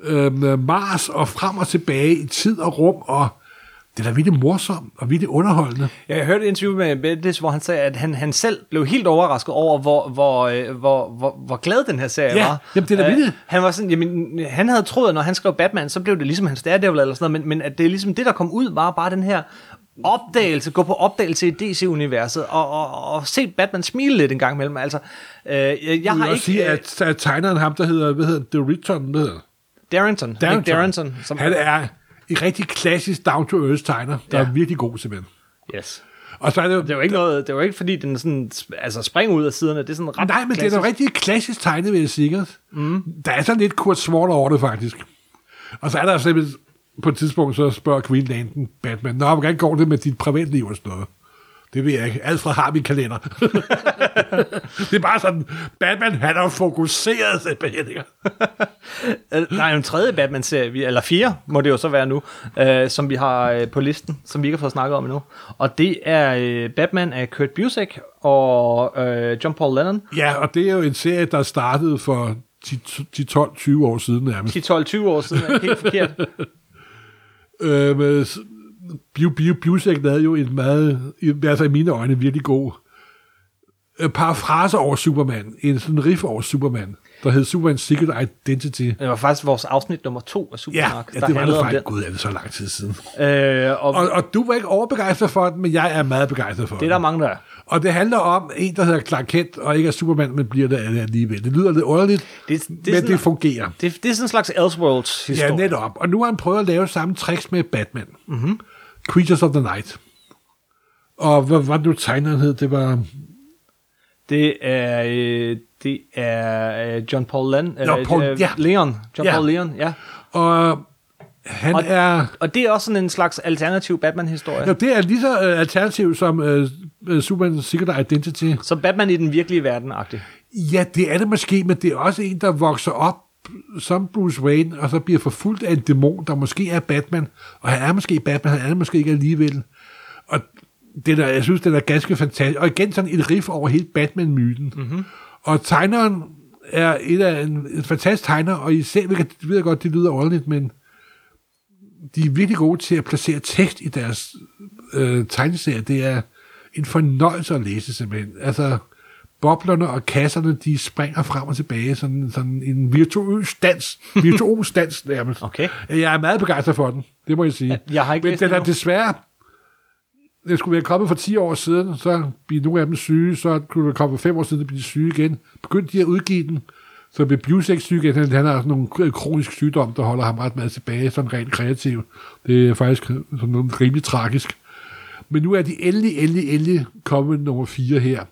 øh, Mars og frem og tilbage i tid og rum, og det er da virkelig morsomt og virkelig underholdende. Jeg hørte et interview med Bendis, hvor han sagde, at han, han selv blev helt overrasket over, hvor, hvor, øh, hvor, hvor, hvor glad den her serie Ja, var. jamen, det er da Øh, vildt. Han var sådan, jamen, han havde troet, at når han skrev Batman, så blev det ligesom hans Daredevil eller sådan noget, men, men at det er ligesom det, der kom ud, var bare den her opdagelse, gå på opdagelse i DC-universet, og, og, og se Batman smile lidt en gang imellem. Altså, øh, jeg, jeg har ikke... sige, øh, at, at tegneren ham, der hedder, hvad hedder The Return, hvad hedder Darrington, Nick Darrington, som, Han er en rigtig klassisk down-to-earth tegner, der Ja. er virkelig god simpelthen. Yes. Og så er det jo, Det jo ikke noget, det er jo ikke fordi, den sådan, altså springer ud af siderne, det er sådan ret Nej, men det er rigtig klassisk tegnet, vil jeg ikke? Mm. Der er sådan lidt Kurt Svort over det, faktisk. Og så er der simpelthen, på et tidspunkt, så spørger Green Lantern Batman, Nå, hvordan går det med dit privatliv og sådan noget? Det ved jeg ikke. Alt fra har min kalender. det er bare sådan, Batman, han er fokuseret ikke? Øh, Der er jo en tredje Batman-serie, eller fire må det jo så være nu, øh, som vi har øh, på listen, som vi ikke har fået snakket om endnu. Og det er øh, Batman af Kurt Busiek og øh, John Paul Lennon. Ja, og det er jo en serie, der startede for 10-12-20 år siden nærmest. 10-12-20 år siden helt forkert. Øh, med, Biu, Biu, Biusek lavede jo en meget, fald i mine øjne, virkelig god øh, parafrase over Superman. En sådan riff over Superman, der hed Superman Secret Identity. Det var faktisk vores afsnit nummer to af Ja, Supersnak, ja der det var det faktisk. Gud, er det så lang tid siden. Øh, og, Og, og du var ikke overbegejstret for den, men jeg er meget begejstret for det er der mange, der er. Og det handler om en, der hedder Clark Kent, og ikke er Superman, men bliver det alligevel. Det lyder lidt underligt, Det, det, men sådan, det fungerer. det, det er sådan en slags Elseworlds historie. Ja, netop. Og nu har han prøvet at lave samme tricks med Batman. Mm-hmm. Creatures of the Night. Og hvad var det nu tegneren hed? Det var... Det er, øh, det er øh, John Paul Len, Nå, øh, Paul- øh, ja. Leon. John Ja. Paul Leon, ja. Og Han Og- er... Og det er også sådan en slags alternativ Batman-historie. Ja, det er lige så uh, alternativ som uh, Superman Secret Identity. Så Batman i den virkelige verden-agtig. Ja, det er det måske, men det er også en, der vokser op som Bruce Wayne, og så bliver forfulgt af en dæmon, der måske er Batman, og han er måske Batman, han er måske ikke alligevel. Og det der, jeg synes, det er ganske fantastisk. Og igen sådan et riff over hele Batman-myten. Mm-hmm. Og tegneren er et af en, en fantastisk tegner, og især, jeg ved godt, det lyder ordentligt, men de er virkelig gode til at placere tekst i deres øh, tegneserier. Det er en fornøjelse at læse simpelthen. Altså, boblerne og kasserne, de springer frem og tilbage, sådan, sådan en virtuøs dans, virtuos dans nærmest. Okay. Jeg er meget begejstret for den, det må jeg sige. Jeg har ikke Men den er desværre, det skulle være kommet for 10 år siden, så bliver nogle af dem syge, så kunne det komme for 5 år siden, så bliver de syge igen. Begyndte de at udgive den, så bliver Busek syg igen. Han, han har sådan nogle kronisk sygdom, der holder ham ret meget tilbage, sådan rent kreativ. Det er faktisk sådan noget rimelig tragisk. Men nu er de endelig, endelig, endelig kommet nummer 4 her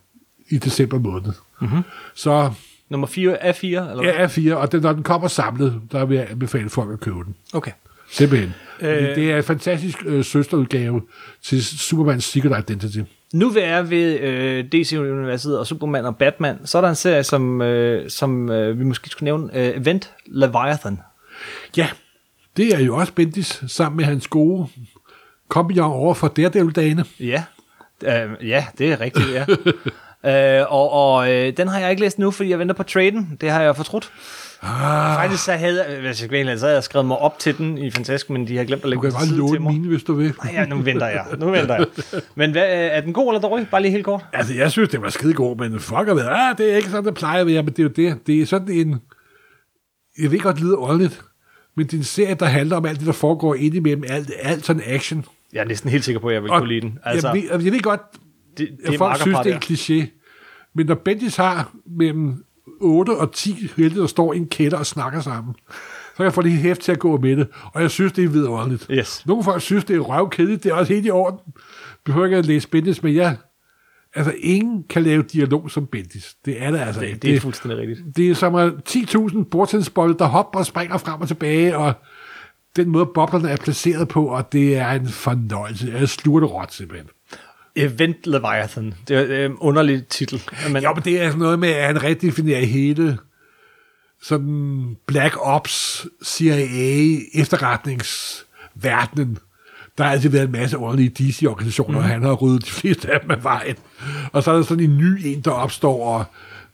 i december måned. Mm-hmm. Så Nummer 4 er 4, eller hvad? jeg er 4, og den, når den kommer samlet, der vil jeg anbefale folk at købe den. Okay. Simpelthen. Øh. det er en fantastisk øh, søsterudgave til Supermans Secret Identity. Nu vil jeg ved øh, DC-universet og Superman og Batman, så er der en serie, som, øh, som øh, vi måske skulle nævne, øh, Event Leviathan. Ja, det er jo også Bendis sammen med hans gode kompagnon over for Daredevil-dagene. Ja, øh, ja det er rigtigt, ja. øh, og og øh, den har jeg ikke læst nu, fordi jeg venter på traden. Det har jeg fortrudt. Ah. Faktisk så havde jeg, hvis jeg ærlig, så havde jeg skrevet mig op til den i Fantastisk, men de har glemt at Du lægge kan den bare til side til låne mig. mine, hvis du vil. Nej, ja, nu venter jeg. Nu venter jeg. Men hvad, øh, er den god eller dårlig? Bare lige helt kort. Altså, jeg synes, det var skide god, men har været, ah, det er ikke sådan, det plejer at være, men det er jo det. Det er sådan en, jeg ved godt, det lyder ordentligt, men det er en serie, der handler om alt det, der foregår indimellem, alt, alt sådan action. Jeg er næsten helt sikker på, at jeg vil kunne lide den. Altså, jeg, ved, jeg ved godt, det, det folk synes, det er en kliché, men når Bendis har mellem 8 og 10 helte, der står i en kælder og snakker sammen, så kan jeg få det hæft til at gå med det, og jeg synes, det er vidunderligt. Yes. Nogle folk synes, det er røvkedeligt, det er også helt i orden. Behøver ikke at læse Bendis, men jeg, altså ingen kan lave dialog som Bendis. Det er det altså ikke. Det, det er fuldstændig rigtigt. det er som at 10.000 bordtennisbolde, der hopper og springer frem og tilbage, og den måde, boblerne er placeret på, og det er en fornøjelse. Jeg det råt, simpelthen. Event Leviathan. Det er en underlig titel. Men, Jo, men det er sådan noget med, at han redefinerer hele sådan Black Ops, CIA, efterretningsverdenen. Der har altid været en masse ordentlige DC-organisationer, mm. og han har ryddet de fleste af dem af vejen. Og så er der sådan en ny en, der opstår, og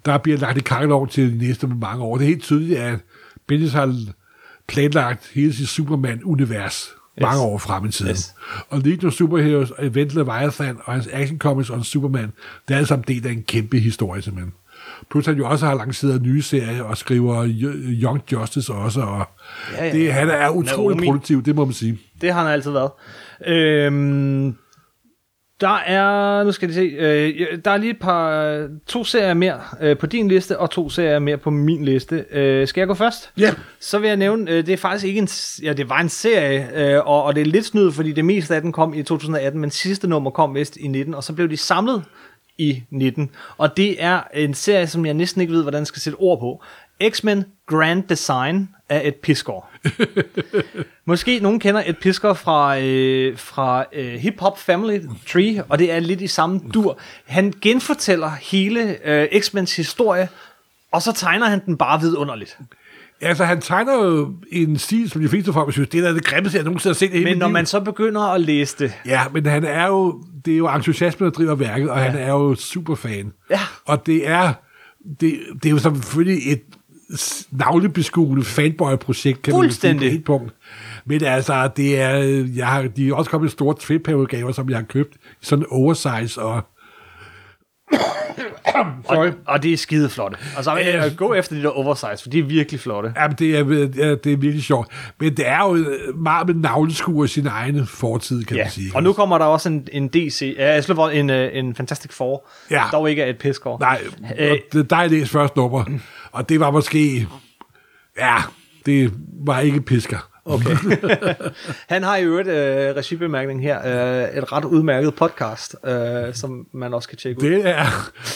der bliver lagt i kakkelov til de næste mange år. Det er helt tydeligt, at Bendis har planlagt hele sit Superman-univers mange år frem i tiden. Yes. Og Legion of Superheroes, Event Leviathan og hans Action Comics om Superman, det er alle sammen del af en kæmpe historie, simpelthen. Plus han jo også har lanceret nye serier og skriver Young Justice også, og Ja, ja. Det, han er utrolig Naomi. produktiv, det må man sige. Det har han altid været. Øhm, der er, nu skal jeg se, øh, der er lige et par, to serier mere øh, på din liste, og to serier mere på min liste. Øh, skal jeg gå først? Ja. Så vil jeg nævne, øh, det er faktisk ikke en, ja, det var en serie, øh, og, og det er lidt snyd, fordi det meste af den kom i 2018, men sidste nummer kom vist i 19, og så blev de samlet i 19. Og det er en serie, som jeg næsten ikke ved, hvordan jeg skal sætte ord på. X-Men Grand Design af et Piskor. Måske nogen kender et pisker fra, øh, fra øh, Hip Hop Family Tree, og det er lidt i samme dur. Han genfortæller hele øh, X-Mens historie, og så tegner han den bare vidunderligt. Altså, han tegner jo en stil, som de fleste folk synes, det er det grimmeste, jeg nogensinde har set Men når man så begynder at læse det, Ja, men han er jo, det er jo entusiasmen, der driver værket, og ja. han er jo superfan. Ja. Og det er, det, det er jo selvfølgelig et navlebeskuende fanboy-projekt, kan man sige på et punkt. Men altså, det er, jeg har, de er også kommet store trip-udgaver, som jeg har købt, sådan oversize og... Og, og det er skide flotte. Altså, Ja. øh, gå efter de der oversize, for de er virkelig flotte. Jamen, det er, det er virkelig sjovt. Men det er jo øh, meget med navleskuer i sin egen fortid, kan Ja, man sige. og nu kommer der også en, en DC, ja, en, øh, en Fantastic Four, Ja. dog ikke er et piskår. Nej, Øh, det, der er læst første nummer, og det var måske... Ja, det var ikke pisker. Okay. Han har jo et øh, regibemærkning her, øh, et ret udmærket podcast, øh, som man også kan tjekke ud. Det er...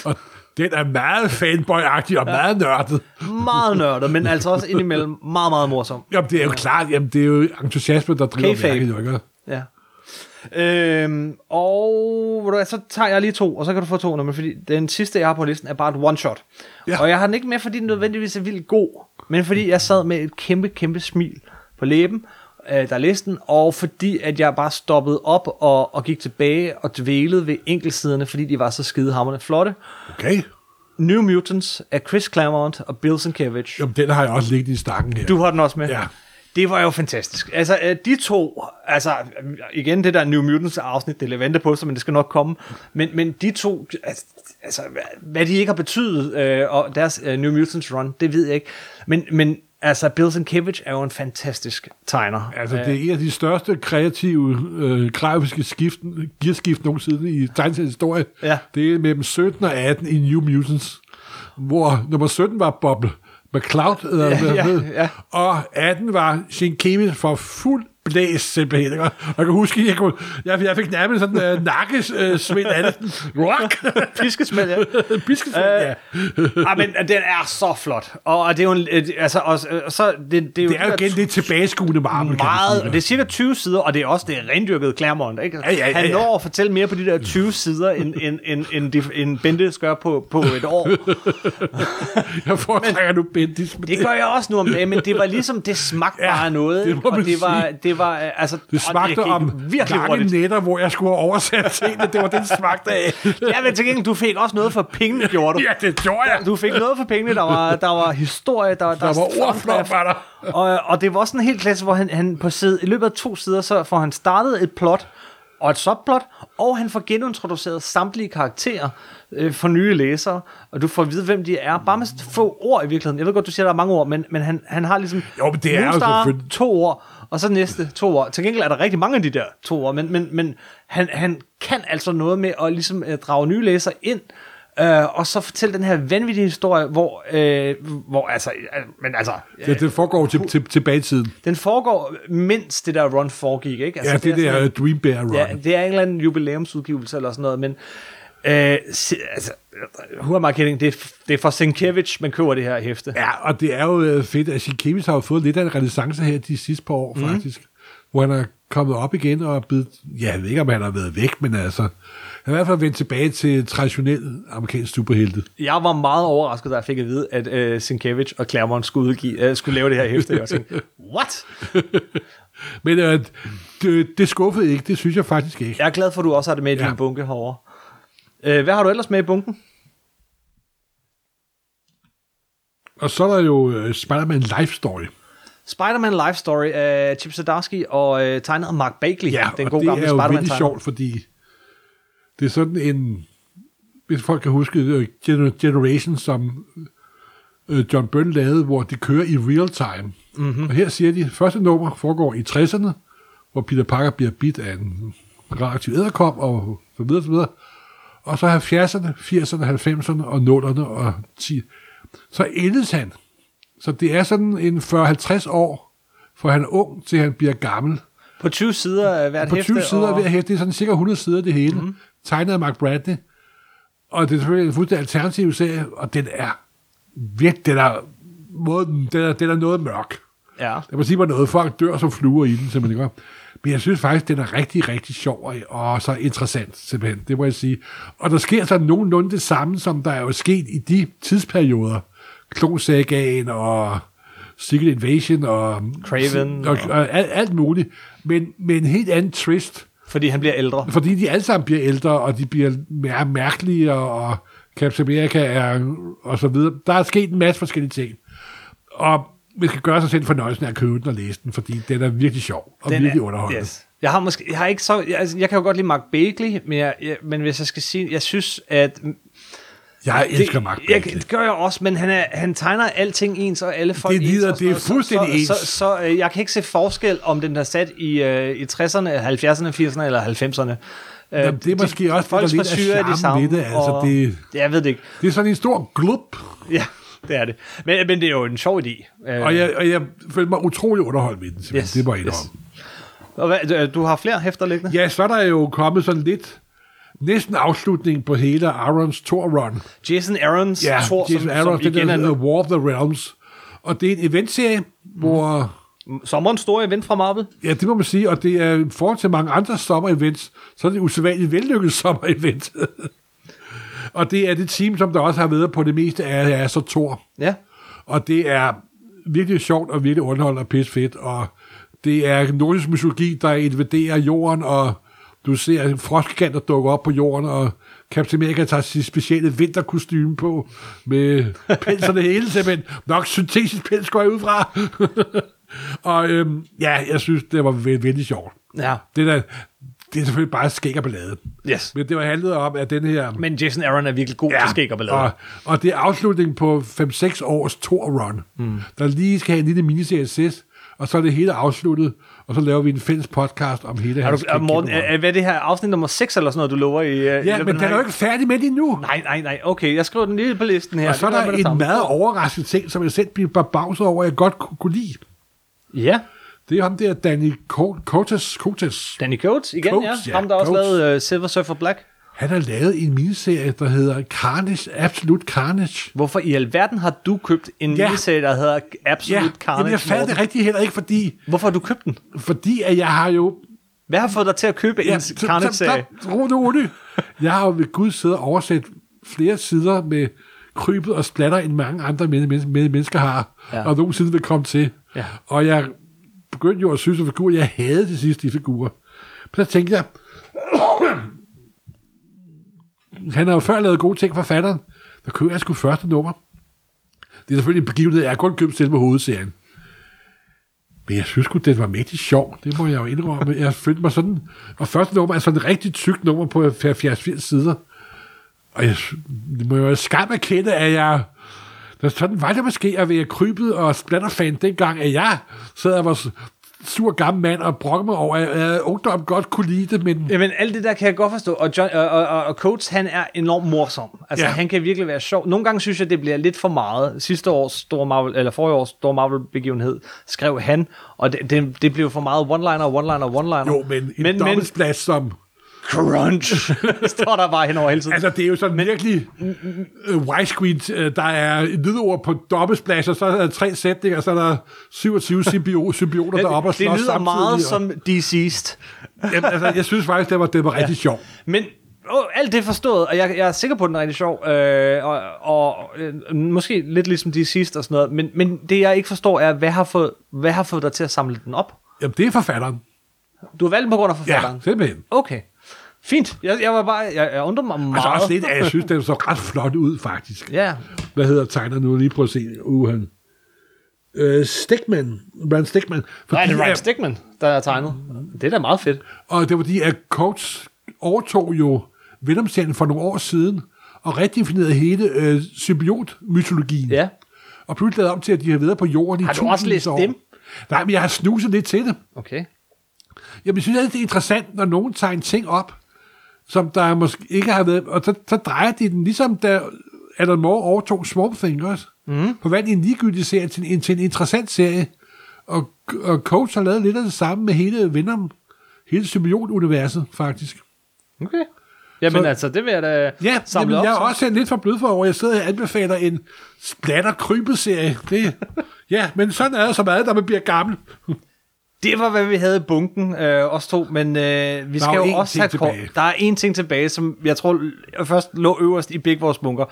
Og Den er meget fanboy-agtig og meget nørdet. Meget nørdet, men altså også indimellem meget, meget morsom. Jamen, det er jo klart, jamen, det er jo entusiasme, der driver Kayfabe. værket, jo ikke? Ja. Øhm, og så tager jeg lige to, og så kan du få to nummer, fordi den sidste, jeg har på listen, er bare et one-shot. Ja. Og jeg har den ikke med, fordi den nødvendigvis er vildt god, men fordi jeg sad med et kæmpe, kæmpe smil på læben, øh, der læste den, og fordi at jeg bare stoppede op og, og gik tilbage og dvælede ved enkeltsiderne, fordi de var så skidehammerende flotte. Okay. New Mutants af Chris Claremont og Bill Sienkiewicz. Jamen, den har jeg også liggende i stakken her. Du har den også med? Ja. Det var jo fantastisk. Altså, øh, de to, altså, igen, det der New Mutants afsnit, det er vente på sig, men det skal nok komme. Men, men de to, altså, altså hvad- de ikke har betydet, øh, og deres øh, New Mutants run, det ved jeg ikke. Men, men altså, Bill Sienkiewicz er jo en fantastisk tegner. Altså, det er en af de største kreative øh, grafiske skift, gearskift nogensinde i historie. Ja. Det er mellem 17 og 18 i New Mutants, hvor nummer 17 var Bob McCloud, eller Ja, ja, ja. og 18 var Sienkiewicz for fuld blæs simpelthen. ikke? Og jeg kan huske, jeg, kunne, jeg, jeg fik nærmest sådan en uh, nakkesvind af det. Rock! Piskesmæld, ja. Piskesvind, ja. ah, men den er så flot. Og det er jo en, øh, altså, og, og så, det, det er jo, Det er jo igen det tilbageskuende marmel, meget, og det er cirka 20 sider, og det er også det rendyrkede Claremont, ikke? Ja, ja, ja, Han ja. når at fortælle mere på de der 20 sider, end, end, end, end, de, end Bente gør på, på et år. Jeg foretrækker nu Bendis. men Det gør jeg også nu om dagen, men det var ligesom, det smagte Ja, bare af noget, det og det var, sige. Det var, øh, altså, Det smagte om virkelig lange hurtigt. nætter, hvor jeg skulle oversat tingene. Det var den smagte af. Ja, men til gengæld, du fik også noget for pengene, gjorde du. ja, det gjorde jeg. Du fik noget for pengene, der var, der var historie, der, der, Der var ordflot, var der. og, og det var sådan helt klasse, hvor han, han på side, i løbet af to sider, så får han startet et plot, og et subplot, og han får genintroduceret samtlige karakterer øh, for nye læsere, og du får at vide, hvem de er, bare med få ord i virkeligheden. Jeg ved godt, du siger, der er mange ord, men, men han, han har ligesom Jo, men det er jo selvfølgelig- to ord, og så næste to ord. Til gengæld er der rigtig mange af de der to ord, men, men, men han, han kan altså noget med at ligesom øh, drage nye læsere ind, øh, og så fortælle den her vanvittige historie, hvor, øh, hvor altså, øh, men altså, øh, Det, det foregår til, til, tilbage i tiden. den foregår, mens det der run foregik, ikke? Altså, Ja, det, det er en- Dream Bear Run. Ja, det er en eller anden jubilæumsudgivelse eller sådan noget, men øh, se, altså, kidding? Det er, det er for Sienkiewicz, man køber det her hæfte. Ja, og det er jo øh, fedt, at Sienkiewicz har jo fået lidt af en renaissance her de sidste par år, mm. faktisk. Hvor han er kommet op igen og er blevet... Ja, jeg ved ikke, om han har været væk, men altså... Han er i hvert fald vendt tilbage til traditionel amerikansk superhelte. Jeg var meget overrasket, da jeg fik at vide, at øh, Sienkiewicz og Claremont skulle, udgive, øh, skulle lave det her hæfte. Jeg tænkte, what? Men øh, det, det skuffede ikke, det synes jeg faktisk ikke. Jeg er glad for, at du også har det med i Ja. din bunke herovre. Øh, hvad har du ellers med i bunken? Og så er der jo øh, Spider-Man Life Story. Spider-Man Life Story af Chip Zdarsky og øh, tegnet af Mark Bagley. Ja, den og gode det gamle er jo Spider-Man tegner. sjovt, fordi det er sådan en, hvis folk kan huske øh, Gener- Generation, som øh, John Byrne lavede, hvor det kører i real time. Mhm. Mm-hmm. Og her siger de, første nummer foregår i 60'erne, hvor Peter Parker bliver bidt af en radioaktiv æderkop, og så videre, så videre. Og så 70'erne, 80'erne, 90'erne og 0'erne og 10. Så ældes han. Så det er sådan en 40-50 år, for han er ung, til han bliver gammel. På 20 sider hvert På 20 hæfte. sider og... og... hver hæfte, det er sådan cirka 100 sider det hele, mm-hmm. tegnet af Mark Bradley. Og det er selvfølgelig en fuldstændig alternativ serie, og den er virkelig, den er, måden, den er, den er noget mørk. Ja. Jeg må sige mig noget, folk dør som fluer i den, simpelthen. Ikke? Men jeg synes faktisk, den er rigtig, rigtig sjov og, så interessant, simpelthen. Det må jeg sige. Og der sker så nogenlunde det samme, som der er jo sket i de tidsperioder. Klonsagaen og Secret Invasion og... Craven Og, og- og, og alt, alt muligt. Men med en helt anden twist. Fordi han bliver ældre. Fordi de alle sammen bliver ældre, og de bliver mere mærkelige, og Captain America er... og så videre. Der er sket en masse forskellige ting. Og vi skal gøre sig selv fornøjelsen af at købe den og læse den, fordi den er virkelig sjov og Den virkelig er- underholdende. Yes. Jeg har måske, jeg har ikke så, jeg, altså, jeg kan jo godt lide Mark Bagley, men, jeg, jeg, men hvis jeg skal sige, jeg synes, at Jeg elsker Mark jeg, Bagley. det gør jeg også, men han, er, han tegner alting ens, og alle folk Det lider- ens. det er fuldstændig så, ens. Så, så, så øh, jeg kan ikke se forskel, om den er sat i, øh, i 60'erne, 70'erne, 80'erne eller 90'erne. Øh, Jamen, det er måske også det, der lidt er de charmen samme, ved det, altså, og- det- Jeg ved det ikke. Det er sådan en stor glub, Ja, det er det. Men, men det er jo en sjov idé. Øh, og jeg, og jeg følte mig utrolig underholdt ved den. Yes, det må jeg yes. indrømme. og hvad, du- du har flere hæfter liggende? Ja, så er der jo kommet sådan lidt næsten afslutningen på hele Arons Thor-run. Jason Aaron's Ja, Thor, Jason som, Aaron, som det igen der er War of the Realms. Og det er en eventserie, hvor... sommerens store event fra Marvel. Ja, det må man sige, og det er i forhold til mange andre sommer-events, så er det et usædvanligt vellykket sommer-event. og det er det team, som der også har været på det meste af, er så Thor. Ja. Og det er virkelig sjovt og virkelig underholdende og pisse fedt. Og det er nordisk mytologi, der invaderer jorden, og du ser frostgiganter dukke op på jorden, og Captain America tager sit specielle vinterkostyme på, med pels og det hele, simpelthen. Nok syntetisk pels går jeg ud fra. og øhm, ja, jeg synes, det var vældig sjovt. Ja. Det, der, det er selvfølgelig bare skæg og ballade. Yes. Men det var handlet om, at den her... Men Jason Aaron er virkelig god ja. til skæg og ballade. Og, og det er afslutningen på 5-6 års Thor-run, mm. der lige skal have en lille miniserie sidst, og så er det hele afsluttet, og så laver vi en fælles podcast om hele er hans du, er, Morten, er, er, hvad er det her afsnit nummer 6 eller sådan noget, du lover i? øh, i Ja, af men den er jo ikke færdig med det endnu. Nej, nej, nej. Okay, jeg skriver den lige på listen her. og så er der en meget overraskende ting, som jeg selv bliver forbavset over, jeg godt kunne, kunne lide. Ja, Det er ham der, Danny Co- Coates. Coates. Danny Coates igen, Coates, ja. ja, Ham, der også Coates. lavede uh, Silver Surfer Black. Han har lavet en miniserie, der hedder Carnage, Absolute Carnage. Hvorfor i alverden har du købt en Ja. miniserie, der hedder Absolute Ja, Carnage? jamen jeg fandt det rigtig heller ikke, fordi, Hvorfor har du købt den? fordi at jeg har jo Hvad har fået dig til at købe en så- Carnage-serie? så- så- Ro nu, rolig. Jeg har jo ved Gud siddet og oversat flere sider med krybet og splatter, end mange andre men- men- men- mennesker har, Ja. ja. og nogensinde vil komme til. Ja. Og jeg begyndte jo at synes, at figurer, jeg havde til sidst de figurer. Men så tænkte jeg, han har jo før lavet gode ting for fatteren. Der køber jeg sgu første nummer. Det er selvfølgelig en begivenhed, jeg har kun købt selv med hovedserien. Men jeg synes godt det var mægtig sjov. Det må jeg jo indrømme. Jeg følte mig sådan... Og første nummer er sådan et rigtig tykt nummer på 70-80 sider. Og jeg det må jo skam erkende, at jeg... Der sådan var det måske at være krybet og splatterfan dengang, at jeg sad og var sur gammel mand og brokkede mig over, at ungdom godt kunne lide det, men Jamen, alt det der kan jeg godt forstå. Og, John, og, og, og, og Coates, han er enormt morsom. Altså, ja. Han kan virkelig være sjov. Nogle gange synes jeg, det bliver lidt for meget. Sidste års store Marvel, eller forrige års store Marvel-begivenhed, skrev han, og det, det, det blev for meget one-liner, one-liner, one-liner. jo, men en men, men dobbeltsplads som... crunch, står der bare hen over hele tiden. Altså, det er jo sådan virkelig uh, widescreen. Uh, der er et lydord på dobbeltsplads, og så er der tre sætninger, og så er der 27 symbio- symbioter deroppe og det slås lyder samtidig. meget og, som Deceased. Jamen, altså, jeg synes faktisk, det var, det var rigtig sjov. Men oh, alt det forstået, og jeg, jeg er sikker på, at den er rigtig sjov, øh, og, og øh, måske lidt ligesom de sidste og sådan noget, men, men det jeg ikke forstår er, hvad har, fået, hvad har fået dig til at samle den op? Jamen, det er forfatteren. Du har valgt den på grund af Ja, forfatteren? simpelthen. Okay. Fint. Jeg, jeg var bare, jeg, jeg undrer mig meget. Altså også lidt, at jeg synes, den så ret flot ud, faktisk. Ja. Hvad hedder tegner nu? Lige prøv at se. Uh, han. Øh, Stickman. Rand Stickman. Nej, det er Ryan at- Stickman, der er tegnet. Det er da meget fedt. Og det var fordi, at Coates overtog jo Venom-serien for nogle år siden, og redefinerede hele øh, symbiot-mytologien. Ja. Og pludselig lavet om til, at de har været på jorden i Har du også læst år. dem? Nej, men jeg har snuset lidt til det. Okay. Jamen, jeg synes det er interessant, når nogen tager en ting op, som der måske ikke har været, og så, så drejer de den, ligesom da Alan Moore overtog Swamp Thing også. Mm. Forvandlede en ligegyldig serie til en, til en interessant serie. Og, og Coates har lavet lidt af det samme med hele Venom, hele symbiot-universet, faktisk. Okay. Jamen Så- altså, det vil jeg da Ja, samle jamen, op. jeg er så. også lidt for blød for over. Jeg sidder og anbefaler en splatter krybet serie. Det, ja, men sådan er det så meget, når man bliver gammel. Det var, hvad vi havde i bunken, øh, os to, men øh, vi skal jo også have kort. Der er en ting tilbage, som jeg tror først lå øverst i Big Wars bunker.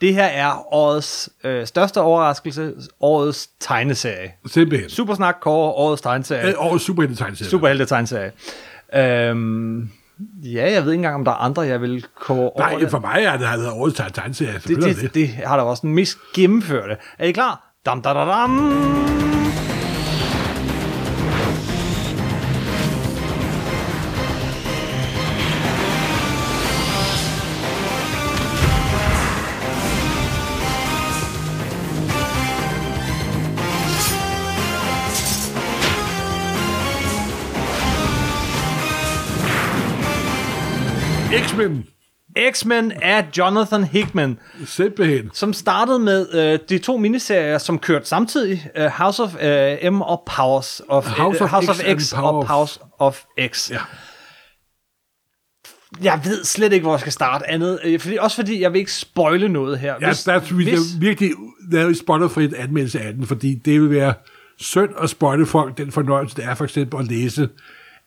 Det her er årets øh, største overraskelse, årets tegneserie. Simpelthen. Supersnak kårer årets tegneserie. Øh, Og superhelte-tegneserie. Superhelte tegneserie. Øhm, ja, jeg ved ikke engang, om der er andre, jeg vil kåre over Nej, for mig er det, har årets teg- tegneserie. det, det, det, det har der også den mest gennemførte. Er I klar? Dam, da, da, dam. X-Men. X-Men af Jonathan Hickman. Simpelthen. som startede med øh, de to miniserier, som kørte samtidig, øh, House of øh, M og Powers of, House øh, of House X of X Power og Powers of X. Ja. jeg ved slet ikke, hvor jeg skal starte andet. øh, Fordi, også fordi, jeg vil ikke spoile noget her. Ja, der er vi hvis... virkelig lavet spoilerfrit anmeldelse af den, fordi det vil være synd at spoile folk den fornøjelse, det er for eksempel at læse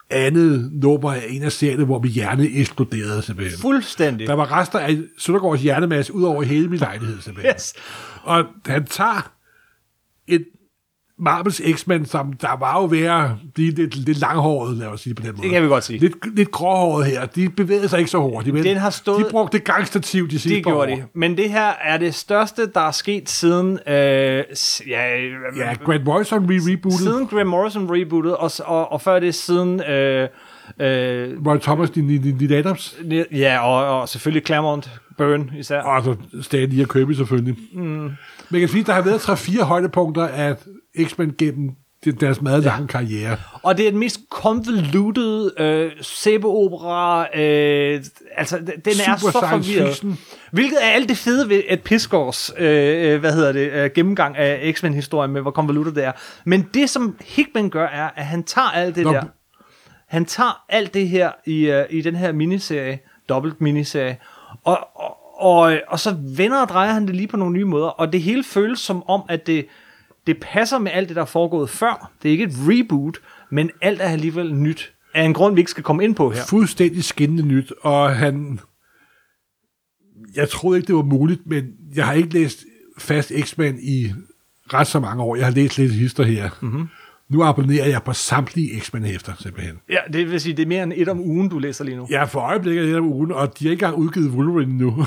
andet nummer af en af serierne, hvor min hjerne eksploderede simpelthen. Fuldstændig. Der var rester af Søndergaards hjernemasse ud over hele min lejlighed simpelthen. Yes. Og han tager et Marvels X-Men, som der var jo ved at blive lidt, lidt langhåret, lad os sige det på den måde. Det kan vi godt sige. Lidt, lidt gråhåret her. De bevægede sig ikke så hurtigt, men Den har stået- de brugte gangstativ de sidste Det gjorde år. de. Men det her er det største, der er sket siden... Øh, ja, Ja, Grant Morrison re-rebootet. Siden Graham Morrison rebootet, og, og, og før det siden... Øh, øh, Roy Thomas, din Adams. ja, og, og selvfølgelig Claremont Byrne især. Og så Stanley og Kirby selvfølgelig. Mm. Men jeg kan sige, der har været 3-4 højdepunkter af X-Men gennem deres meget lange karriere. Og det er den mest convoluted øh, sæbeopera. Øh, altså, den er Super så science forvirret. fiction. Hvilket er alt det fede ved Ed Piscors, øh, øh, hvad hedder det, øh, gennemgang af X-Men-historien med, hvor convoluted det er. Men det, som Hickman gør, er, at han tager alt det Nå, der. Han tager alt det her i, øh, i den her miniserie, dobbelt miniserie, og, og, og, og så vender og drejer han det lige på nogle nye måder, og det hele føles som om, at det, det passer med alt det, der er foregået før. Det er ikke et reboot, men alt er alligevel nyt. Af en grund, vi ikke skal komme ind på her. Fuldstændig skinnende nyt, og han... Jeg troede ikke, det var muligt, men jeg har ikke læst fast X-Men i ret så mange år. Jeg har læst lidt hister her. Mm-hmm. Nu abonnerer jeg på samtlige X-Men-hæfter, simpelthen. Ja, det vil sige, det er mere end et om ugen, du læser lige nu. Er for øjeblikket lidt om ugen, og de har ikke engang udgivet Wolverine nu.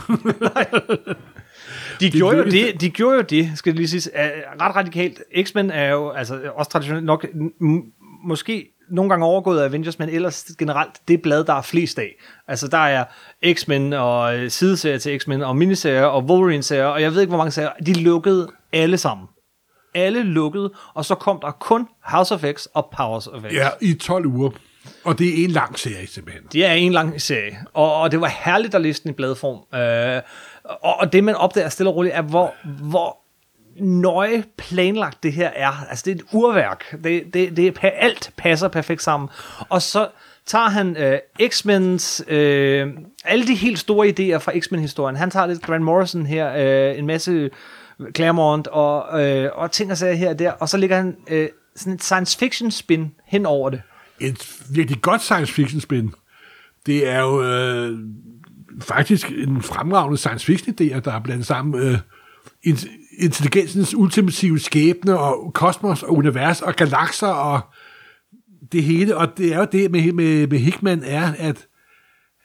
De gjorde, jo det, de gjorde jo det, skal det lige sige, er ret radikalt. X-Men er jo altså, også traditionelt nok måske nogle gange overgået af Avengers, men ellers generelt det blad, der er flest af. Altså der er X-Men og øh, sideserier til X-Men og miniserier og Wolverine-serier, og jeg ved ikke, hvor mange serier. De lukkede alle sammen. Alle lukkede, og så kom der kun House of X og Powers of X. ja, i 12 uger. Og det er en lang serie, simpelthen. Det er en lang serie, og, og det var herligt at læse den i bladform. Øh, og, og det, man opdager stille og roligt, er, hvor, hvor nøje planlagt det her er. Altså, det er et urværk. Det, det, det er, alt passer perfekt sammen. Og så tager han øh, X-Men's, øh, alle de helt store idéer fra X-Men-historien. Han tager lidt Grant Morrison her, øh, en masse Claremont og, øh, og ting og sager her og der, og så ligger han øh, sådan et science fiction spin hen over det. Et virkelig godt science fiction spin. Det er jo øh, faktisk en fremragende science fiction idé, der er blandet sammen øh, in- intelligensens ultimative skæbne og kosmos og univers og galakser og det hele. Og det er jo det med, med, med Hickman er, at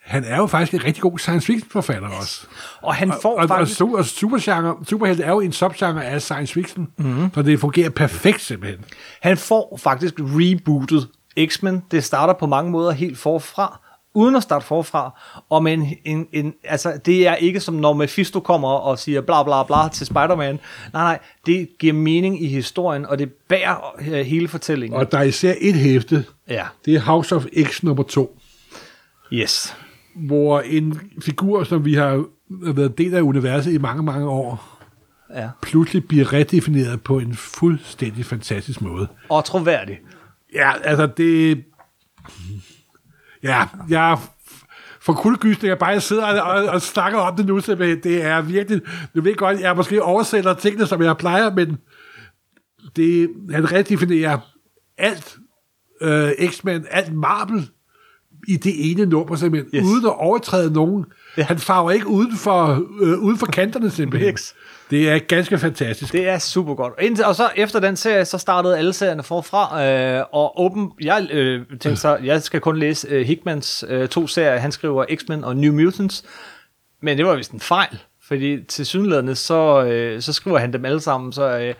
han er jo faktisk en rigtig god science fiction forfatter også. Og han får og, faktisk... og, og, og supergenre, superhelte er jo en subgenre af science fiction, mm-hmm. så det fungerer perfekt simpelthen. Han får faktisk rebootet X-Men. Det starter på mange måder helt forfra, uden at starte forfra. Og med en, en, en, altså, det er ikke som når Mephisto kommer og siger bla bla bla til Spider-Man. Nej, nej, det giver mening i historien, og det bærer øh, hele fortællingen. Og der er især et hæfte, Ja, det er House of X nummer 2, yes. hvor en figur, som vi har været del af universet i mange, mange år, Ja. pludselig bliver redefineret på en fuldstændig fantastisk måde. Og troværdig. Ja, altså det... Ja, jeg for kuldegysninger, bare jeg sidder og, og, snakker om det nu, simpelthen. Det er virkelig... Du ved godt, jeg måske oversætter tingene, som jeg plejer, men det, han redefinerer alt øh, X-Men, alt Marvel i det ene nummer, simpelthen, Yes. uden at overtræde nogen. Ja. Han farver ikke uden for, øh, uden for kanterne, simpelthen. Det er ganske fantastisk. Det er super godt. Og, indtil, og så efter den serie, så startede alle serierne forfra, øh, og åben, jeg øh, tænkte så, jeg skal kun læse øh, Hickmans øh, to serier. Han skriver X-Men og New Mutants, men det var vist en fejl, fordi til synlædende, så, øh, så skriver han dem alle sammen, så... Øh,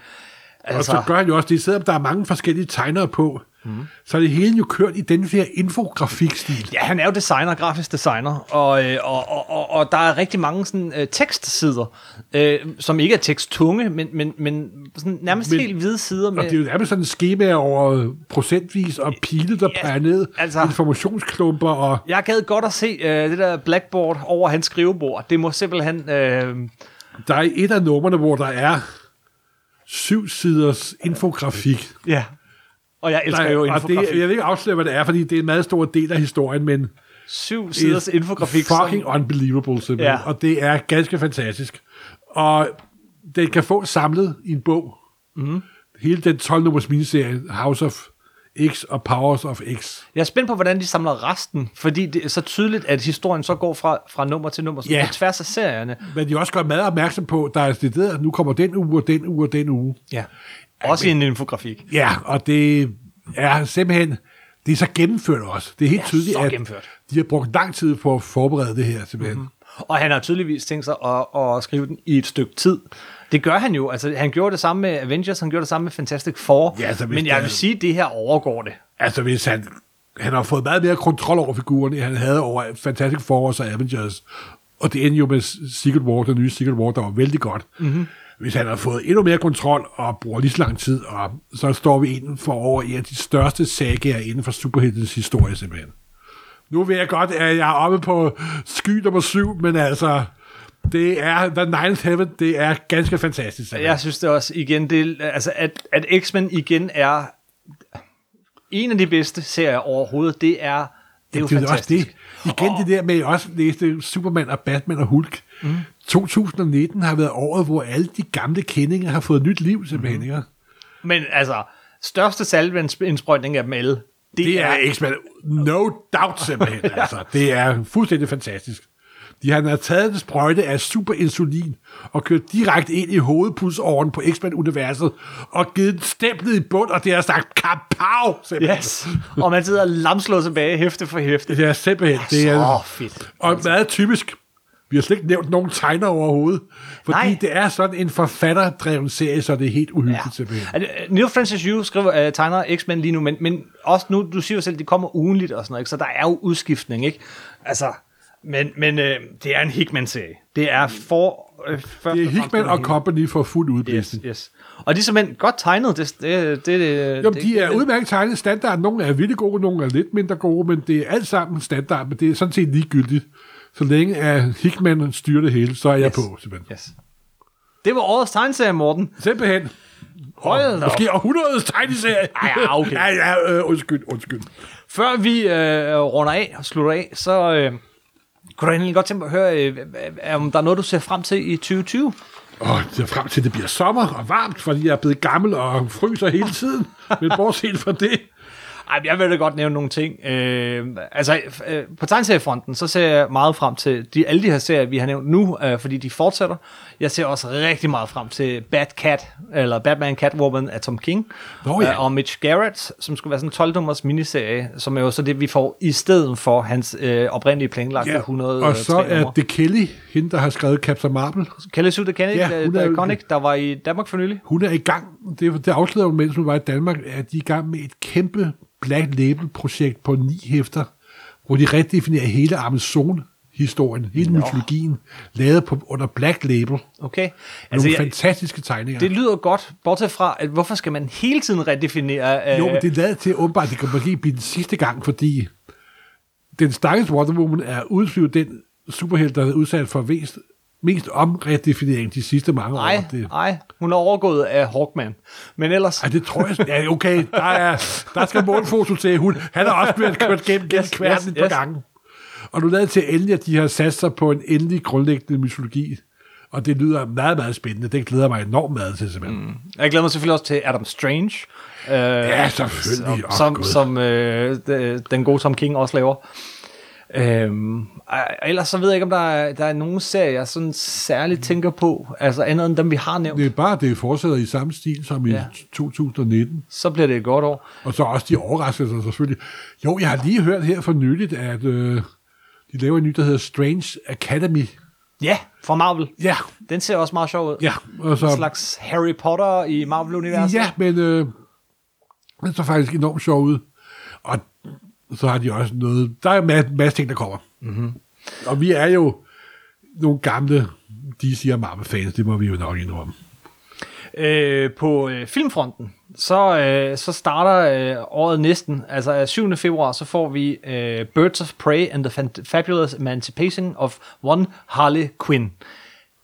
Og så gør han jo også det, selvom der er mange forskellige tegnere på, mm. så er det hele jo kørt i den her infografikstil. Ja, han er jo designer, grafisk designer, og, øh, og, og, og, og der er rigtig mange sådan, øh, tekstsider, øh, som ikke er teksttunge, men, men, men sådan, nærmest men, helt hvide sider med... Og det er jo nærmest sådan en skema over procentvis, og pile, der Ja, peger ned, altså- informationsklumper, og Jeg gad godt at se øh, det der blackboard over hans skrivebord. Det må simpelthen... Øh, der er et af numrene, hvor der er syv siders infografik. ja. Og jeg Der elsker er, jo og infografik. det, jeg vil ikke afsløre, hvad det er, fordi det er en meget stor del af historien, men Syv siders infografik. Fucking som, unbelievable, simpelthen. Ja. Og det er ganske fantastisk. Og den kan få samlet i en bog. Mm. Hele den 12-nummers miniserie, House of X og Powers of X. jeg er spændt på, hvordan de samler resten, fordi det er så tydeligt, at historien så går fra, fra nummer til nummer, så Ja. på tværs af serierne. Men de er også godt meget opmærksom på, der er det der, nu kommer den uge, og den uge, og den uge. Ja. Også i en infografik. Ja, og det er simpelthen, det er så gennemført også. Det er helt Ja, tydeligt, at gennemført. de har brugt lang tid på at forberede det her, simpelthen. Mm-hmm. Og han har tydeligvis tænkt sig at, at skrive den i et stykke tid. Det gør han jo. Altså, han gjorde det samme med Avengers, han gjorde det samme med Fantastic Four. Ja, altså, men jeg der- vil sige, at det her overgår det. Altså, hvis han, han har fået meget mere kontrol over figurerne, end han havde over Fantastic Four og Avengers. Og det endte jo med Secret War, den nye Secret War, der var vældig godt. Mm-hmm. Hvis han har fået endnu mere kontrol og bruger lige så lang tid, og så står vi inden for over en af de største sagaer inden for superheltens historie, simpelthen. Nu ved jeg godt, at jeg er oppe på sky nummer syv, men altså, det er The Ninth Heaven, det er ganske fantastisk. simpelthen. Jeg synes det også igen, det, altså, at, at X-Men igen er en af de bedste serier overhovedet. Det er, det er jo det er også fantastisk. det. Igen det der med, at jeg også læste Superman og Batman og Hulk. Mm. 2019 har været året, hvor alle de gamle kendinger har fået nyt liv, simpelthen. Mm. Ikke? Men altså, største salveindsprøjtning af dem alle, det, Det er X-Men. No doubt, simpelthen. altså, det er fuldstændig fantastisk. De har taget en sprøjte af superinsulin og kørt direkte ind i hovedpulsåren på X-Men-universet og givet den stemplet i bund, og det har sagt kapav, simpelthen. Yes. Og man sidder lamslået tilbage, hæfte for hæfte. Det er simpelthen... Det er, Så fedt. Og meget typisk. Vi har slet ikke nævnt nogen tegner overhovedet. Fordi Nej. Det er sådan en forfatterdreven serie, så det er helt uhyggeligt Ja. simpelthen. Altså, Neil Francis Yu skriver, uh, tegner X-Men lige nu, men, men også nu, du siger jo selv, de kommer ugenligt og sådan noget, ikke? så der er jo udskiftning, ikke? Altså, men, men uh, det er en Hickman-serie. Det er for... Uh, først Det er Hickman og. Company for fuld Yes, udblæsning. yes. Og de er simpelthen godt tegnet. Det, det, det, det, Jo, det, de er udmærket tegnet standard. Nogle er vildt gode, nogle er lidt mindre gode, men det er alt sammen standard, men det er sådan set ligegyldigt. Så længe at Hickman styrer det hele, så er jeg Yes. på, simpelthen. Yes. Det var årets tegneserie, Morten. Simpelthen. Hold da. Måske århundredets tegneserie. Ej, ja, okay. ja, ja, øh, undskyld, undskyld. Før vi øh, runder af og slutter af, så øh, kunne du egentlig godt tænke mig at høre, øh, om der er noget, du ser frem til i 2020? Og jeg er frem til, at det bliver sommer og varmt, fordi jeg er blevet gammel og fryser hele tiden. Men bortset fra det, Ej, jeg vil da godt nævne nogle ting. Øh, altså, øh, på tegneseriefronten, så ser jeg meget frem til de, alle de her serier, vi har nævnt nu, øh, fordi de fortsætter. Jeg ser også rigtig meget frem til Bad Cat, eller Batman Catwoman af Tom King, Nå ja. øh, og Mitch Garrett, som skulle være sådan en 12-nummers miniserie, som er jo så det, vi får i stedet for hans øh, oprindelige planlagte ja, 100 og så er det Kelly, hende der har skrevet Captain Marvel. Kelly Sue DeConnick, Ja, er jo- Connick, der var i Danmark for nylig. Hun er i gang, det, det afslører hun, mens hun var i Danmark, at de er i gang med et kæmpe Black Label-projekt på ni hæfter, hvor de redefinerer hele Amazon-historien, hele Nå. mytologien, lavet på, under Black Label. Okay. Altså, Altså, Nogle fantastiske tegninger. det lyder godt, bortset fra, at hvorfor skal man hele tiden redefinere... Øh, Jo, men det er lavet til åbenbart, det kan måske blive den sidste gang, fordi den stakkels Wonder Woman er udflyvet den superhelt, der er udsat for mest, mest omredefinering de sidste mange Nej, år. Det, nej, hun er overgået af Hawkman. Men ellers... ej, det tror jeg... Ja, okay, der, er, der skal målfoto til. Hun, han har også blevet kørt gennem, gennem Yes, kværnen yes, et par yes. gange. Og nu lader til endelig, at de har sat sig på en endelig grundlæggende mytologi. Og det lyder meget, meget spændende. Det glæder mig enormt meget til, simpelthen. Mm. Jeg glæder mig selvfølgelig også til Adam Strange. Øh, Ja, selvfølgelig. Som, Gud. som øh, de- den gode Tom King også laver. Øhm, ellers så ved jeg ikke, om der er, der er nogen serier, jeg sådan særligt tænker på, altså andet end dem, vi har nævnt. Det er bare, det fortsætter i samme stil som i Ja. 2019. Så bliver det et godt år. Og så også de overraskelser selvfølgelig. Jo, jeg har lige hørt her for nyligt, at øh, de laver en ny, der hedder Strange Academy. Ja, fra Marvel. Ja, Den ser også meget sjov ud. ja. Og så, En slags Harry Potter i Marvel-universet. ja, men øh, den så faktisk enormt sjov ud. Og så har de også noget... Der er en masse, masse ting, der kommer. Mm-hmm. Og vi er jo nogle gamle DC og Marvel-fans, det må vi jo nok indrømme. Øh, på øh, filmfronten, så, øh, så starter øh, året næsten, altså øh, 7. februar, så får vi øh, Birds of Prey and the Fabulous Emancipation of One Harley Quinn.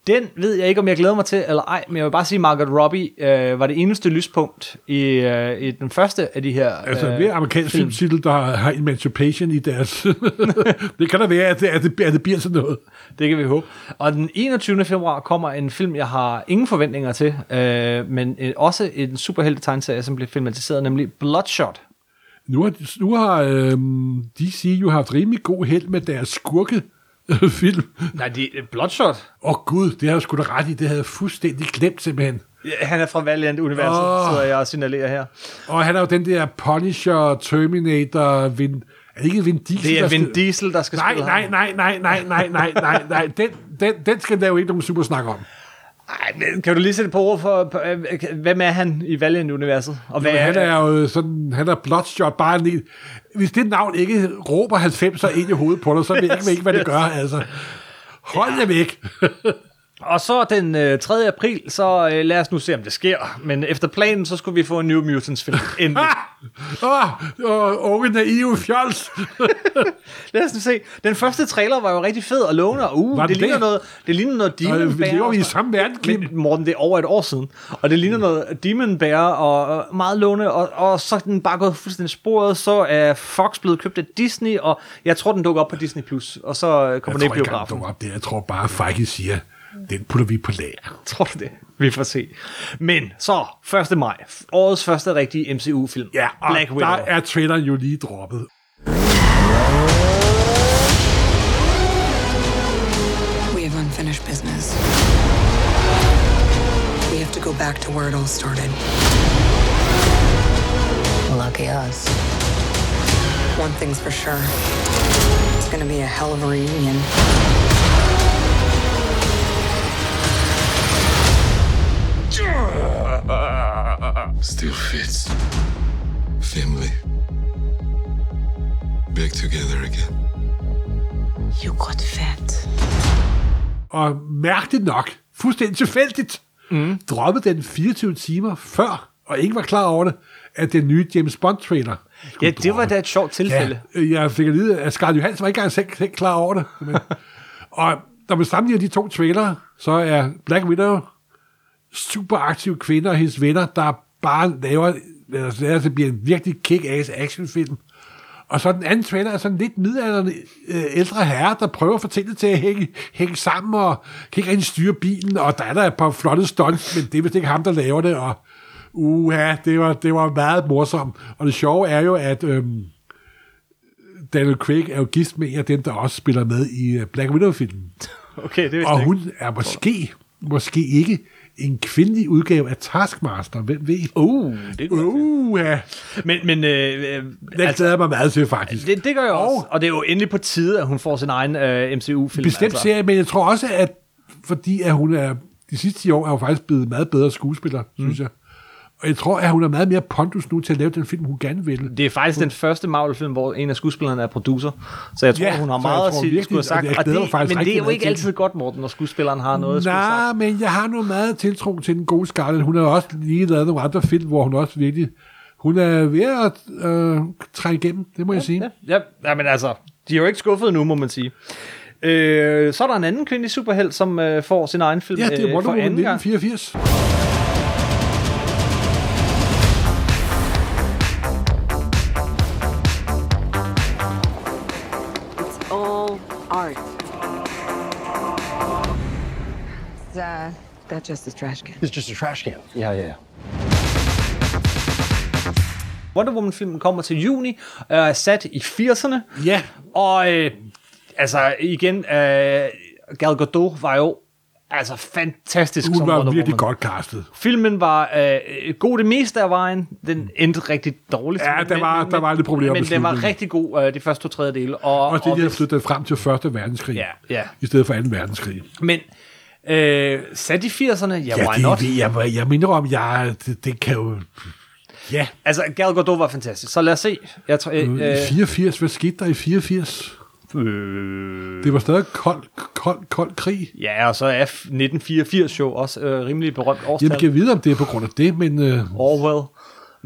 Den ved jeg ikke, om jeg glæder mig til, eller ej, men jeg vil bare sige, at Margot Robbie øh, var det eneste lyspunkt i, øh, i den første af de her Altså, øh, hver amerikansk film. filmtitel, der har Emancipation i deres... det kan da være, at det, at, det, at det bliver sådan noget. Det kan vi håbe. Og den 21. februar kommer en film, jeg har ingen forventninger til, øh, men øh, også en superhelte tegneserie, som bliver filmatiseret, nemlig Bloodshot. Nu har, nu har øhm, DC jo haft rimelig god held med deres skurke film. Nej, det er Bloodshot. Åh oh, gud, det har jeg sgu da ret i. Det havde jeg fuldstændig glemt simpelthen. Ja, Han er fra Valiant-universet, oh. sidder jeg og signalerer her. Og han er jo den der Punisher, Terminator, Vin... Er det ikke Vin Diesel? Det er Vin skal- Diesel, der skal Nej, spille nej, ham. nej, nej, nej, nej, nej, nej, nej. Den, den, den skal der jo ikke nogen super snak om. Ej, men kan du lige sætte på ord for, på, øh, hvem er han i Valiant-universet? Og hvad Men han er jo sådan, han er Bloodshot bare en, Hvis det navn ikke råber 90'er ind i hovedet på dig, så ved jeg ikke, ikke, hvad det gør, altså. Hold jer væk. Og så den øh, 3. april, så øh, lad os nu se, om det sker. Men efter planen, så skulle vi få en New Mutants-film. Endelig. Åh, oh, unge naive fjols. Lad os nu se. Den første trailer var jo rigtig fed og lovende. og Uh, det, den ligner det? noget, det ligner noget Demon Øh, Bear. og i samme verden, Kim. Morten, det er over et år siden. Og det ligner noget Demon Bear og og meget lovende. Og, og så er den bare gået fuldstændig sporet. Så er Fox blevet købt af Disney. Og jeg tror, den dukker op på Disney+. Plus. Og så øh, Jeg kommer tror den i ikke, han biografen. dukker op det. Jeg tror bare, Feige siger, den putter vi på lager. Tror du det? Vi får se. Men så, 1. maj. Årets første rigtige MCU-film. Ja, og Black der Widow. er traileren jo lige droppet. We have unfinished business. We have to go back to where it all started. Lucky us. One thing's for sure. It's gonna be a hell of a reunion. Still fits. Family. Back together again. You got fat. Og mærkeligt nok, fuldstændig tilfældigt, mm. droppede den 24 timer før, og ingen var klar over det, at den nye James Bond-trailer Ja, det var da et sjovt tilfælde. Ja, jeg fik at vide, at Scarlett Johansson var ikke engang selv, selv klar over det. Men, og når man sammenligner de to trailere, så er Black Widow super aktiv kvinde og hendes venner, der bare laver, lader det bliver en virkelig kick-ass actionfilm. Og så den anden trailer er sådan lidt midaldrende øh, ældre herre, der prøver at få tingene til at hænge, hænge sammen, og kan ikke rigtig styre bilen, og der er der et par flotte stunts, men det er vist ikke ham, der laver det, og uha, det var, det var meget morsomt. Og det sjove er jo, at øhm, Daniel Craig er jo gift med en af dem, der også spiller med i øh, Black Widow-filmen. Okay, det vidste Og hun er måske, måske ikke en kvindelig udgave af Taskmaster, hvem ved? Uh, det kunne Uh, ja. Men, men øh, øh, Det altså, glæder jeg mig meget til, faktisk. det, det gør jeg også. Og- Og det er jo endelig på tide, at hun får sin egen øh, MCU-film. Bestemt serie, men jeg tror også, at fordi at hun er, de sidste 10 år er hun faktisk blevet meget bedre skuespiller, mm. synes jeg. Og jeg tror, at hun er meget mere pondus nu til at lave den film, hun gerne vil. Det er faktisk den første Marvel-film, hvor en af skuespillerne er producer. Så jeg tror, Ja, ja, hun har meget at sige, skulle have og sagt. Og glæder mig det, men det er jo ikke altid godt, Morten, når skuespilleren har noget at skulle Nej, sagt. men jeg har nu meget tiltro til den gode Scarlett. Hun har også lige lavet nogle andre film, hvor hun også virkelig... Hun er ved at øh, trænge igennem, det må jeg sige. Ja, ja, ja, men altså, de er jo ikke skuffet nu, må man sige. Øh, så er der en anden kvindelig superhelt, som øh, får sin egen film Ja, det er øh, Wonder for Woman gang. 1984. That just a trash can. It's just a trash can. Yeah, yeah, yeah. Wonder Woman-filmen kommer til juni, og er sat i 80'erne. Ja, Og øh, altså igen, øh, Gal Gadot var jo altså fantastisk hun som var Wonder virkelig Woman. godt castet. Filmen var øh, god det meste af vejen. Den endte rigtig dårligt. Ja, der var- der var lidt problemer Men den var rigtig god øh, de første to tredjedele. Og, Også det, og de hvis- flyttet frem til Første Verdenskrig, Ja, ja. i stedet for 2. verdenskrig. Men øh, sat i 80'erne, ja, Ja, why det, not? ved jeg, jeg, minder om, jeg, det, det kan jo... Ja, Altså, Gal Gadot var fantastisk. Så lad os se. Jeg tror, øh, øh, i 84, hvad skete der i 84? øh, Det var stadig kold, kold, kold krig. ja, og så er 1984 jo også øh, rimelig berømt årstal. Jeg kan vide, om det er på grund af det, men øh, Orwell.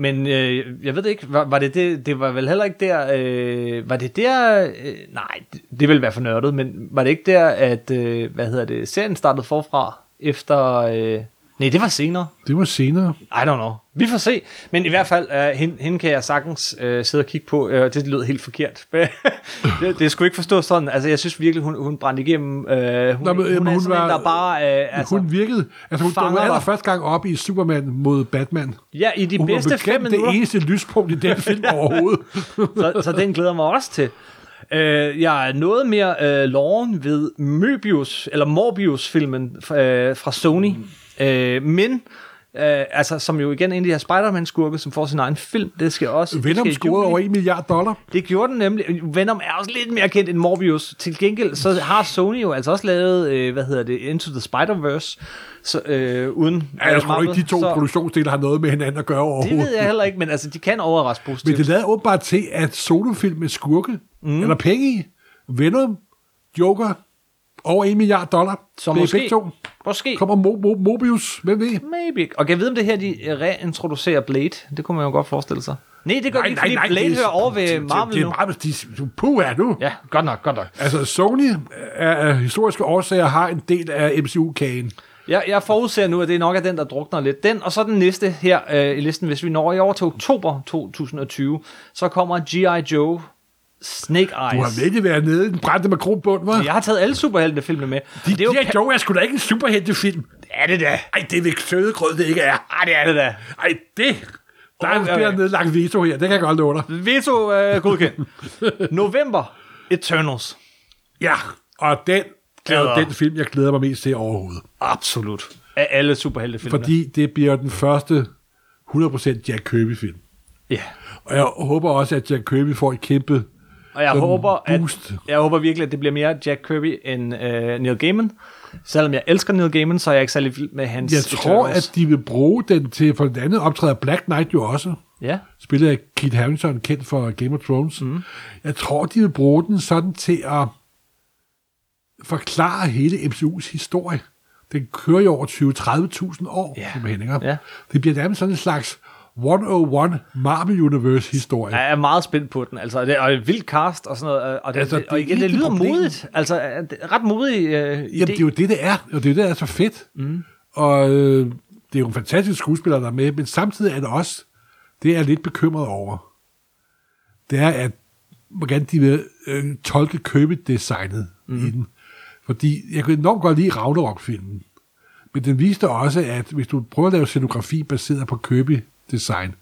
Men øh, jeg ved ikke, var, var det det, det var vel heller ikke der, øh, var det der, øh, nej, det, det ville være for nørdet, men var det ikke der, at, øh, hvad hedder det, serien startede forfra, efter, øh, nej, det var senere, Det var senere. I don't know. Vi får se. Men i hvert fald, uh, hende, hende kan jeg sagtens uh, sidde og kigge på. Uh, det lød helt forkert. det, det skulle ikke forstå sådan. Altså, jeg synes virkelig, hun, hun brændte igennem. Uh, hun, Nå, men, hun, men er hun sådan var- en, der bare... Uh, altså, Hun virkede, altså hun dig. aller første gang op i Superman mod Batman. ja, i de Hun bedste fem bestemt det minutter. eneste lyspunkt i den film overhovedet. så, så den glæder mig også til. Uh, jeg er noget mere uh, loven ved Möbius, eller Morbius-filmen uh, fra Sony. Uh, men, uh, altså, som jo igen en af de her Spider-Man-skurke, som får sin egen film, det skal også... det Venom scorede over 1 milliard dollar. Det gjorde den nemlig. Venom er også lidt mere kendt end Morbius. Til gengæld så har Sony jo altså også lavet, øh, hvad hedder det, Into the Spider-Verse, så, øh, uden Ja, jeg øh, tror ikke, de to så, produktionsdele har noget med hinanden at gøre Det overhovedet. ved jeg heller ikke, men altså, de kan overraske Men positivt. det lader åbenbart til, at solofilm med skurke, mm. eller penge i, Venom, Joker, over 1 milliard dollar. Så er måske- to. Måske. Kommer Mo- Mo- Mobius, hvem ved? Maybe. Og kan jeg vide, om det her, de reintroducerer Blade? Det kunne man jo godt forestille sig. Nej, det gør Nej, de ikke, fordi nej. Blade er- hører over ved Marvel det, nu. det er meget, de, puh er nu. Ja, godt nok, godt nok. Altså, Sony er af historiske årsager har en del af MCU-kagen. Jeg, jeg forudser nu, at det nok er den, der drukner lidt. Den, og så den næste her øh, i listen, hvis vi når i over til oktober 2020, så kommer G.I. Joe Snake Du har Eyes. virkelig været nede i den brændte makronbund, hva'? Jeg har taget alle superheltefilmene med. De, det er jo de her er sgu da ikke en superheltefilm. er det da. Ej, det er ved sødegrød, det ikke er. Ej, det er det da. Ej, det... Der er Okay, en okay. nedlagt veto her, det kan jeg godt love dig. Veto øh, godkendt. November. Eternals. Ja, og den er Glæder. jo den film, jeg glæder mig mest til overhovedet. Absolut. Af alle superheltefilmene. Fordi det bliver den første 100% Jack Kirby-film. Ja. Og jeg håber også, at Jack Kirby får et kæmpe... Og jeg håber, at, jeg håber virkelig, at det bliver mere Jack Kirby end øh, Neil Gaiman. Selvom jeg elsker Neil Gaiman, så er jeg ikke særlig vild med hans Jeg tror, Eternals. at de vil bruge den til... For det andet optræder Black Knight jo også. Ja. Spillet af Kit Harington, kendt for Game of Thrones. Mm. Jeg tror, de vil bruge den sådan til at forklare hele MCU's historie. Den kører jo over 20-30.000 år, Ja. yeah. Henninger. Ja. Det bliver nærmest sådan en slags 101 Marvel Universe-historie. Jeg er meget spændt på den, altså, og det, og et vildt cast og sådan noget, og, det, Altså, det og er igen, det lyder problemet. modigt, altså, er ret modig øh, idé. Jamen, det er jo det, det er, og det er jo det, der er så fedt. Mm. Og øh, det er jo en fantastisk skuespiller, der er med, men samtidig er det også, det er jeg lidt bekymret over, det er, at hvordan de vil øh, tolke Kirby-designet mm. i den. Fordi jeg kan enormt godt lide Ragnarok-filmen, men den viste også, at hvis du prøver at lave scenografi baseret på Kirby-design,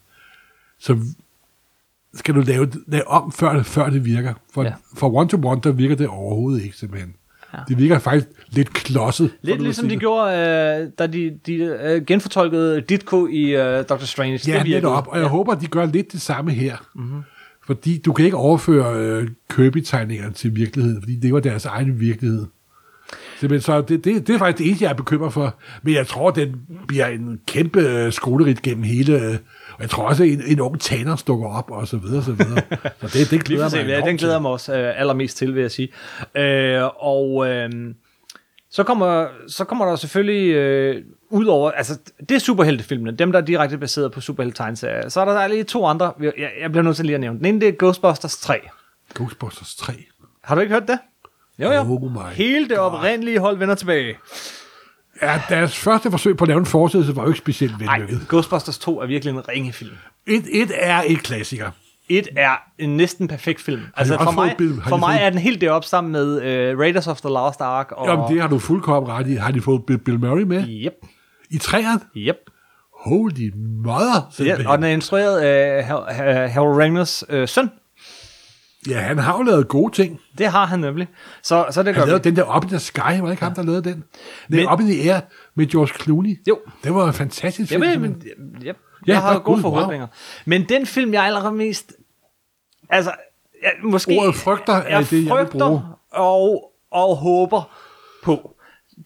så skal du lave, lave om, før, før det virker. For, Ja. for one-to-one, der virker det overhovedet ikke, simpelthen. Ja. Det virker faktisk lidt klodset. Lidt ligesom de det. gjorde, øh, da de, de øh, genfortolkede Ditko i øh, Doctor Strange. Ja, virkede. netop. Og jeg ja. håber, at de gør lidt det samme her. Mm-hmm. Fordi du kan ikke overføre øh, Kirby-tegningerne til virkeligheden, fordi det var deres egen virkelighed. Simpelthen, så det, det, det er faktisk det eneste, jeg er bekymret for. Men jeg tror, den bliver en kæmpe øh, skolerit gennem hele... Øh, og jeg tror også, at en, en ung taner stukker op, og så videre, så videre. Så det, det glæder mig ja, den glæder mig også øh, allermest til, vil jeg sige. Øh, og øh, så, kommer, så kommer der selvfølgelig, øh, ud over, altså det er superheltefilmene, dem der er direkte baseret på superhelte-tegneserier. Så er der, der er lige to andre, jeg, jeg bliver nødt til lige at nævne. Den ene, det er Ghostbusters 3. Ghostbusters 3. Har du ikke hørt det? Jo, jo. Oh my Hele det oprindelige hold vender tilbage. Ja, deres første forsøg på at lave en fortsættelse var jo ikke specielt Nej, vellykket. Ghostbusters 2 er virkelig en ringefilm. Et, et er et klassiker. Et er en næsten perfekt film. Altså for mig, Bill- har for mig fået- er den helt deroppe sammen med uh, Raiders of the Lost Ark. Og, Jamen, det har du fuldkommen ret i. Har de fået Bill- Bill Murray med? Yep, I træerne? yep. Holy mother, Ja, og den er instrueret af Hal- Harold Ramis øh, søn. Ja, han har jo lavet gode ting. Det har han nemlig. Så, så det Han lavede vi. den der Up in the Sky, var det ikke ham, der lavede den? Den Up in the Air med George Clooney. Jo. Det var en fantastisk film. simpelthen. men, jeg, Ja, jeg har godt, gode wow. forhåbninger. Men den film, jeg allerede mest... Altså, jeg, måske... Ordet frygter er jeg det, jeg vil bruge. Og, og håber på.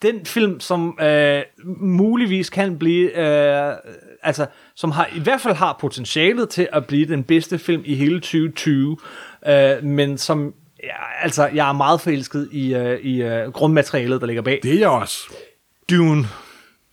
Den film, som øh, muligvis kan blive... Øh, altså, som har, i hvert fald har potentialet til at blive den bedste film i hele 2020, øh, men som... Ja, altså, jeg er meget forelsket i, øh, i øh, grundmaterialet, der ligger bag. Det er jeg også. Dune.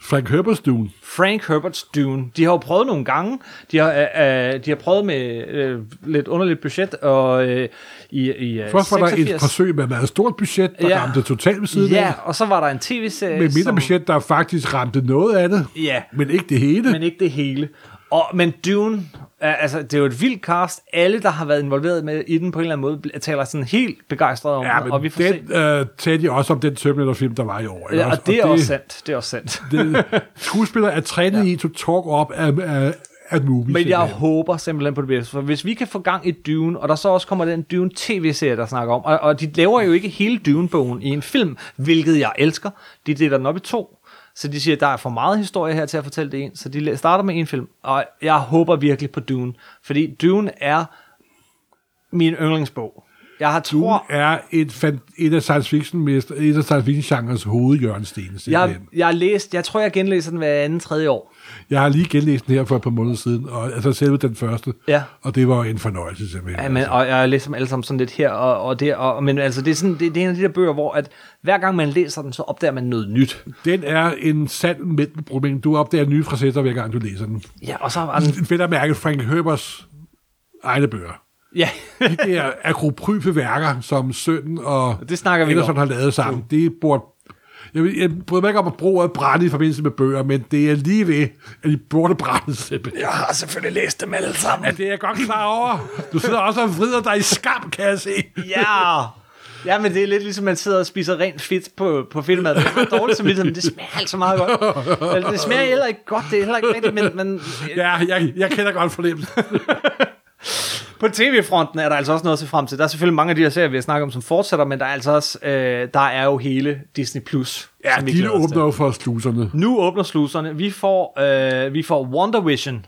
Frank Herbert's Dune. Frank Herbert's Dune. De har jo prøvet nogle gange. De har, øh, øh, de har prøvet med øh, lidt underligt budget, og øh, i, i øh, Først var der 86. et forsøg med et meget stort budget, der ja. ramte totalt ved siden Ja, af. og så var der en tv-serie, Med mindre som- budget, der faktisk ramte noget af det, Ja, men ikke det hele. men ikke det hele. Og, men Dune, altså, det er jo et vildt cast. Alle, der har været involveret med i den på en eller anden måde, taler sådan helt begejstret om Ja, den, og vi får se. den øh, talte de også om den Terminator-film, der var i år. Ja, og det er også sandt. Det er også sandt. det, skuespillere er trænet ja. i to talk op af, af, af movie. Men jeg simpelthen. håber simpelthen på det bedste, for hvis vi kan få gang i Dune, og der så også kommer den Dune tv-serie, der snakker om, og, og de laver jo ikke hele Dune-bogen i en film, hvilket jeg elsker. De deler den op i to, så de siger, at der er for meget historie her til at fortælle det en, så de starter med en film, og jeg håber virkelig på Dune, fordi Dune er min yndlingsbog. Jeg har tror, er et, fan, et af science fiction mester, et af science fiction genres hovedjørnsten. jeg, jeg har læst, jeg tror, jeg genlæser den hver anden, tredje år. Jeg har lige genlæst den her for et par måneder siden, og altså selve den første, Ja. og det var en fornøjelse simpelthen. Ja, men, og jeg læser dem alle sammen sådan lidt her og, og der, og, men altså, det er, sådan, det, det er en af de der bøger, hvor at hver gang man læser den, så opdager man noget nyt. Den er en sand mættelproblem. Du opdager nye facetter, hver gang du læser den. Ja, og så var den... Vel at mærke Frank Herberts egne bøger. Ja, De der akropryfe værker, som Sønnen og Det snakker vi om. har lavet sammen, det burde... Jeg, jeg bryder mig ikke om at bruge brænde i forbindelse med bøger, men det er lige ved, at de burde brænde simpelthen. jeg har selvfølgelig læst dem alle sammen. Ja, det er jeg godt klar over. Du sidder også og vrider dig i skam, kan jeg se. Ja! Ja, men det er lidt ligesom, man sidder og spiser rent fedt på, på filmmad. Det er dårligt samvittighed, men det smager altså meget godt. Altså, Det smager heller ikke godt, det er heller ikke rigtigt, men, men Ja, jeg, jeg kender godt fornemmelsen. På tv-fronten er der altså også noget at se frem til. Der er selvfølgelig mange af de her serier, vi har snakket om, som fortsætter, men der er altså også, øh, der er jo hele Disney+. Plus. Ja, de åbner jo for sluserne. Nu åbner sluserne. Vi får, øh, vi får Wonder Vision,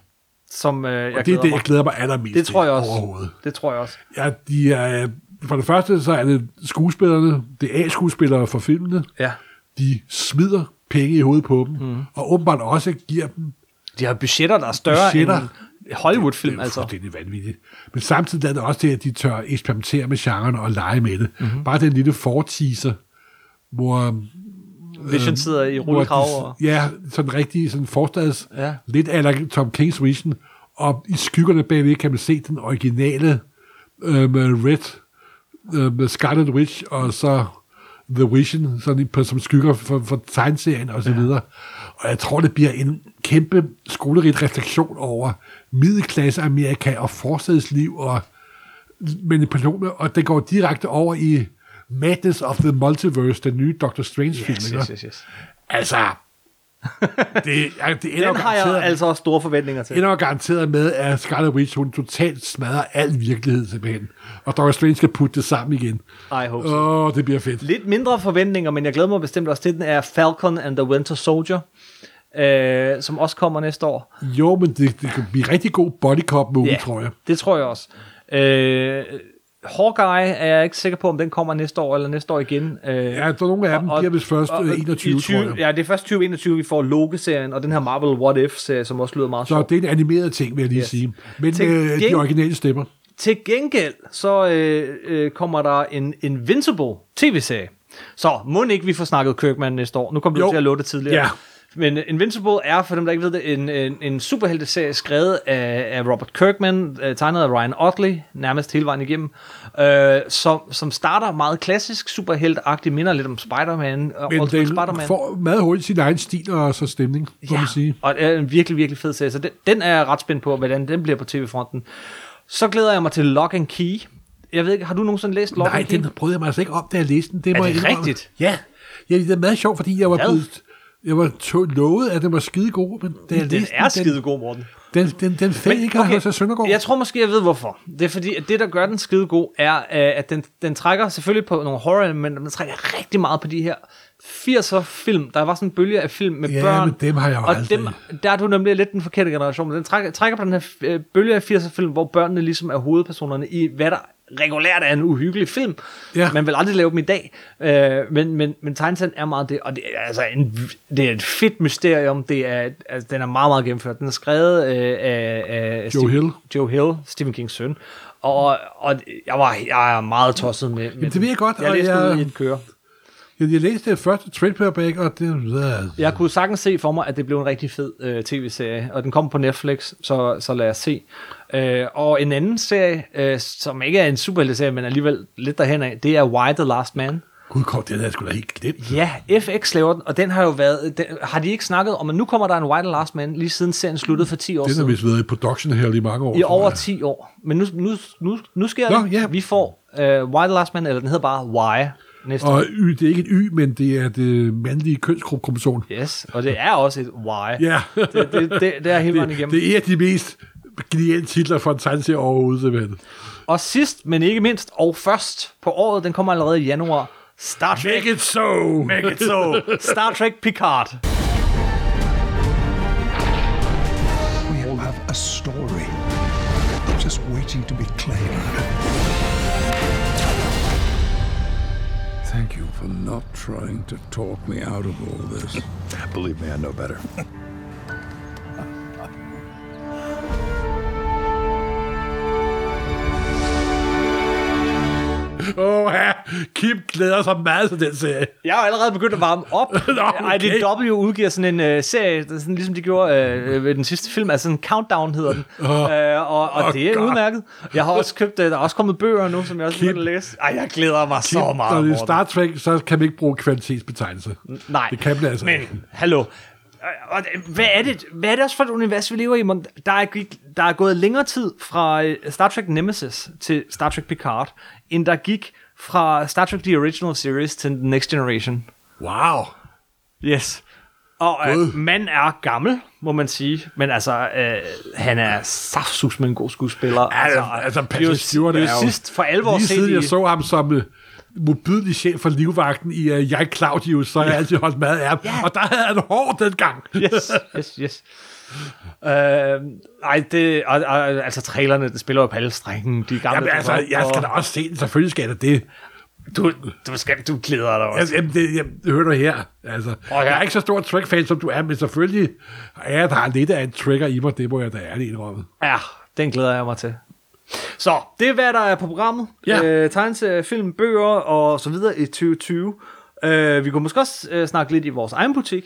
som øh, jeg Og det er glæder det, mig. jeg glæder mig allermest Det tror jeg også. Det tror jeg også. Ja, de er, for det første, så er det skuespillerne, det er A-skuespillere for filmene. Ja. De smider penge i hovedet på dem, mm. og åbenbart også giver dem De har budgetter, der er større Budgetter. end Hollywood-film, det er altså. fuldstændig vanvittigt. Men samtidig er det også det, at de tør eksperimentere med genren og lege med det. Mhm. Mm-hmm. Bare den lille forteaser, hvor... Vision sidder i rullekrav. Og... Ja, sådan rigtig sådan forstads, Ja. lidt af Tom King's Vision, og i skyggerne bagved kan man se den originale øh, med Red, øh, med Scarlet Witch, og så The Vision, sådan på, som skygger for, for tegneserien og så ja. videre. Og jeg tror, det bliver en kæmpe skolerig refleksion over middelklasse Amerika og forstadsliv og manipulationer, og det går direkte over i Madness of the Multiverse, den nye Doctor Strange-film. Yes, yes, yes, yes. Altså, det, ja, det ender Den har jeg altså også store forventninger til. ender garanteret med, at Scarlet Witch, hun totalt smadrer al virkelighed simpelthen. Og Doctor Strange skal putte det sammen igen. I hope so. Åh, oh, det bliver fedt. Lidt mindre forventninger, men jeg glæder mig bestemt også til den, er Falcon and the Winter Soldier, øh, som også kommer næste år. Jo, men det, det kan blive rigtig god body cop movie, Ja, tror jeg. det tror jeg også. Øh, Hawkeye er jeg ikke sikker på, om den kommer næste år eller næste år igen. Øh, Ja, der er nogle af dem, de er vist først øh, 21, i 20, tror jeg. Ja, det er først 2021, vi får Loki-serien, og den her Marvel What If-serie, som også lyder meget Så sjov. det er en animeret ting, vil jeg lige Yes. sige. Men Til øh, de originale stemmer. Til gengæld, så øh, øh, kommer der en Invincible tv-serie. Så må ikke vi får snakket Kirkman næste år. Nu kommer du Jo. til at det tidligere. Ja. Men Invincible er, for dem der ikke ved det, en, en, en superhelteserie skrevet af, af Robert Kirkman, øh, tegnet af Ryan Otley, nærmest hele vejen igennem, øh, som, som starter meget klassisk, superheltagtigt, minder lidt om Spider-Man. og Men den Spider-Man. får meget hurtigt sin egen stil og så stemning, må man sige. og det er en virkelig, virkelig fed serie. Så den, den er jeg ret spændt på, hvordan den bliver på tv-fronten. Så glæder jeg mig til Lock and Key. Jeg ved ikke, har du nogensinde læst Lock Nej, and Key? den prøvede jeg mig altså ikke op, da jeg læste den. Det Er må det jeg rigtigt? Ja. ja. det er meget sjovt, fordi jeg var blevet... Jeg var to- lovet, at den var skide god, men da jeg Den læste er skide god, Morten. Den, den, den fed ikke okay. Hos Søndergaard. Jeg tror måske, jeg ved hvorfor. Det er fordi, at det, der gør den skide god, er, øh, at den, den trækker selvfølgelig på nogle horror, men den trækker rigtig meget på de her 80'er film. Der var sådan en bølge af film med Ja, børn. men dem har jeg jo og aldrig. dem, der er du nemlig lidt den forkerte generation. Men den trækker, trækker på den her øh, bølge af 80'er film, hvor børnene ligesom er hovedpersonerne i, hvad der regulært er en uhyggelig film. Ja. Man vil aldrig lave dem i dag. Øh, men, men, men tegneserien er meget det, og det er, altså en, det er et fedt mysterium. Det er, altså, den er meget, meget gennemført. Den er skrevet øh, af, af Joe Hill. Joe Hill, Stephen Kings søn. Og, og jeg, var, jeg er meget tosset med, med det ved jeg godt, Jeg og læste jeg- i et køre. Jeg læste det første trade og det... Jeg kunne sagtens se for mig, at det blev en rigtig fed øh, tv-serie, og den kom på Netflix, så, så lad os se. Øh, og en anden serie, øh, som ikke er en superhelteserie, men alligevel lidt derhen af, det er Why the Last Man. Gud, kom, det havde jeg sgu da helt glemt. Ja, FX laver den, og den har jo været... Den, har de ikke snakket om, at nu kommer der en Why the Last Man, lige siden serien sluttede for 10 år Den har siden? vist været i production her lige mange år. I over jeg. 10 år. Men nu, nu, nu, nu sker Nå, det. ja. Vi får uh, Why the Last Man, eller den hedder bare Why næste. Og y, det er ikke et Y, men det er det mandlige kønskromosom. Yes, og det er også et Why. Ja. Det, det, det, det er hele vejen igennem. Det, det er de mest geniale titler for en tegneserie overhovedet, simpelthen. Og sidst, men ikke mindst, og først på året, den kommer allerede i januar, Star Trek. Make it so! Make it so. Star Trek Picard. We have a story trying to talk me out of all this. Believe me, I know better. Åh, oh, ja. Kim glæder sig meget til den serie. Jeg har allerede begyndt at varme op. Nå, okay. IDW udgiver sådan en uh, serie, er sådan, ligesom de gjorde uh, ved den sidste film, altså en countdown hedder den. Uh, og og Oh, det er God. udmærket. Jeg har også købt, uh, der er også kommet bøger nu, som jeg også begyndt at læse. Ej, jeg glæder mig Kim, så meget. når det er. Star Trek, så kan man ikke bruge kvalitetsbetegnelse. Nej, Det kan man altså men ikke. hallo. Og- Hvad er, det, hvad er det også for et univers, vi lever i? Der er, der er gået længere tid fra Star Trek Nemesis til Star Trek Picard, end der gik fra Star Trek The Original Series til The Next Generation. Wow. Yes. Og øh, mand er gammel, må man sige. Men altså, øh, han er saftsus med en god skuespiller. Altså, altså Patrick Stewart er jo... sidst for alvor Lige set siden i- jeg så ham som uh, modbydelig chef for livvagten i uh, Jeg Claudius, så har jeg altid holdt meget af ham. Og der havde han hår dengang. yes, yes, yes. Øh, ej, det, og, og, altså trailerne, det spiller jo på alle strenge, de gamle. Jamen altså, jeg skal da også se den. Selvfølgelig skal jeg det. Du, du, skal, du glæder dig også. Jamen, det, jamen, det hører du her. Altså, ja. Jeg er ikke så stor Trek-fan, som du er, men selvfølgelig er jeg, der har lidt af en trigger i mig. Det må jeg da ærligt indrømme. Ja, den glæder jeg mig til. Så, det er hvad der er på programmet. Ja. Øh, tegneserie, film, bøger og så videre i 2020. Øh, vi kunne måske også øh, snakke lidt i vores egen butik.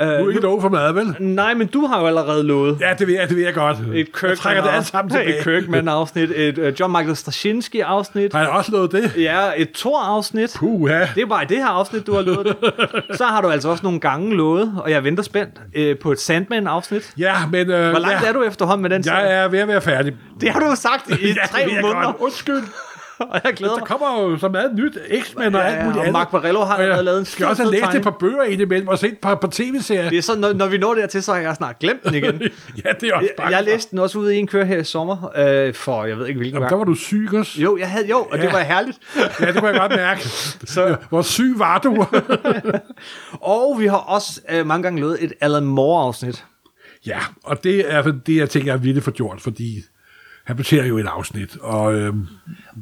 Øh, Du er ikke lov for meget, vel? Nej, men du har jo allerede lovet. Ja, det ved jeg, det ved jeg godt. Et jeg Kirkman, trækker det alt sammen tilbage. et Kirkman-afsnit, et uh, John Michael Straczynski-afsnit. Har jeg også lovet det? Ja, et Thor-afsnit. Puha. Det er bare i det her afsnit, du har lovet det. Så har du altså også nogle gange lovet, og jeg venter spændt, øh, på et Sandman-afsnit. Ja, men... Øh, Hvor langt ja, er du efterhånden med den serie? Jeg er ved at være færdig. Det har du jo sagt i Ja, tre jeg måneder. godt. Undskyld. og jeg glæder Der mig. kommer jo så meget nyt. X-Men og Ja, alt muligt og andet. Mark Barillo har jeg lavet en skal også have læst et par bøger indimellem og set et par, par tv-serier. Det er så, når, når vi når dertil, så har jeg snart glemt den igen. ja, det er også jeg, jeg læste den også ude i en kør her i sommer, øh, for jeg ved ikke hvilken Jamen, der gang. var du syg også. Jo, jeg havde, jo, og Ja. det var herligt. Ja, det kunne jeg godt mærke. så, Hvor syg var du? Og vi har også øh, mange gange lavet et Alan Moore-afsnit. ja, og det er det, jeg tænker, jeg ville få gjort, fordi han betaler jo et afsnit. Og, øhm,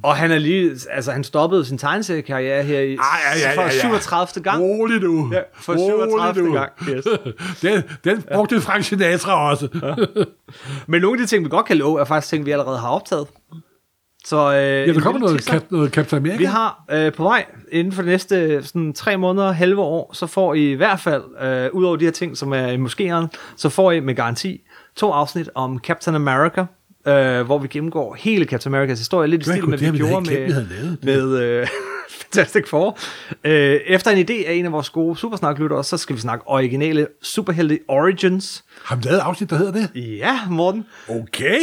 Og han er lige, altså han stoppede sin tegneseriekarriere her i Ah, ja, ja, ja, for ja. 37. gang. rolig nu. Ja, for Rolig 37. nu. gang. Yes. den, den brugte Frank Sinatra også. Men nogle af de ting, vi godt kan love, er faktisk ting, vi allerede har optaget. Så, øh, Ja, der kommer noget. Cap, noget Captain America. Vi har øh, på vej, inden for de næste sådan, tre måneder, halve år, så får I i hvert fald, øh, ud over de her ting, som er i moskéerne, så får I med garanti to afsnit om Captain America, øh, hvor vi gennemgår hele Captain Americas historie, lidt i stil med, det vi gjorde med, lavet med øh, Fantastic Four. Øh, efter en idé af en af vores gode supersnaklyttere, så skal vi snakke originale superhelte Origins. Har vi lavet et afsnit, der hedder det? Ja, Morten. Okay.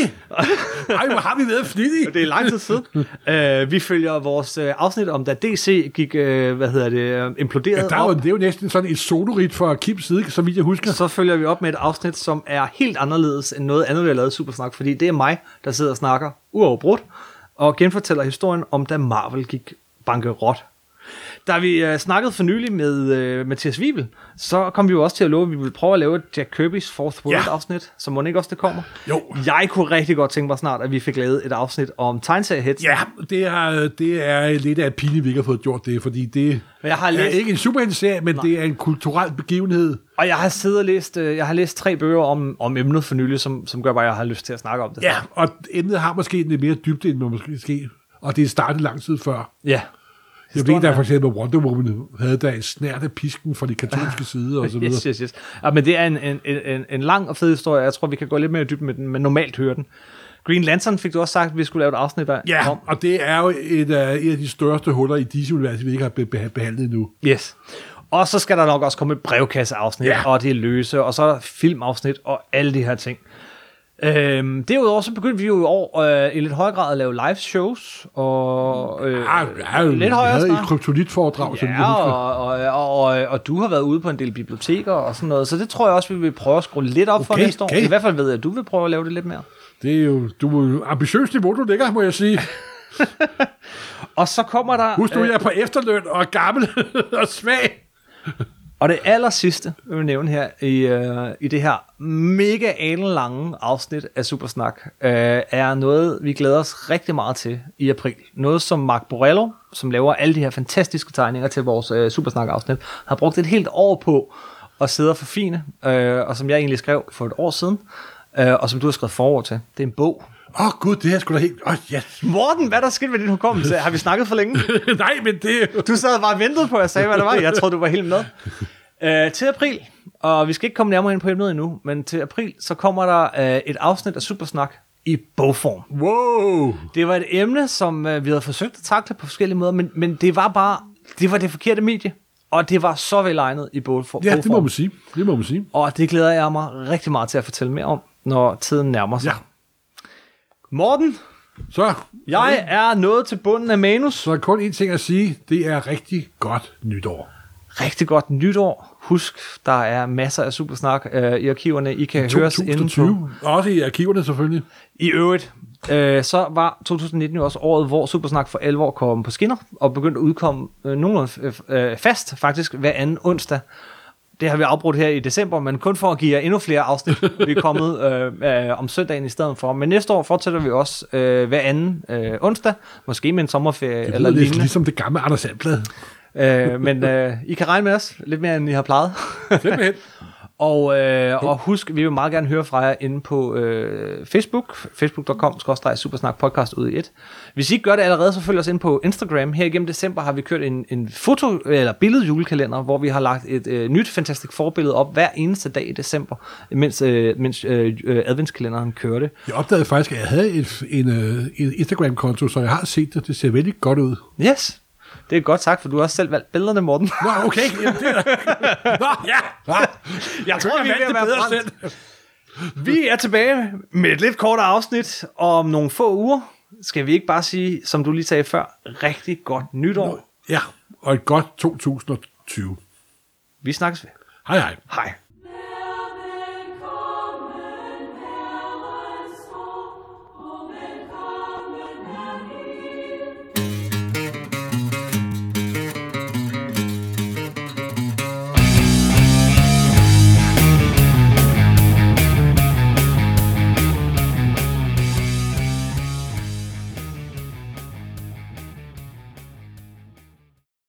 Ej, hvor har vi været flittige. Det er lang tid siden. uh, vi følger vores uh, afsnit om, da DC gik, uh, hvad hedder det, uh, imploderet Ja, der er jo, op. det er jo næsten sådan et sodorit fra Kims side, så vidt jeg husker. Så følger vi op med et afsnit, som er helt anderledes end noget andet, vi har lavet Supersnak, fordi det er mig, der sidder og snakker uafbrudt, og genfortæller historien om, da Marvel gik bankerot. Da vi uh, snakkede for nylig med uh, Mathias Wiebel, så kom vi jo også til at love, at vi ville prøve at lave et Jack Kirby's Fourth World Ja. afsnit, som må ikke også det kommer. Jo. Jeg kunne rigtig godt tænke mig snart, at vi fik lavet et afsnit om tegneserieheads. Ja, det er, det er lidt af pine, vi ikke har fået gjort det, fordi det Men jeg har er læst- ikke en superhelteserie, men det er en kulturel begivenhed. Og jeg har siddet og læst, øh, jeg har læst tre bøger om, om emnet for nylig, som, som gør bare, at jeg har lyst til at snakke om det. Ja, og emnet har måske lidt mere dybde, end man måske ske, og det startet lang tid før. Ja. Jeg ved, der for eksempel Wonder Woman havde der en snært af pisken fra de katolske side og så videre. Yes, yes, yes. Ja, men det er en, en, en, en lang og fed historie. Jeg tror, vi kan gå lidt mere i dybden med den, men normalt høre den. Green Lantern fik du også sagt, at vi skulle lave et afsnit af. Ja, om. og det er jo et af, et af de største huller i DC-universet, vi ikke har be- be- behandlet endnu. Yes. Og så skal der nok også komme et brevkasseafsnit, Ja. og det løse, og så er filmafsnit, og alle de her ting. Øhm, derudover så begyndte vi jo i år øh, i lidt højere grad at lave live shows, og øh, Ja, ja, lidt vi højere havde snart. et kryptonitforedrag, Ja, og, og, og, og, og du har været ude på en del biblioteker og sådan noget, så det tror jeg også, vi vil prøve at skrue lidt op for Okay, næste år. okay. I hvert fald ved jeg, at du vil prøve at lave det lidt mere. Det er jo, du er jo ambitiøst niveau, du ligger, må jeg sige. Og så kommer der... Husk nu, øh, jeg er på efterløn og er gammel og svag. Og det aller sidste, jeg vil nævne her i, øh, i det her mega lange afsnit af Supersnak, øh, er noget, vi glæder os rigtig meget til i april. Noget, som Mark Borello, som laver alle de her fantastiske tegninger til vores øh, Supersnak-afsnit, har brugt et helt år på at sidde og forfine, øh, og som jeg egentlig skrev for et år siden, øh, og som du har skrevet forord til. Det er en bog. Åh oh, gud, det her skulle da helt... Åh, oh, yes. Morten, hvad er der sket med din hukommelse? Har vi snakket for længe? Nej, men det er. Du sad bare og ventede på, at jeg sagde, hvad det var. Jeg troede, du var helt med. Øh, til april, og vi skal ikke komme nærmere ind på emnet endnu, men til april, så kommer der øh, et afsnit af Supersnak i bogform. Wow! Det var et emne, som øh, vi havde forsøgt at takle på forskellige måder, men, men det var bare, det var det forkerte medie, og det var så velegnet i bogform. Ja, det må man sige. Det må man sige. Og det glæder jeg mig rigtig meget til at fortælle mere om, når tiden nærmer sig. Ja. Morten, Så, jeg er nået til bunden af manus. så er kun én ting at sige. Det er rigtig godt nytår. rigtig godt nytår. Husk, der er masser af Supersnak øh, i arkiverne. I kan høres inde på... 2020. Også i arkiverne selvfølgelig. I øvrigt, øh, så var 2019 jo også året, hvor Supersnak for alvor kom på skinner, og begyndte at udkomme øh, nogenlunde øh, fast, faktisk hver anden onsdag. Det har vi afbrudt her i december, men kun for at give jer endnu flere afsnit. Vi er kommet øh, øh, om søndagen i stedet for. Men næste år fortsætter vi også øh, hver anden øh, onsdag, måske med en sommerferie Det eller lidt lignende. ligesom det gamle Anders Sandblad. Øh, men øh, I kan regne med os lidt mere, end I har plejet. Simpelthen. og, øh, og husk, vi vil meget gerne høre fra jer inde på øh, Facebook, facebook.com, supersnak podcast ud i et. Hvis I ikke gør det allerede, så følg os ind på Instagram. Her igennem december har vi kørt en, en foto- eller billedjulekalender, hvor vi har lagt et øh, nyt fantastisk forbillede op hver eneste dag i december, mens, øh, mens øh, øh, adventskalenderen kørte. Jeg opdagede faktisk, at jeg havde et, en, øh, en Instagram-konto, så jeg har set det. Det ser vældig godt ud. Yes, det er godt sagt, for du har også selv valgt billederne, Morten. Nå, okay. Jamen, det er Nå, ja. ja. Jeg tror, vi er ved at være brændt. Vi er tilbage med et lidt kortere afsnit om nogle få uger. Skal vi ikke bare sige, som du lige sagde før, rigtig godt nytår. Ja, og et godt 2020. Vi snakkes ved. Hej hej. Hej.